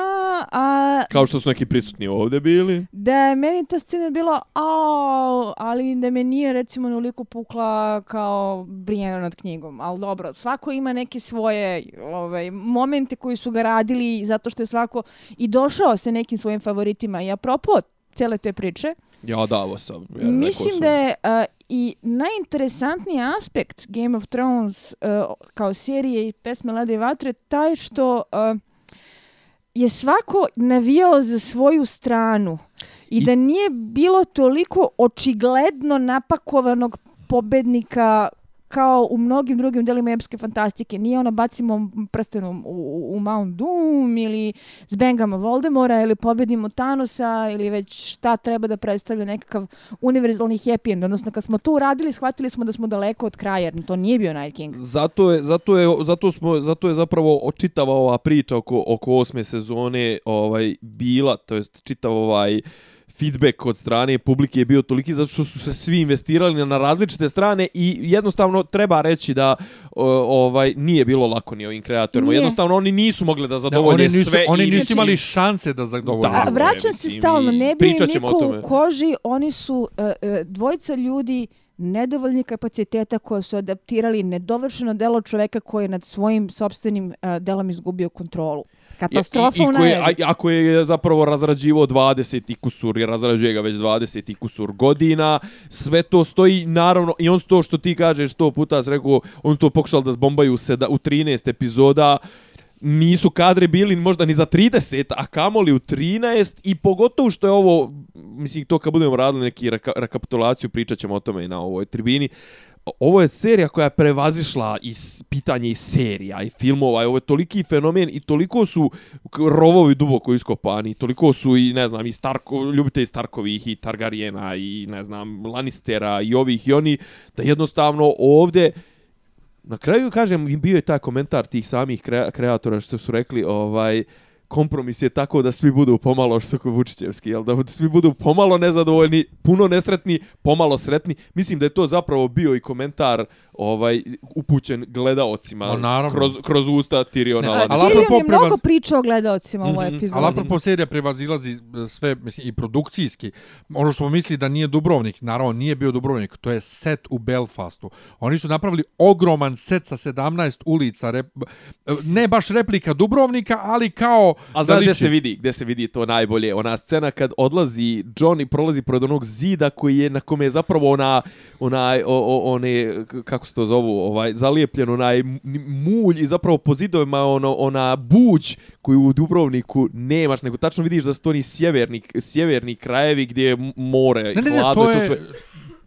A, kao što su neki prisutni ovdje bili. Da je meni ta scena bila, au, ali da me nije recimo nuliko pukla kao Brijana nad knjigom. Ali dobro, svako ima neke svoje ovaj, momente koji su ga radili zato što je svako i došao sa nekim svojim favoritima. I apropo cele te priče, Ja davo sam. Ja mislim sam. da je uh, i najinteresantniji aspekt Game of Thrones uh, kao serije i pesme Lade i Vatre taj što uh, je svako navijao za svoju stranu i, I da nije bilo toliko očigledno napakovanog pobednika kao u mnogim drugim delima epske fantastike. Nije ono bacimo prstenom u, u Mount Doom ili zbengamo Voldemora ili pobedimo Thanosa ili već šta treba da predstavlja nekakav univerzalni happy end. Odnosno kad smo to uradili, shvatili smo da smo daleko od kraja jer to nije bio Night King. Zato je, zato je, zato smo, zato je zapravo očitava ova priča oko, oko osme sezone ovaj bila, to jest čitav ovaj feedback od strane publike je bio toliki zato što su se svi investirali na različite strane i jednostavno treba reći da ovaj nije bilo lako ni ovim kreatorima. Jednostavno oni nisu mogli da zadovolje ne, oni nisu, sve. Oni nisu imali šanse da zadovolje. Da, vraćam se stalno, ne bi niko u koži, oni su uh, uh, dvojica ljudi nedovoljni kapaciteta koje su adaptirali nedovršeno delo čoveka koji je nad svojim sobstvenim uh, delom izgubio kontrolu. Katastrofa I, i, u koje, a, ako je zapravo razrađivo 20 i kusur, jer razrađuje ga već 20 i kusur godina, sve to stoji, naravno, i on to što ti kažeš, to puta rekao, on to pokušao da zbombaju seda, u 13 epizoda, nisu kadre bili možda ni za 30, a kamoli u 13 i pogotovo što je ovo, mislim to kad budemo radili neki reka, rekapitulaciju, pričat ćemo o tome i na ovoj tribini, ovo je serija koja je prevazišla i pitanje i serija i filmova, i ovo je toliki fenomen i toliko su rovovi duboko iskopani, toliko su i ne znam i Starko, ljubite i Starkovih i Targarijena i ne znam Lannistera i ovih i oni, da jednostavno ovdje Na kraju, kažem, bio je taj komentar tih samih kreatora što su rekli, ovaj, kompromis je tako da svi budu pomalo što ko Vučićevski, jel? da svi budu pomalo nezadovoljni, puno nesretni, pomalo sretni. Mislim da je to zapravo bio i komentar ovaj upućen gledaocima no, kroz, kroz usta Tiriona. Ne, ali Tyrion je mnogo pričao gledaocima mm -hmm. u ovoj epizodi. Ali apropo serija prevazilazi e, sve, mislim, i produkcijski. Ono što smo mislili da nije Dubrovnik, naravno nije bio Dubrovnik, to je set u Belfastu. Oni su napravili ogroman set sa 17 ulica, rep, e, ne baš replika Dubrovnika, ali kao A znaš gdje se vidi, gdje se vidi to najbolje? Ona scena kad odlazi John i prolazi pored onog zida koji je na kome je zapravo ona, ona, o, o, one, kako se to zovu, ovaj, zalijepljen onaj mulj i zapravo po zidovima ono, ona buđ koju u Dubrovniku nemaš, nego tačno vidiš da su to ni sjeverni, sjeverni krajevi gdje je more, ne, ne, ne, hladno to je, to sve.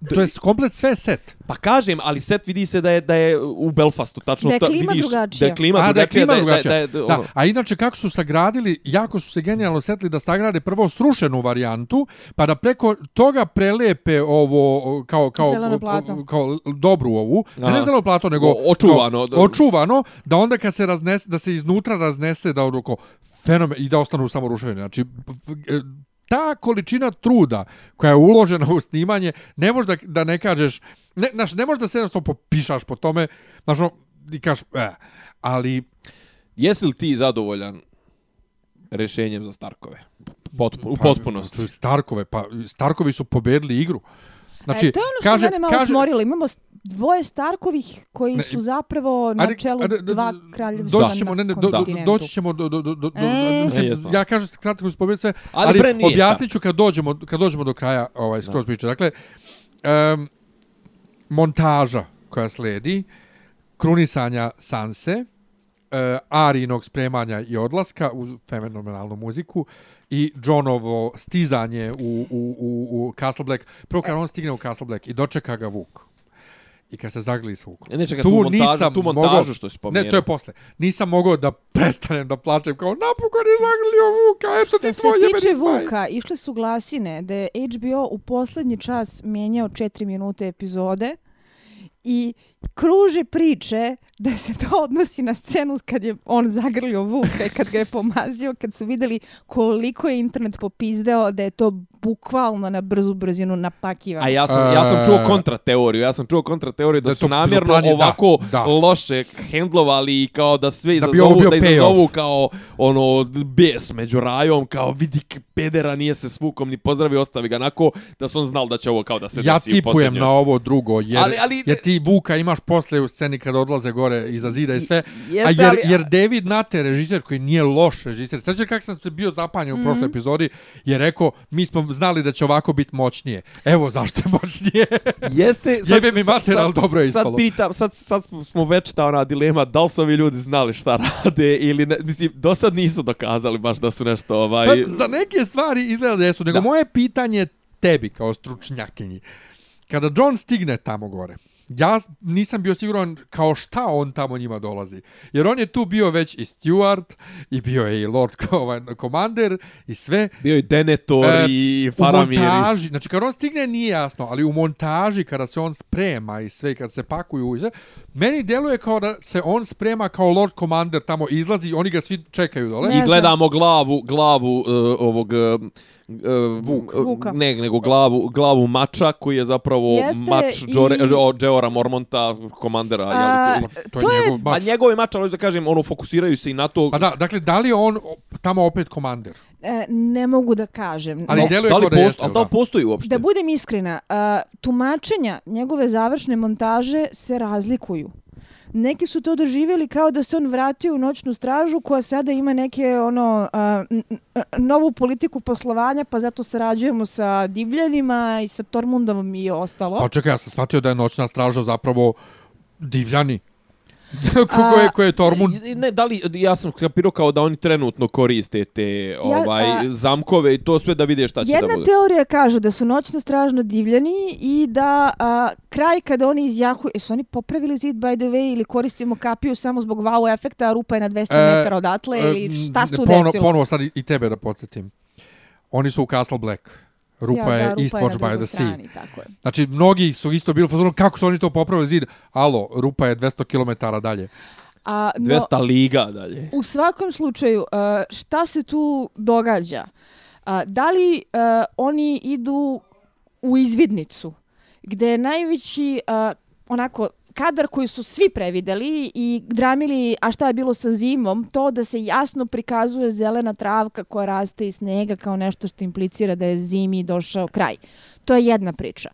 To je komplet sve set. Pa kažem, ali set vidi se da je da je u Belfastu tačno da je klima vidiš drugačija. da je klima a, drugačija. Da je klima drugačija. Da, da, da, da, ono. a inače kako su sagradili, jako su se genijalno setili da sagrade prvo srušenu varijantu, pa da preko toga prelepe ovo kao kao kao, kao dobru ovu, ne, ne zeleno plato nego očuvano, kao, očuvano, da onda kad se raznese da se iznutra raznese da ono fenomen i da ostanu samo ruševine. Znači ta količina truda koja je uložena u snimanje, ne možeš da, da ne kažeš, ne, znaš, ne možeš da se jednostavno popišaš po tome, znaš, no, i kažeš, eh, ali... Jesi li ti zadovoljan rešenjem za Starkove? Potpuno, u pa, potpunosti. Znači, Starkove, pa Starkovi su pobedili igru. Znači, e, to je ono što kaže, mene malo kaže, smorilo. Imamo dvoje Starkovih koji ne, su zapravo na čelu ajde, dva kraljevstva doći ćemo, ne, ne, do, do, doći ćemo do, do, do, do, e, mislim, e, ja kažem kratko uz pobjede sve, ali, ali objasnit ću kad dođemo, kad dođemo do kraja ovaj, skroz priče. Dakle, um, montaža koja sledi, krunisanja Sanse, uh, Arinog spremanja i odlaska uz fenomenalnu muziku, i Johnovo stizanje u, u, u, u Castle Black. Prvo kad on stigne u Castle Black i dočeka ga Vuk. I kad se zagli s Vukom. E, ne, čekaj, tu, tu, montažu, nisam tu montažu mogao, što si spomenuo. Ne, to je posle. Nisam mogao da prestanem da plačem kao napokon je zagrlio Vuka, eto ti tvoje meni Što se tiče Vuka, išle su glasine da je HBO u poslednji čas mijenjao 4 minute epizode i kruže priče da se to odnosi na scenu kad je on zagrlio Vuka i kad ga je pomazio, kad su videli koliko je internet popizdeo da je to bukvalno na brzu brzinu napakivano. A ja sam, ja sam čuo e. kontrateoriju, ja sam čuo kontrateoriju da, da su namjerno planje, ovako da, da. loše hendlovali i kao da sve izazovu, da, da izazovu kao ono bes među rajom, kao vidi pedera nije se s Vukom ni pozdravio, ostavi ga nako da su on znal da će ovo kao da se ja desi Ja tipujem na ovo drugo, jer, ali, ali, jer ti Vuka imaš posle u sceni kad odlaze gore iza zida i sve. Jeste, a jer, jer David Nate, režiser koji nije loš režiser, sveće kako sam se bio zapanjen mm -hmm. u prošloj mhm. epizodi, je rekao, mi smo znali da će ovako biti moćnije. Evo zašto je moćnije. *laughs* Jeste, sad, Jebe mi mater, ali dobro je ispalo. Sad pitam, sad, sad smo već ta ona dilema, da li su ovi ljudi znali šta rade ili ne, mislim, do sad nisu dokazali baš da su nešto ovaj... Pa, za neke stvari izgleda da jesu, nego da. moje pitanje tebi kao stručnjakinji. Kada John stigne tamo gore, ja nisam bio siguran kao šta on tamo njima dolazi. Jer on je tu bio već i Stuart, i bio je i Lord *laughs* Commander, i sve. Bio je Denethor e, i Faramir. U montaži, znači kad on stigne nije jasno, ali u montaži kada se on sprema i sve, kad se pakuju i sve, meni deluje kao da se on sprema kao Lord Commander tamo izlazi i oni ga svi čekaju dole. I gledamo glavu, glavu uh, ovog... Uh, uh, Vuk. Vuka. Ne, nego glavu, glavu mača koji je zapravo Jeste mač Džore, i... Džeora Mormonta, komandera. A, jel, to, to je njegov mač. A njegove mač, ali da kažem, ono, fokusiraju se i na to... Pa da, dakle, da li on tamo opet komander? E, ne mogu da kažem. Ali ne. da li, posto, jeste, ali da li postoji uopšte? Da budem iskrena, uh, tumačenja njegove završne montaže se razlikuju neki su to doživjeli kao da se on vratio u noćnu stražu koja sada ima neke ono a, novu politiku poslovanja pa zato sarađujemo sa divljanima i sa Tormundom i ostalo. Pa čekaj, ja sam shvatio da je noćna straža zapravo divljani. *laughs* Kako je, ko je Tormund? Ne, da li, ja sam kapirao kao da oni trenutno koriste te ovaj, ja, a, zamkove i to sve da vide šta će da bude. Jedna teorija kaže da su noćno stražno divljani i da a, kraj kada oni izjahu, su oni popravili zid by the way ili koristimo kapiju samo zbog wow efekta, a rupa je na 200 e, metara odatle e, ili šta se tu pono, desilo? Ponovo sad i tebe da podsjetim. Oni su u Castle Black. Rupa ja, da, je Eastwatch by the Sea. Strani, tako je. Znači, mnogi su isto bili fazonu, kako su oni to popravili zid? Alo, Rupa je 200 km dalje. A, no, 200 liga dalje. U svakom slučaju, šta se tu događa? Da li oni idu u izvidnicu, gde je najveći onako kadar koji su svi prevideli i dramili, a šta je bilo sa zimom, to da se jasno prikazuje zelena travka koja raste iz snega kao nešto što implicira da je zimi došao kraj. To je jedna priča.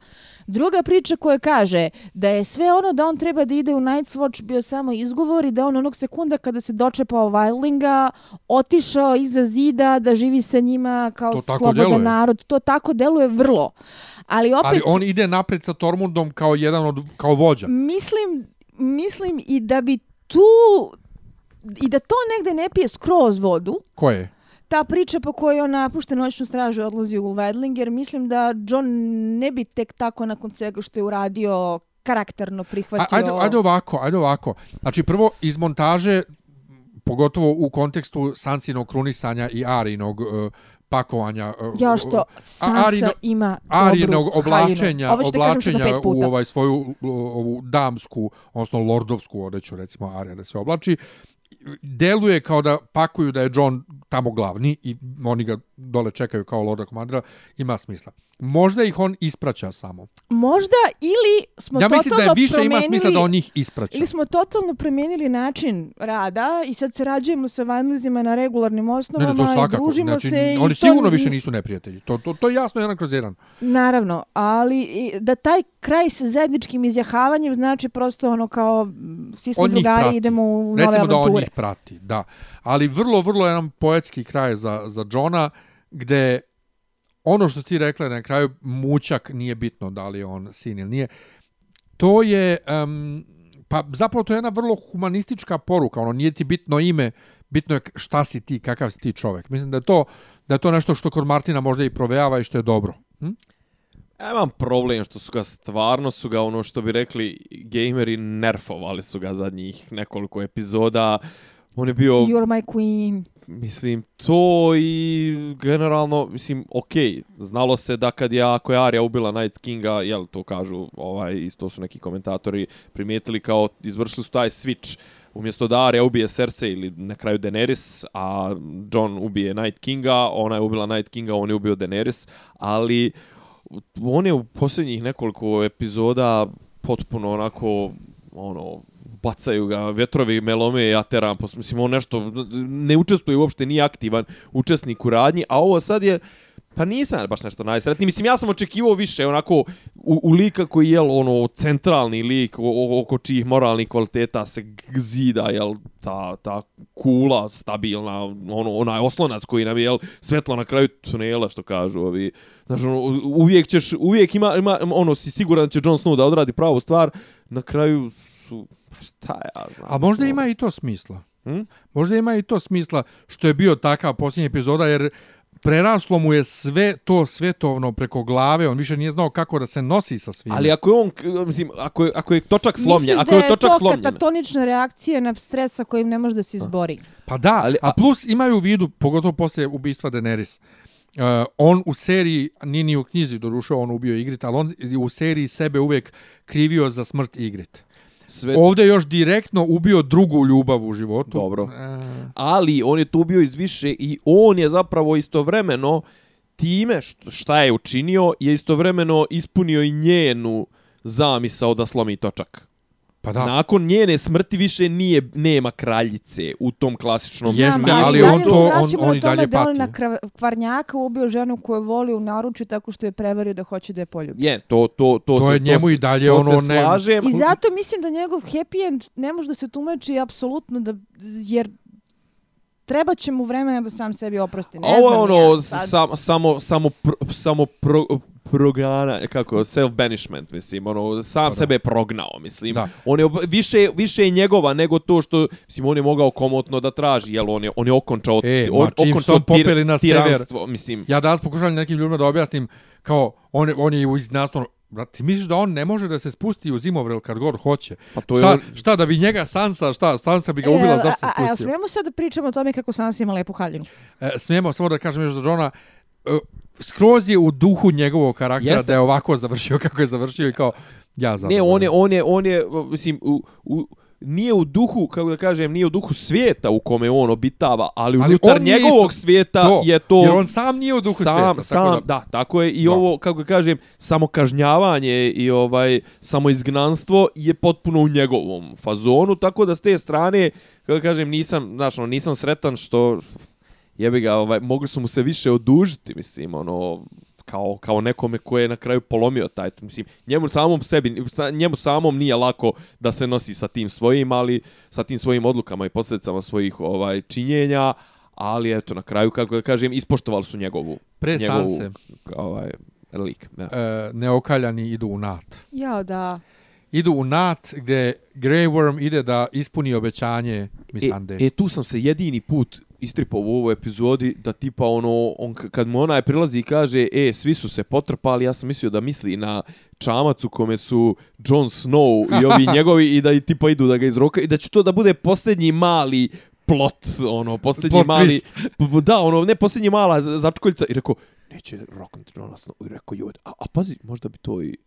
Druga priča koja kaže da je sve ono da on treba da ide u Night's Watch bio samo izgovor i da on onog sekunda kada se dočepao Wildlinga otišao iza zida da živi sa njima kao slobodan narod. To tako deluje vrlo. Ali opet Ali on ide napred sa Tormundom kao jedan od kao vođa. Mislim mislim i da bi tu i da to negde ne pije skroz vodu. Ko je? Ta priča po kojoj on napušta noćnu stražu i odlazi u Wedlinger, mislim da John ne bi tek tako nakon svega što je uradio karakterno prihvatio. Ajde, ajde ovako, ajde ovako. Znači prvo iz montaže pogotovo u kontekstu Sansinog krunisanja i Arinog uh, pakovanja uh, ja što Sansa Arino, ima Arinog oblačenja oblačenja u ovaj svoju ovu damsku odnosno lordovsku odeću recimo Arija da se oblači deluje kao da pakuju da je John tamo glavni i oni ga dole čekaju kao Lorda Komandra, ima smisla. Možda ih on ispraća samo. Možda ili smo ja mislim da je više ima smisla da on ih ispraća. Ili smo totalno promijenili način rada i sad se rađujemo sa vanlizima na regularnim osnovama ne, ne, to svakako. i družimo znači, se. Oni sigurno više nisu neprijatelji. To, to, to je jasno jedan kroz jedan. Naravno, ali da taj kraj sa zajedničkim izjahavanjem znači prosto ono kao svi smo drugari idemo u nove Recimo avanture. Recimo da on ih prati, da. Ali vrlo, vrlo jedan poetski kraj za, za Johna gde ono što ti rekla na kraju mućak nije bitno da li je on sin ili nije. To je um, pa zapravo to je jedna vrlo humanistička poruka ono nije ti bitno ime bitno je šta si ti kakav si ti čovjek. Mislim da je to da je to nešto što kod Martina možda i provejava i što je dobro. Hm? Ja imam problem što su ga stvarno su ga ono što bi rekli gameri nerfovali su ga zadnjih nekoliko epizoda. On je bio You're my queen Mislim, to i generalno, mislim, okej, okay, znalo se da kad je, ako je Arya ubila Night Kinga, jel, to kažu, ovaj, isto su neki komentatori primijetili kao, izvršili su taj switch, umjesto da Arya ubije Cersei ili na kraju Daenerys, a Jon ubije Night Kinga, ona je ubila Night Kinga, on je ubio Daenerys, ali on je u posljednjih nekoliko epizoda potpuno onako, ono, bacaju ga vetrovi melome ja teram mislim on nešto ne učestvuje uopšte ni aktivan učesnik u radnji a ovo sad je pa nisam baš nešto najsretniji. Mislim ja sam očekivao više onako u, u lika koji je ono centralni lik oko čijih moralnih kvaliteta se zida jel ta ta kula stabilna ono onaj oslonac koji nam je jel svetlo na kraju tunela što kažu ovi. Znači ono, uvijek ćeš uvijek ima, ima ono si siguran da će Jon Snow da odradi pravu stvar na kraju su Pa šta ja znam. A možda ima i to smisla. Hm? Možda ima i to smisla što je bio takav posljednji epizoda, jer preraslo mu je sve to svetovno preko glave, on više nije znao kako da se nosi sa svim. Ali ako je on, mislim, ako je, ako je točak slomljen, ako je točak slomljen. Misliš da je to katatonična reakcija na stresa kojim ne može da se izbori? Pa da, ali, a, a plus imaju u vidu, pogotovo posle ubistva Daenerys, Uh, on u seriji, nije ni u knjizi dorušao, on ubio Igrit, ali on u seriji sebe uvijek krivio za smrt Igrit sve... Ovdje još direktno ubio drugu ljubav u životu. Dobro. E... Ali on je to ubio iz više i on je zapravo istovremeno time šta je učinio je istovremeno ispunio i njenu zamisao da slomi točak. Pa da. Nakon njene smrti više nije nema kraljice u tom klasičnom Jeste, ali on to on, on i dalje pati. na kvarnjaka ubio ženu koju voli u naručju tako što je prevario da hoće da je poljubi. Je, to to to, to se je njemu to, i dalje ono ne. Slažem. I zato mislim da njegov happy end ne može da se tumači apsolutno da jer treba će mu vremena da sam sebi oprosti. Ne Ovo znam ono, ja, sam, samo, samo, pro, samo pro, progana, kako, self-banishment, mislim, ono, sam pa sebe je prognao, mislim. Da. On je više, više je njegova nego to što, mislim, on je mogao komotno da traži, jel, on je, on je okončao, e, on, okončao popeli na sever, mislim. Ja danas pokušavam nekim ljudima da objasnim, kao, on je, on je iz nastavnog, Brat, ti misliš da on ne može da se spusti u Zimovrel kad god hoće? Pa to je šta, on... šta da bi njega Sansa, šta, Sansa bi ga ubila, e, zašto se spustio? A, a, a smijemo sad da pričamo o tome kako Sansa ima lepu haljinu? E, smijemo, samo da kažem još za Johna, e, skroz je u duhu njegovog karaktera Jeste. da je ovako završio *laughs* kako je završio i kao ja znam. Ne, on je, on je, on je, mislim, u, u, nije u duhu, kako da kažem, nije u duhu svijeta u kome on obitava, ali, ali unutar njegovog isto, svijeta to, je to... Jer on sam nije u duhu sam, svijeta. Sam, tako da, da, tako je. I da. ovo, kako da kažem, samo kažnjavanje i ovaj samo izgnanstvo je potpuno u njegovom fazonu, tako da s te strane, kako da kažem, nisam, znaš, ono, nisam sretan što jebi ga, ovaj, mogli su mu se više odužiti, mislim, ono, kao, kao nekome koje je na kraju polomio taj, mislim, njemu samom sebi, njemu samom nije lako da se nosi sa tim svojim, ali sa tim svojim odlukama i posljedicama svojih ovaj činjenja, ali eto, na kraju, kako da kažem, ispoštovali su njegovu, Pre njegovu, sanse. ovaj, lik. Ja. E, neokaljani idu u nat. Ja, da. Idu u nat gdje Grey Worm ide da ispuni obećanje Misande. E, e, tu sam se jedini put istripao u ovoj epizodi da tipa ono, on, kad mu onaj prilazi i kaže, e, svi su se potrpali, ja sam mislio da misli na čamacu kome su Jon Snow i ovi *laughs* njegovi i da i tipa idu da ga izroka i da će to da bude posljednji mali plot, ono, posljednji plot mali... Twist. *laughs* Da, ono, ne posljednji mala začkoljica i rekao, neće roknuti Jon Snow i rekao, joj, a, a pazi, možda bi to i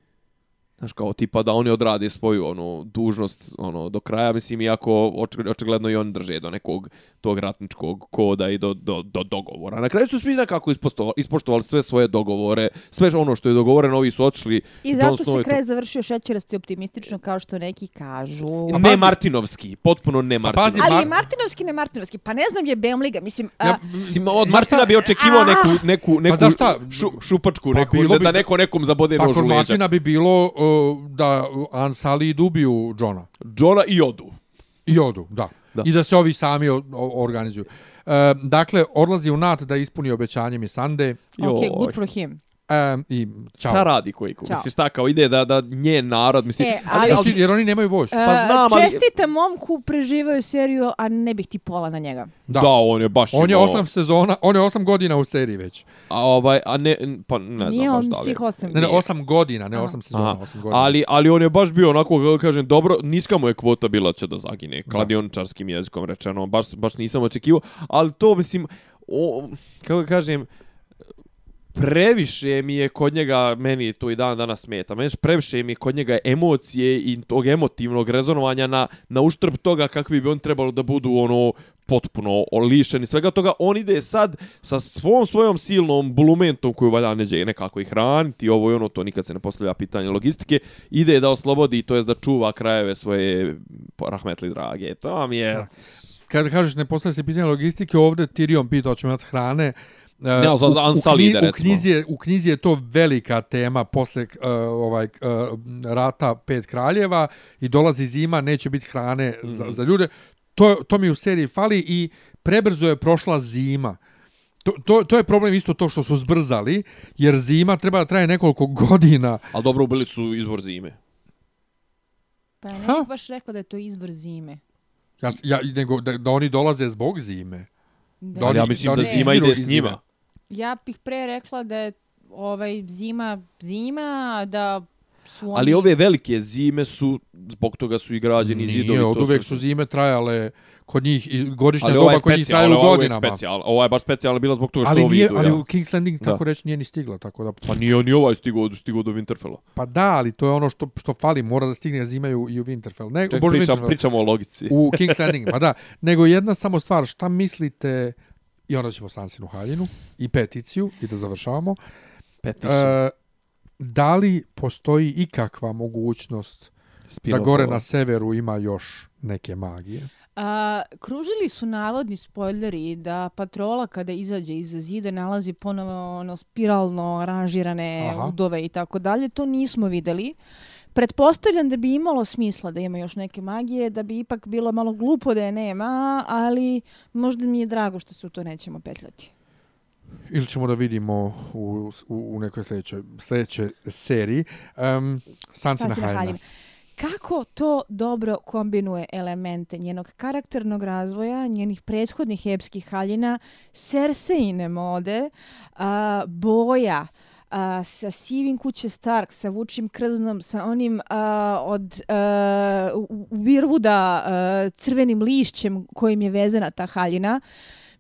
Znaš, kao tipa da oni odrade svoju ono, dužnost ono, do kraja, mislim, iako očigledno i oni drže do nekog tog ratničkog koda i do, do, do dogovora. Na kraju su svi nekako ispoštovali sve svoje dogovore, sve ono što je dogovoreno, ovi su očili. I zato se kraj završio šećerasti optimistično, kao što neki kažu. Pa ne Martinovski, potpuno ne Martinovski. Ali Martinovski, ne Martinovski, pa ne znam je Bemliga, mislim... Ja, mislim od Martina bi očekivao neku, neku, neku pa da šta? Šu, šupačku, pa neku, da, da neko nekom zabode pa nož u leđa. Pa Martina bi bilo uh, da Ansali i ubiju Johna. Johna i odu. I odu, da. Da. I da se ovi sami organizuju. E, dakle, odlazi u NAT da ispuni obećanje mi Sande. Ok, good for him. Um, i čao. Šta radi koji ku? Misliš šta kao ide da da nje narod misli. E, ali, ali, jer oni nemaju vojsku. Uh, pa znam ali čestite momku preživaju seriju, a ne bih ti pola na njega. Da, da on je baš On je 8 sezona, on je 8 godina u seriji već. A ovaj a ne pa ne znam Nije baš da li. Nije on svih 8. Ne, ne, 8 godina, ne 8 sezona, 8 godina. Ali ali on je baš bio onako kako kažem dobro, niska mu je kvota bila će da zagine. Kladiončarskim jezikom rečeno, baš baš nisam očekivao, ali to mislim o, kako kažem previše mi je kod njega, meni to i dan danas smeta, meni previše mi je kod njega emocije i tog emotivnog rezonovanja na, na uštrb toga kakvi bi on trebalo da budu ono potpuno lišeni svega toga. On ide sad sa svom svojom silnom bulumentom koju valja neđe nekako i hraniti, ovo i ono, to nikad se ne postavlja pitanje logistike, ide da oslobodi, to jest da čuva krajeve svoje rahmetli drage. To mi je... Kada kažeš ne postavlja se pitanje logistike, ovdje Tyrion pita, hoćemo imati hrane, Ne, za, za u, u, knji, u, knjizi je, u knjizi je to velika tema posle uh, ovaj uh, rata pet kraljeva i dolazi zima, neće biti hrane mm. za, za ljude. To, to mi u seriji fali i prebrzo je prošla zima. To, to, to je problem isto to što su zbrzali, jer zima treba da traje nekoliko *laughs* godina. Ali dobro, bili su izvor zime. Pa ja ne bih baš rekla da je to izvor zime. Ja, ja, nego da, da oni dolaze zbog zime. Da, da oni, ja mislim da, da zima ide s njima. Ja bih pre rekla da je ovaj zima zima, da su oni... Ali ove velike zime su, zbog toga su i građeni Nije, zidovi. Nije, od uvek su zime trajale kod njih i godišnja doba kod njih traju godinama. Specijal, ovo je baš specijalno bilo zbog toga što ali ovi nije, idu. Ali u King's Landing tako reći nije ni stigla. Tako da... Pa nije ni ovaj stigao, stigao do Winterfella. Pa da, ali to je ono što, što fali. Mora da stigne zima i u, i u Winterfell. Ne, Ček, pričam, Winterfell. pričamo o logici. U King's Landing, pa da. Nego jedna samo stvar, šta mislite I onda ćemo Sansinu haljinu i peticiju i da završavamo. Peticiju. E, da li postoji ikakva mogućnost da gore na severu ima još neke magije. A, kružili su navodni spoileri da patrola kada izađe iz zida nalazi ponovo ono spiralno aranžirane Aha. udove i tako dalje. To nismo videli. Pretpostavljam da bi imalo smisla da ima još neke magije, da bi ipak bilo malo glupo da je nema, ali možda mi je drago što se u to nećemo petljati. Ili ćemo da vidimo u, u, u nekoj sljedećoj, sljedećoj seriji. Um, Sansina Haljina kako to dobro kombinuje elemente njenog karakternog razvoja, njenih prethodnih epskih haljina, Cerseine mode, a, boja, a, sa sivim kuće Stark, sa vučim krznom, sa onim a, od a, Wirwooda a, crvenim lišćem kojim je vezana ta haljina.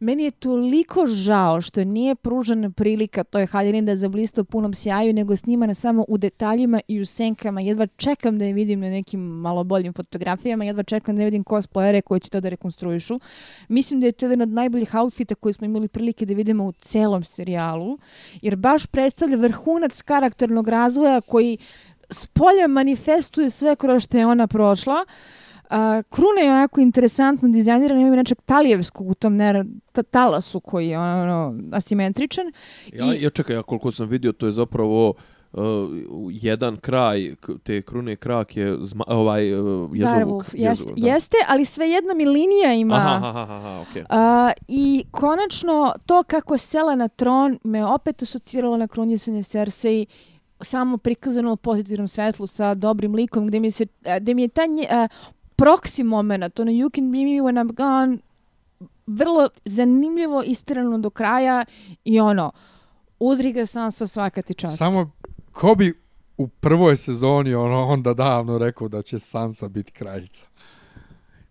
Meni je toliko žao što nije pružena prilika toj haljini da zablista u punom sjaju, nego snimana samo u detaljima i u senkama. Jedva čekam da je vidim na nekim malo boljim fotografijama, jedva čekam da vidim cosplayere koji će to da rekonstruišu. Mislim da je to jedan od najboljih outfita koji smo imali prilike da vidimo u celom serijalu, jer baš predstavlja vrhunac karakternog razvoja koji s polja manifestuje sve kroz što je ona prošla. A, kruna je onako interesantno dizajnirana, ima nečeg talijevskog u tom ner, ta, talasu koji je ono, asimetričan. Ja, I, ja čekaj, ja koliko sam vidio, to je zapravo uh, jedan kraj te krune krak je zma, ovaj uh, jezovuk, jest, jezovuk jeste ali svejedno mi linija ima aha, aha, aha, okay. uh, i konačno to kako sela na tron me opet asociralo na krunisanje Cersei samo prikazano u pozitivnom svetlu sa dobrim likom gdje mi se gdje mi je ta nje, uh, proxy moment, ono you can be me when I'm gone, vrlo zanimljivo istirano do kraja i ono, udri ga sam sa svaka ti čast. Samo, ko bi u prvoj sezoni ono onda davno rekao da će Sansa biti kraljica?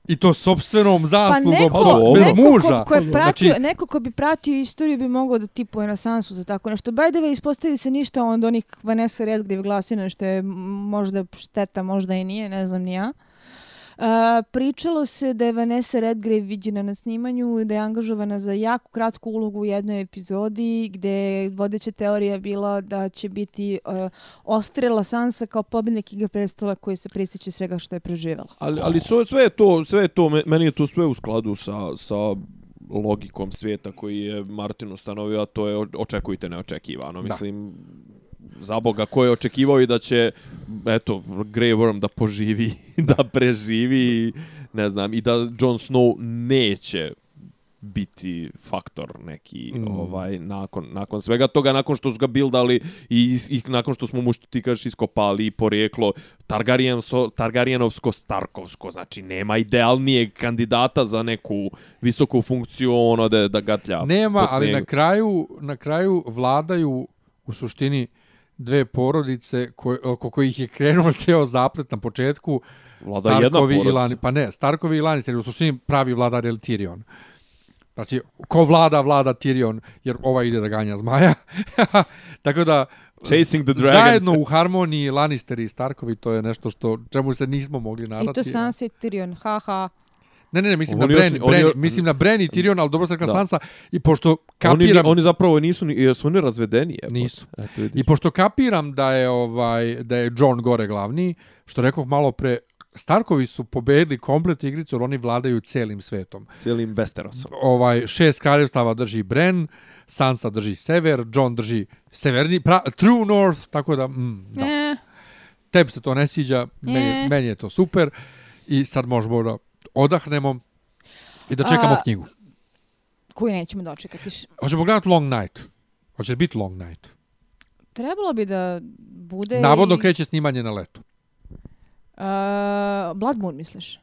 I to sobstvenom zaslugom, pa neko, bez neko muža. Ko, ko je pratio, znači... Neko ko bi pratio istoriju bi mogao da tipuje na Sansu za tako nešto. By the way, ispostavi se ništa od onih Vanessa Redgrave glasina, što je možda šteta, možda i nije, ne znam ni ja. Uh, pričalo se da je Vanessa Redgrave viđena na snimanju i da je angažovana za jako kratku ulogu u jednoj epizodi gde je vodeća teorija bila da će biti uh, ostrela Sansa kao pobjednik Iga prestola koji se prisjeća svega što je preživjela. Ali, ali sve, sve, je to, sve je to, meni je to sve u skladu sa, sa logikom svijeta koji je Martin ustanovio, a to je očekujte neočekivano. Mislim, za Boga, ko je očekivao i da će, eto, Grey Worm da poživi, *laughs* da preživi, ne znam, i da Jon Snow neće biti faktor neki mm. ovaj nakon nakon svega toga nakon što su ga bildali i, i nakon što smo mu što ti kažeš iskopali i poreklo Targaryenso Targaryenovsko Starkovsko znači nema idealnijeg kandidata za neku visoku funkciju ono da da gatlja nema ali na kraju na kraju vladaju u suštini dve porodice koje, oko kojih je krenuo *laughs* ceo zaplet na početku. Vlada Starkovi jedna i Lani, pa ne, Starkovi i Lannister, u suštini pravi vladar je Tyrion. Znači, ko vlada, vlada Tyrion, jer ova ide da ganja zmaja. *laughs* Tako da, Chasing the dragon. zajedno u harmoniji Lannister i Starkovi, to je nešto što čemu se nismo mogli nadati. I to Sansa i Tyrion, ha ha. Ne, ne, ne, mislim oni na Bren, Bren, oni, mislim na Bren i Tyrion, al dobro se Sansa i pošto kapiram oni, oni zapravo nisu ni su oni razvedeni, je. Nisu. Eto, I pošto kapiram da je ovaj da je John gore glavni, što rekao malo pre Starkovi su pobedili komplet igricu, jer oni vladaju celim svetom. Cijelim Westerosom. Ovaj, šest kraljevstava drži Bren, Sansa drži sever, John drži severni, pra, True North, tako da... Mm, da. E. Tebi se to ne sviđa, meni, meni je to super. I sad možemo da odahnemo i da čekamo A, knjigu. Koju nećemo dočekati? Hoćemo gledati Long Night. Hoće biti Long Night. Trebalo bi da bude... Navodno i... kreće snimanje na letu. Uh, Blood Moon, misliš?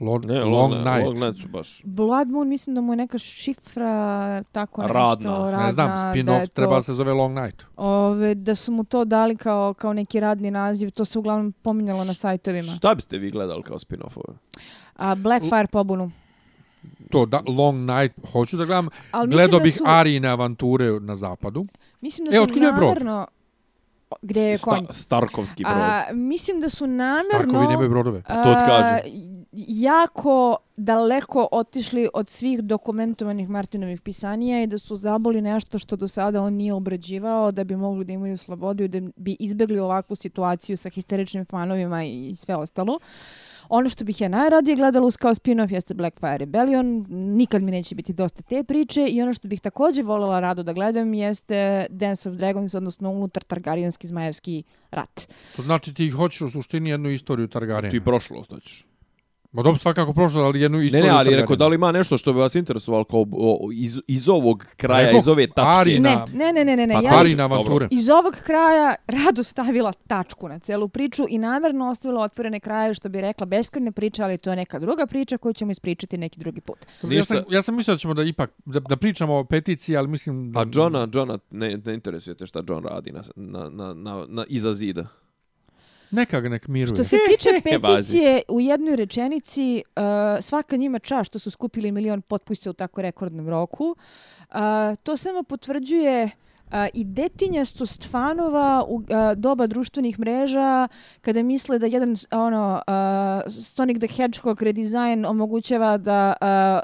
Long, ne, long, long Night. Long Night su baš. Blood Moon, mislim da mu je neka šifra tako nešto. Radna. radna ne znam, spin-off to, treba se zove Long Night. Ove, da su mu to dali kao, kao neki radni naziv, to se uglavnom pominjalo na sajtovima. Šta biste vi gledali kao spin-offove? A Blackfire pobunu. To, da, Long Night, hoću da gledam. Gledao bih su... Arijine avanture na zapadu. Mislim da e, su namjerno... gdje je konj. Sta, Starkovski brod. A, mislim da su namjerno... Starkovi nemaju brodove. A, to ti kaže. Jako daleko otišli od svih dokumentovanih Martinovih pisanija i da su zaboli nešto što do sada on nije obrađivao da bi mogli da imaju slobodu i da bi izbegli ovakvu situaciju sa histeričnim fanovima i sve ostalo. Ono što bih ja najradije gledala uz kao spin-off jeste Blackfire Rebellion. Nikad mi neće biti dosta te priče. I ono što bih također voljela rado da gledam jeste Dance of Dragons, odnosno unutar Targaryenski zmajevski rat. To znači ti hoćeš u suštini jednu istoriju Targaryen. Ti prošlost hoćeš. Ma dobro, svakako prošlo, ali jednu istoriju... Ne, ne, ali rekao, da li ima nešto što bi vas interesovalo kao iz, iz ovog kraja, rekao, iz ove tačke? Arina, ne, ne, ne, ne, ne. Pa, ja Arina avanture. Iz ovog kraja rado stavila tačku na celu priču i namjerno ostavila otvorene kraje, što bi rekla beskrene priče, ali to je neka druga priča koju ćemo ispričati neki drugi put. Ja sam, ja sam mislio da ćemo da ipak, da, da pričamo o peticiji, ali mislim... Da... A Johna, Johna, ne, ne interesujete šta John radi na, na, na, na, na iza zida? Neka ga nek miruje. Što se *laughs* tiče peticije, u jednoj rečenici, uh, svaka njima čast što su skupili milion potpisa u tako rekordnom roku. Uh, to samo potvrđuje i detinjastost fanova u doba društvenih mreža kada misle da jedan ono Sonic the Hedgehog redesign omogućava da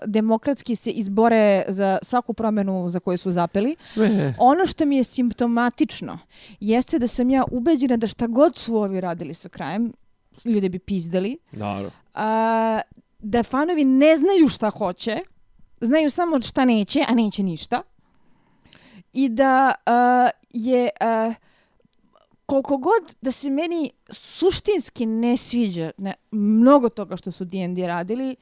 demokratski se izbore za svaku promjenu za koju su zapeli. Ono što mi je simptomatično jeste da sam ja ubeđena da šta god su ovi radili sa krajem, ljude bi pizdali. Naravno. Da fanovi ne znaju šta hoće, znaju samo šta neće, a neće ništa i da uh, je uh, koliko god da se meni suštinski ne sviđa ne, mnogo toga što su D&D radili,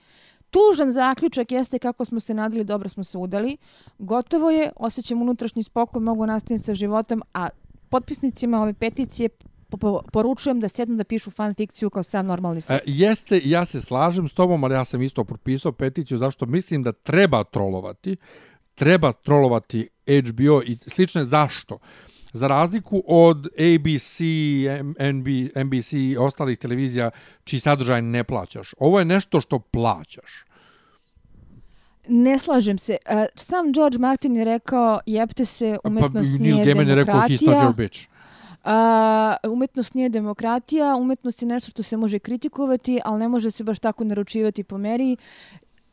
tužan zaključak jeste kako smo se nadali, dobro smo se udali. Gotovo je, osjećam unutrašnji spokoj, mogu nastaviti sa životom, a potpisnicima ove peticije poručujem da sjednu da pišu fan fikciju kao sam normalni svijet. E, jeste, ja se slažem s tobom, ali ja sam isto propisao peticiju zašto mislim da treba trolovati treba trolovati HBO i slične. Zašto? Za razliku od ABC, NB, NBC i ostalih televizija čiji sadržaj ne plaćaš. Ovo je nešto što plaćaš. Ne slažem se. E, sam George Martin je rekao jebte se, pa, umetnost pa, nije demokratija. je rekao he's not your bitch. Uh, umetnost nije demokratija, umetnost je nešto što se može kritikovati, ali ne može se baš tako naručivati po meri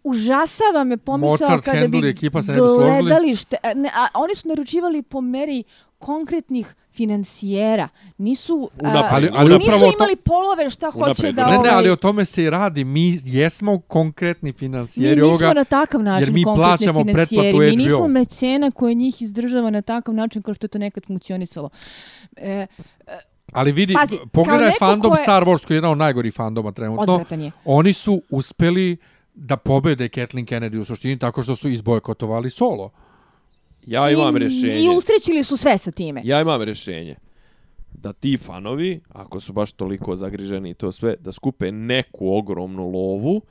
užasava me pomisao Mozart, kada Handel, bi ekipa se ne bi složili. Šte, ne, a oni su naručivali po meri konkretnih financijera. Nisu, a, ali, ali nisu imali polove šta hoće da... Ne, ne, ovaj- ali o tome se i radi. Mi jesmo konkretni financijeri mi ovoga. Mi nismo na takav način jer mi plaćamo pretplatu Mi nismo mecena koje njih izdržava na takav način kao što je to nekad funkcionisalo. E, e Ali vidi, Pazi, pogledaj fandom je... Star Wars koji je jedan od najgorih fandoma trenutno. Oni su uspeli da pobede Kathleen Kennedy u suštini tako što su izbojkotovali solo. Ja imam I, rješenje. I ustrećili su sve sa time. Ja imam rješenje. Da ti fanovi, ako su baš toliko zagriženi i to sve, da skupe neku ogromnu lovu,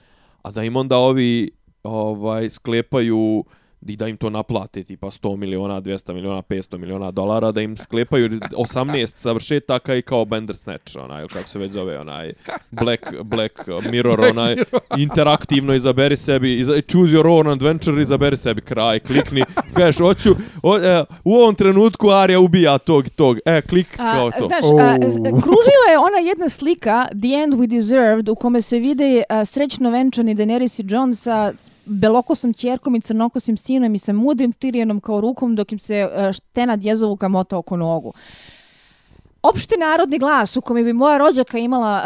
a da im onda ovi ovaj sklepaju i da im to naplate tipa 100 miliona, 200 miliona, 500 miliona dolara, da im sklepaju 18 savršetaka i kao Bandersnatch, onaj, kako se već zove, onaj Black, Black Mirror, Black onaj, Mirror. interaktivno izaberi sebi, choose your own adventure, izaberi sebi kraj, klikni, kažeš, hoću, o, e, u ovom trenutku Arija ubija tog tog, e, klik, a, kao to. Znaš, oh. a, kružila je ona jedna slika, The End We Deserved, u kome se vide a, srećno venčani Daenerys i Jon sa belokosom čerkom i crnokosim sinom i sa mudrim Tyrionom kao rukom dok im se e, štena djezovuka mota oko nogu. Opšte narodni glas u kome bi moja rođaka imala,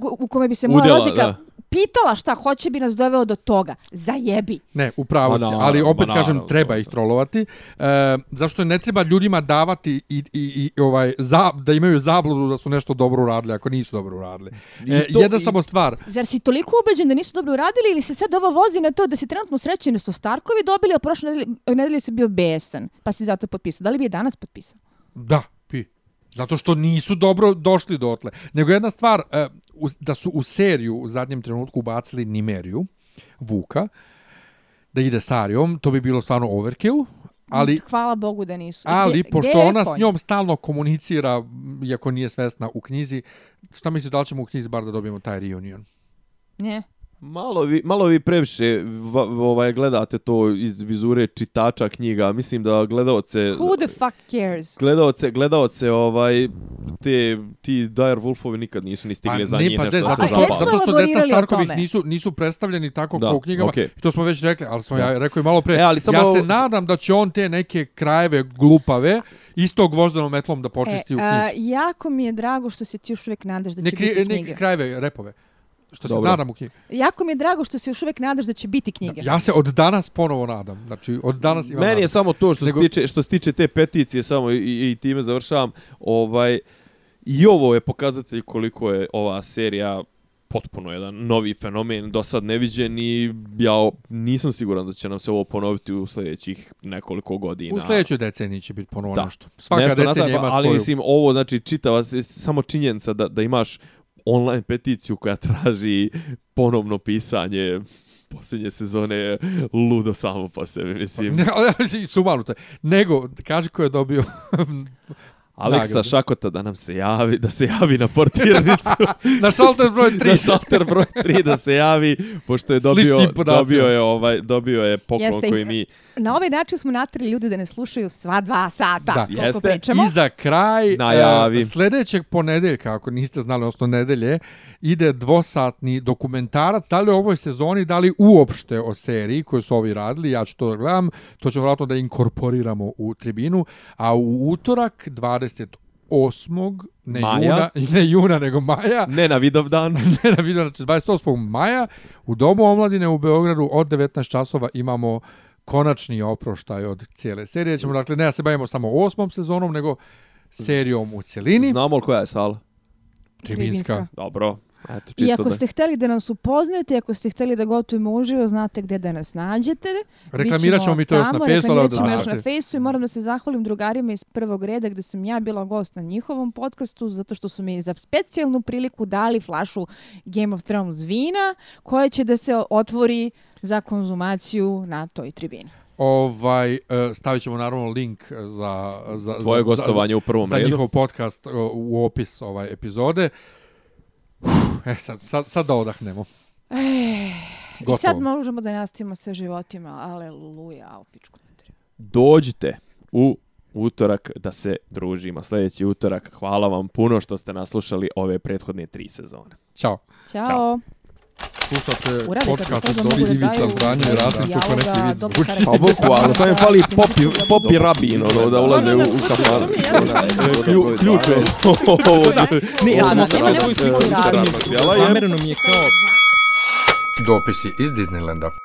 uh, u kome bi se moja Udjela, rođaka da pitala šta hoće bi nas doveo do toga. Zajebi. Ne, upravo se, ali opet naravno, kažem, treba ih trolovati. E, zašto ne treba ljudima davati i, i, i ovaj za, da imaju zabludu da su nešto dobro uradili, ako nisu dobro uradili. E, to, jedna i... samo stvar. Zar si toliko ubeđen da nisu dobro uradili ili se sad ovo vozi na to da si trenutno srećen su Starkovi dobili, a prošle nedelje, nedelje si bio besan, pa si zato potpisao. Da li bi je danas potpisao? Da. Zato što nisu dobro došli do otle. Nego jedna stvar, e, da su u seriju u zadnjem trenutku ubacili Nimeriju, Vuka, da ide s Arijom, to bi bilo stvarno overkill. Ali, Hvala Bogu da nisu. Ali, gdje, pošto gdje ona s njom stalno komunicira, iako nije svesna u knjizi, šta misliš, da li ćemo u knjizi bar da dobijemo taj reunion? Ne. Malo vi, malo vi previše va, ovaj, gledate to iz vizure čitača knjiga. Mislim da gledaoce... Who the fuck cares? Gledaoce, gledaoce ovaj, te, ti Dire Wolfovi nikad nisu ni stigli pa, za njih pa, nešto zato, što, zato što deca Starkovih nisu, nisu predstavljeni tako da, kao u knjigama. Okay. To smo već rekli, ali smo da. ja rekao i malo pre. E, ali samo... Ja se nadam da će on te neke krajeve glupave istog voždanom metlom da počisti e, u knjizi. A, jako mi je drago što se ti još uvijek nadaš da će neki, biti knjige. Neki krajeve, repove. Što Dobro. se nadam u knjigi. Jako mi je drago što se još uvijek nadaš da će biti knjige. Ja se od danas ponovo nadam. Znači, od danas imam Meni nadam. je samo to što, Nego... se tiče, što se tiče te peticije, samo i, i time završavam. Ovaj, I ovo je pokazatelj koliko je ova serija potpuno jedan novi fenomen, do sad neviđen i ja nisam siguran da će nam se ovo ponoviti u sljedećih nekoliko godina. U sljedećoj deceniji će biti ponovo da. nešto. Svaka nešto decenija nazad, ima ali svoju... Ali mislim, ovo znači čitava samo činjenica da, da imaš online peticiju koja traži ponovno pisanje posljednje sezone je ludo samo po sebi, mislim. Sumanuto. Nego, kaži ko je dobio *laughs* Aleksa nagradu. Šakota da nam se javi, da se javi na portirnicu. *laughs* na šalter broj 3. *laughs* na šalter broj 3 da se javi, pošto je dobio, dobio je ovaj dobio je poklon Jeste, koji mi... Na ovaj način smo natrili ljudi da ne slušaju sva dva sata. Da. Jeste. Pričamo. I za kraj, Najavi. Uh, sljedećeg ponedeljka, ako niste znali, odnosno nedelje, ide dvosatni dokumentarac, da li u ovoj sezoni, da li uopšte o seriji koju su ovi radili, ja ću to da gledam, to ćemo vratno da inkorporiramo u tribinu, a u utorak, 28. Ne maja. juna, ne juna, nego maja. Ne na Vidovdan. *laughs* ne na Vidovdan, znači 28. maja u Domu omladine u Beogradu od 19 časova imamo konačni oproštaj od cijele serije. Ćemo, dakle, ne da se bavimo samo osmom sezonom, nego serijom u cijelini. Znamo li koja je sala? Tribinska. Dobro. Eto, čisto I ako da... ste htjeli da nas upoznate, ako ste htjeli da gotujemo uživo, znate gdje da nas nađete. Reklamirat ćemo mi to još na Facebooku. Reklamirat ćemo još na Facebooku i moram da se zahvalim drugarima iz prvog reda gdje sam ja bila gost na njihovom podcastu, zato što su mi za specijalnu priliku dali flašu Game of Thrones vina, koja će da se otvori za konzumaciju na toj tribini. Ovaj, e, stavit ćemo naravno link za, za, Tvoje za, gostovanje za, u prvom za redu. Za njihov podcast e, u opis ovaj epizode. E, sad, sad, sad da odahnemo. E, I sad možemo da nastavimo sa životima. Aleluja, opičku. Dođite u utorak da se družimo. Sljedeći utorak. Hvala vam puno što ste naslušali ove prethodne tri sezone. Ćao. Ćao. Ćao. Slušate podcast od Dobri Ivica Zdranje i Rasim kako neki vid zvuči. Pa boku, ali to je fali popi, popi rabin, ono, da ulaze u, u kafan. Ključ je. Ne, ja sam svoju sliku. Zamereno mi je kao... Dopisi iz Disneylanda.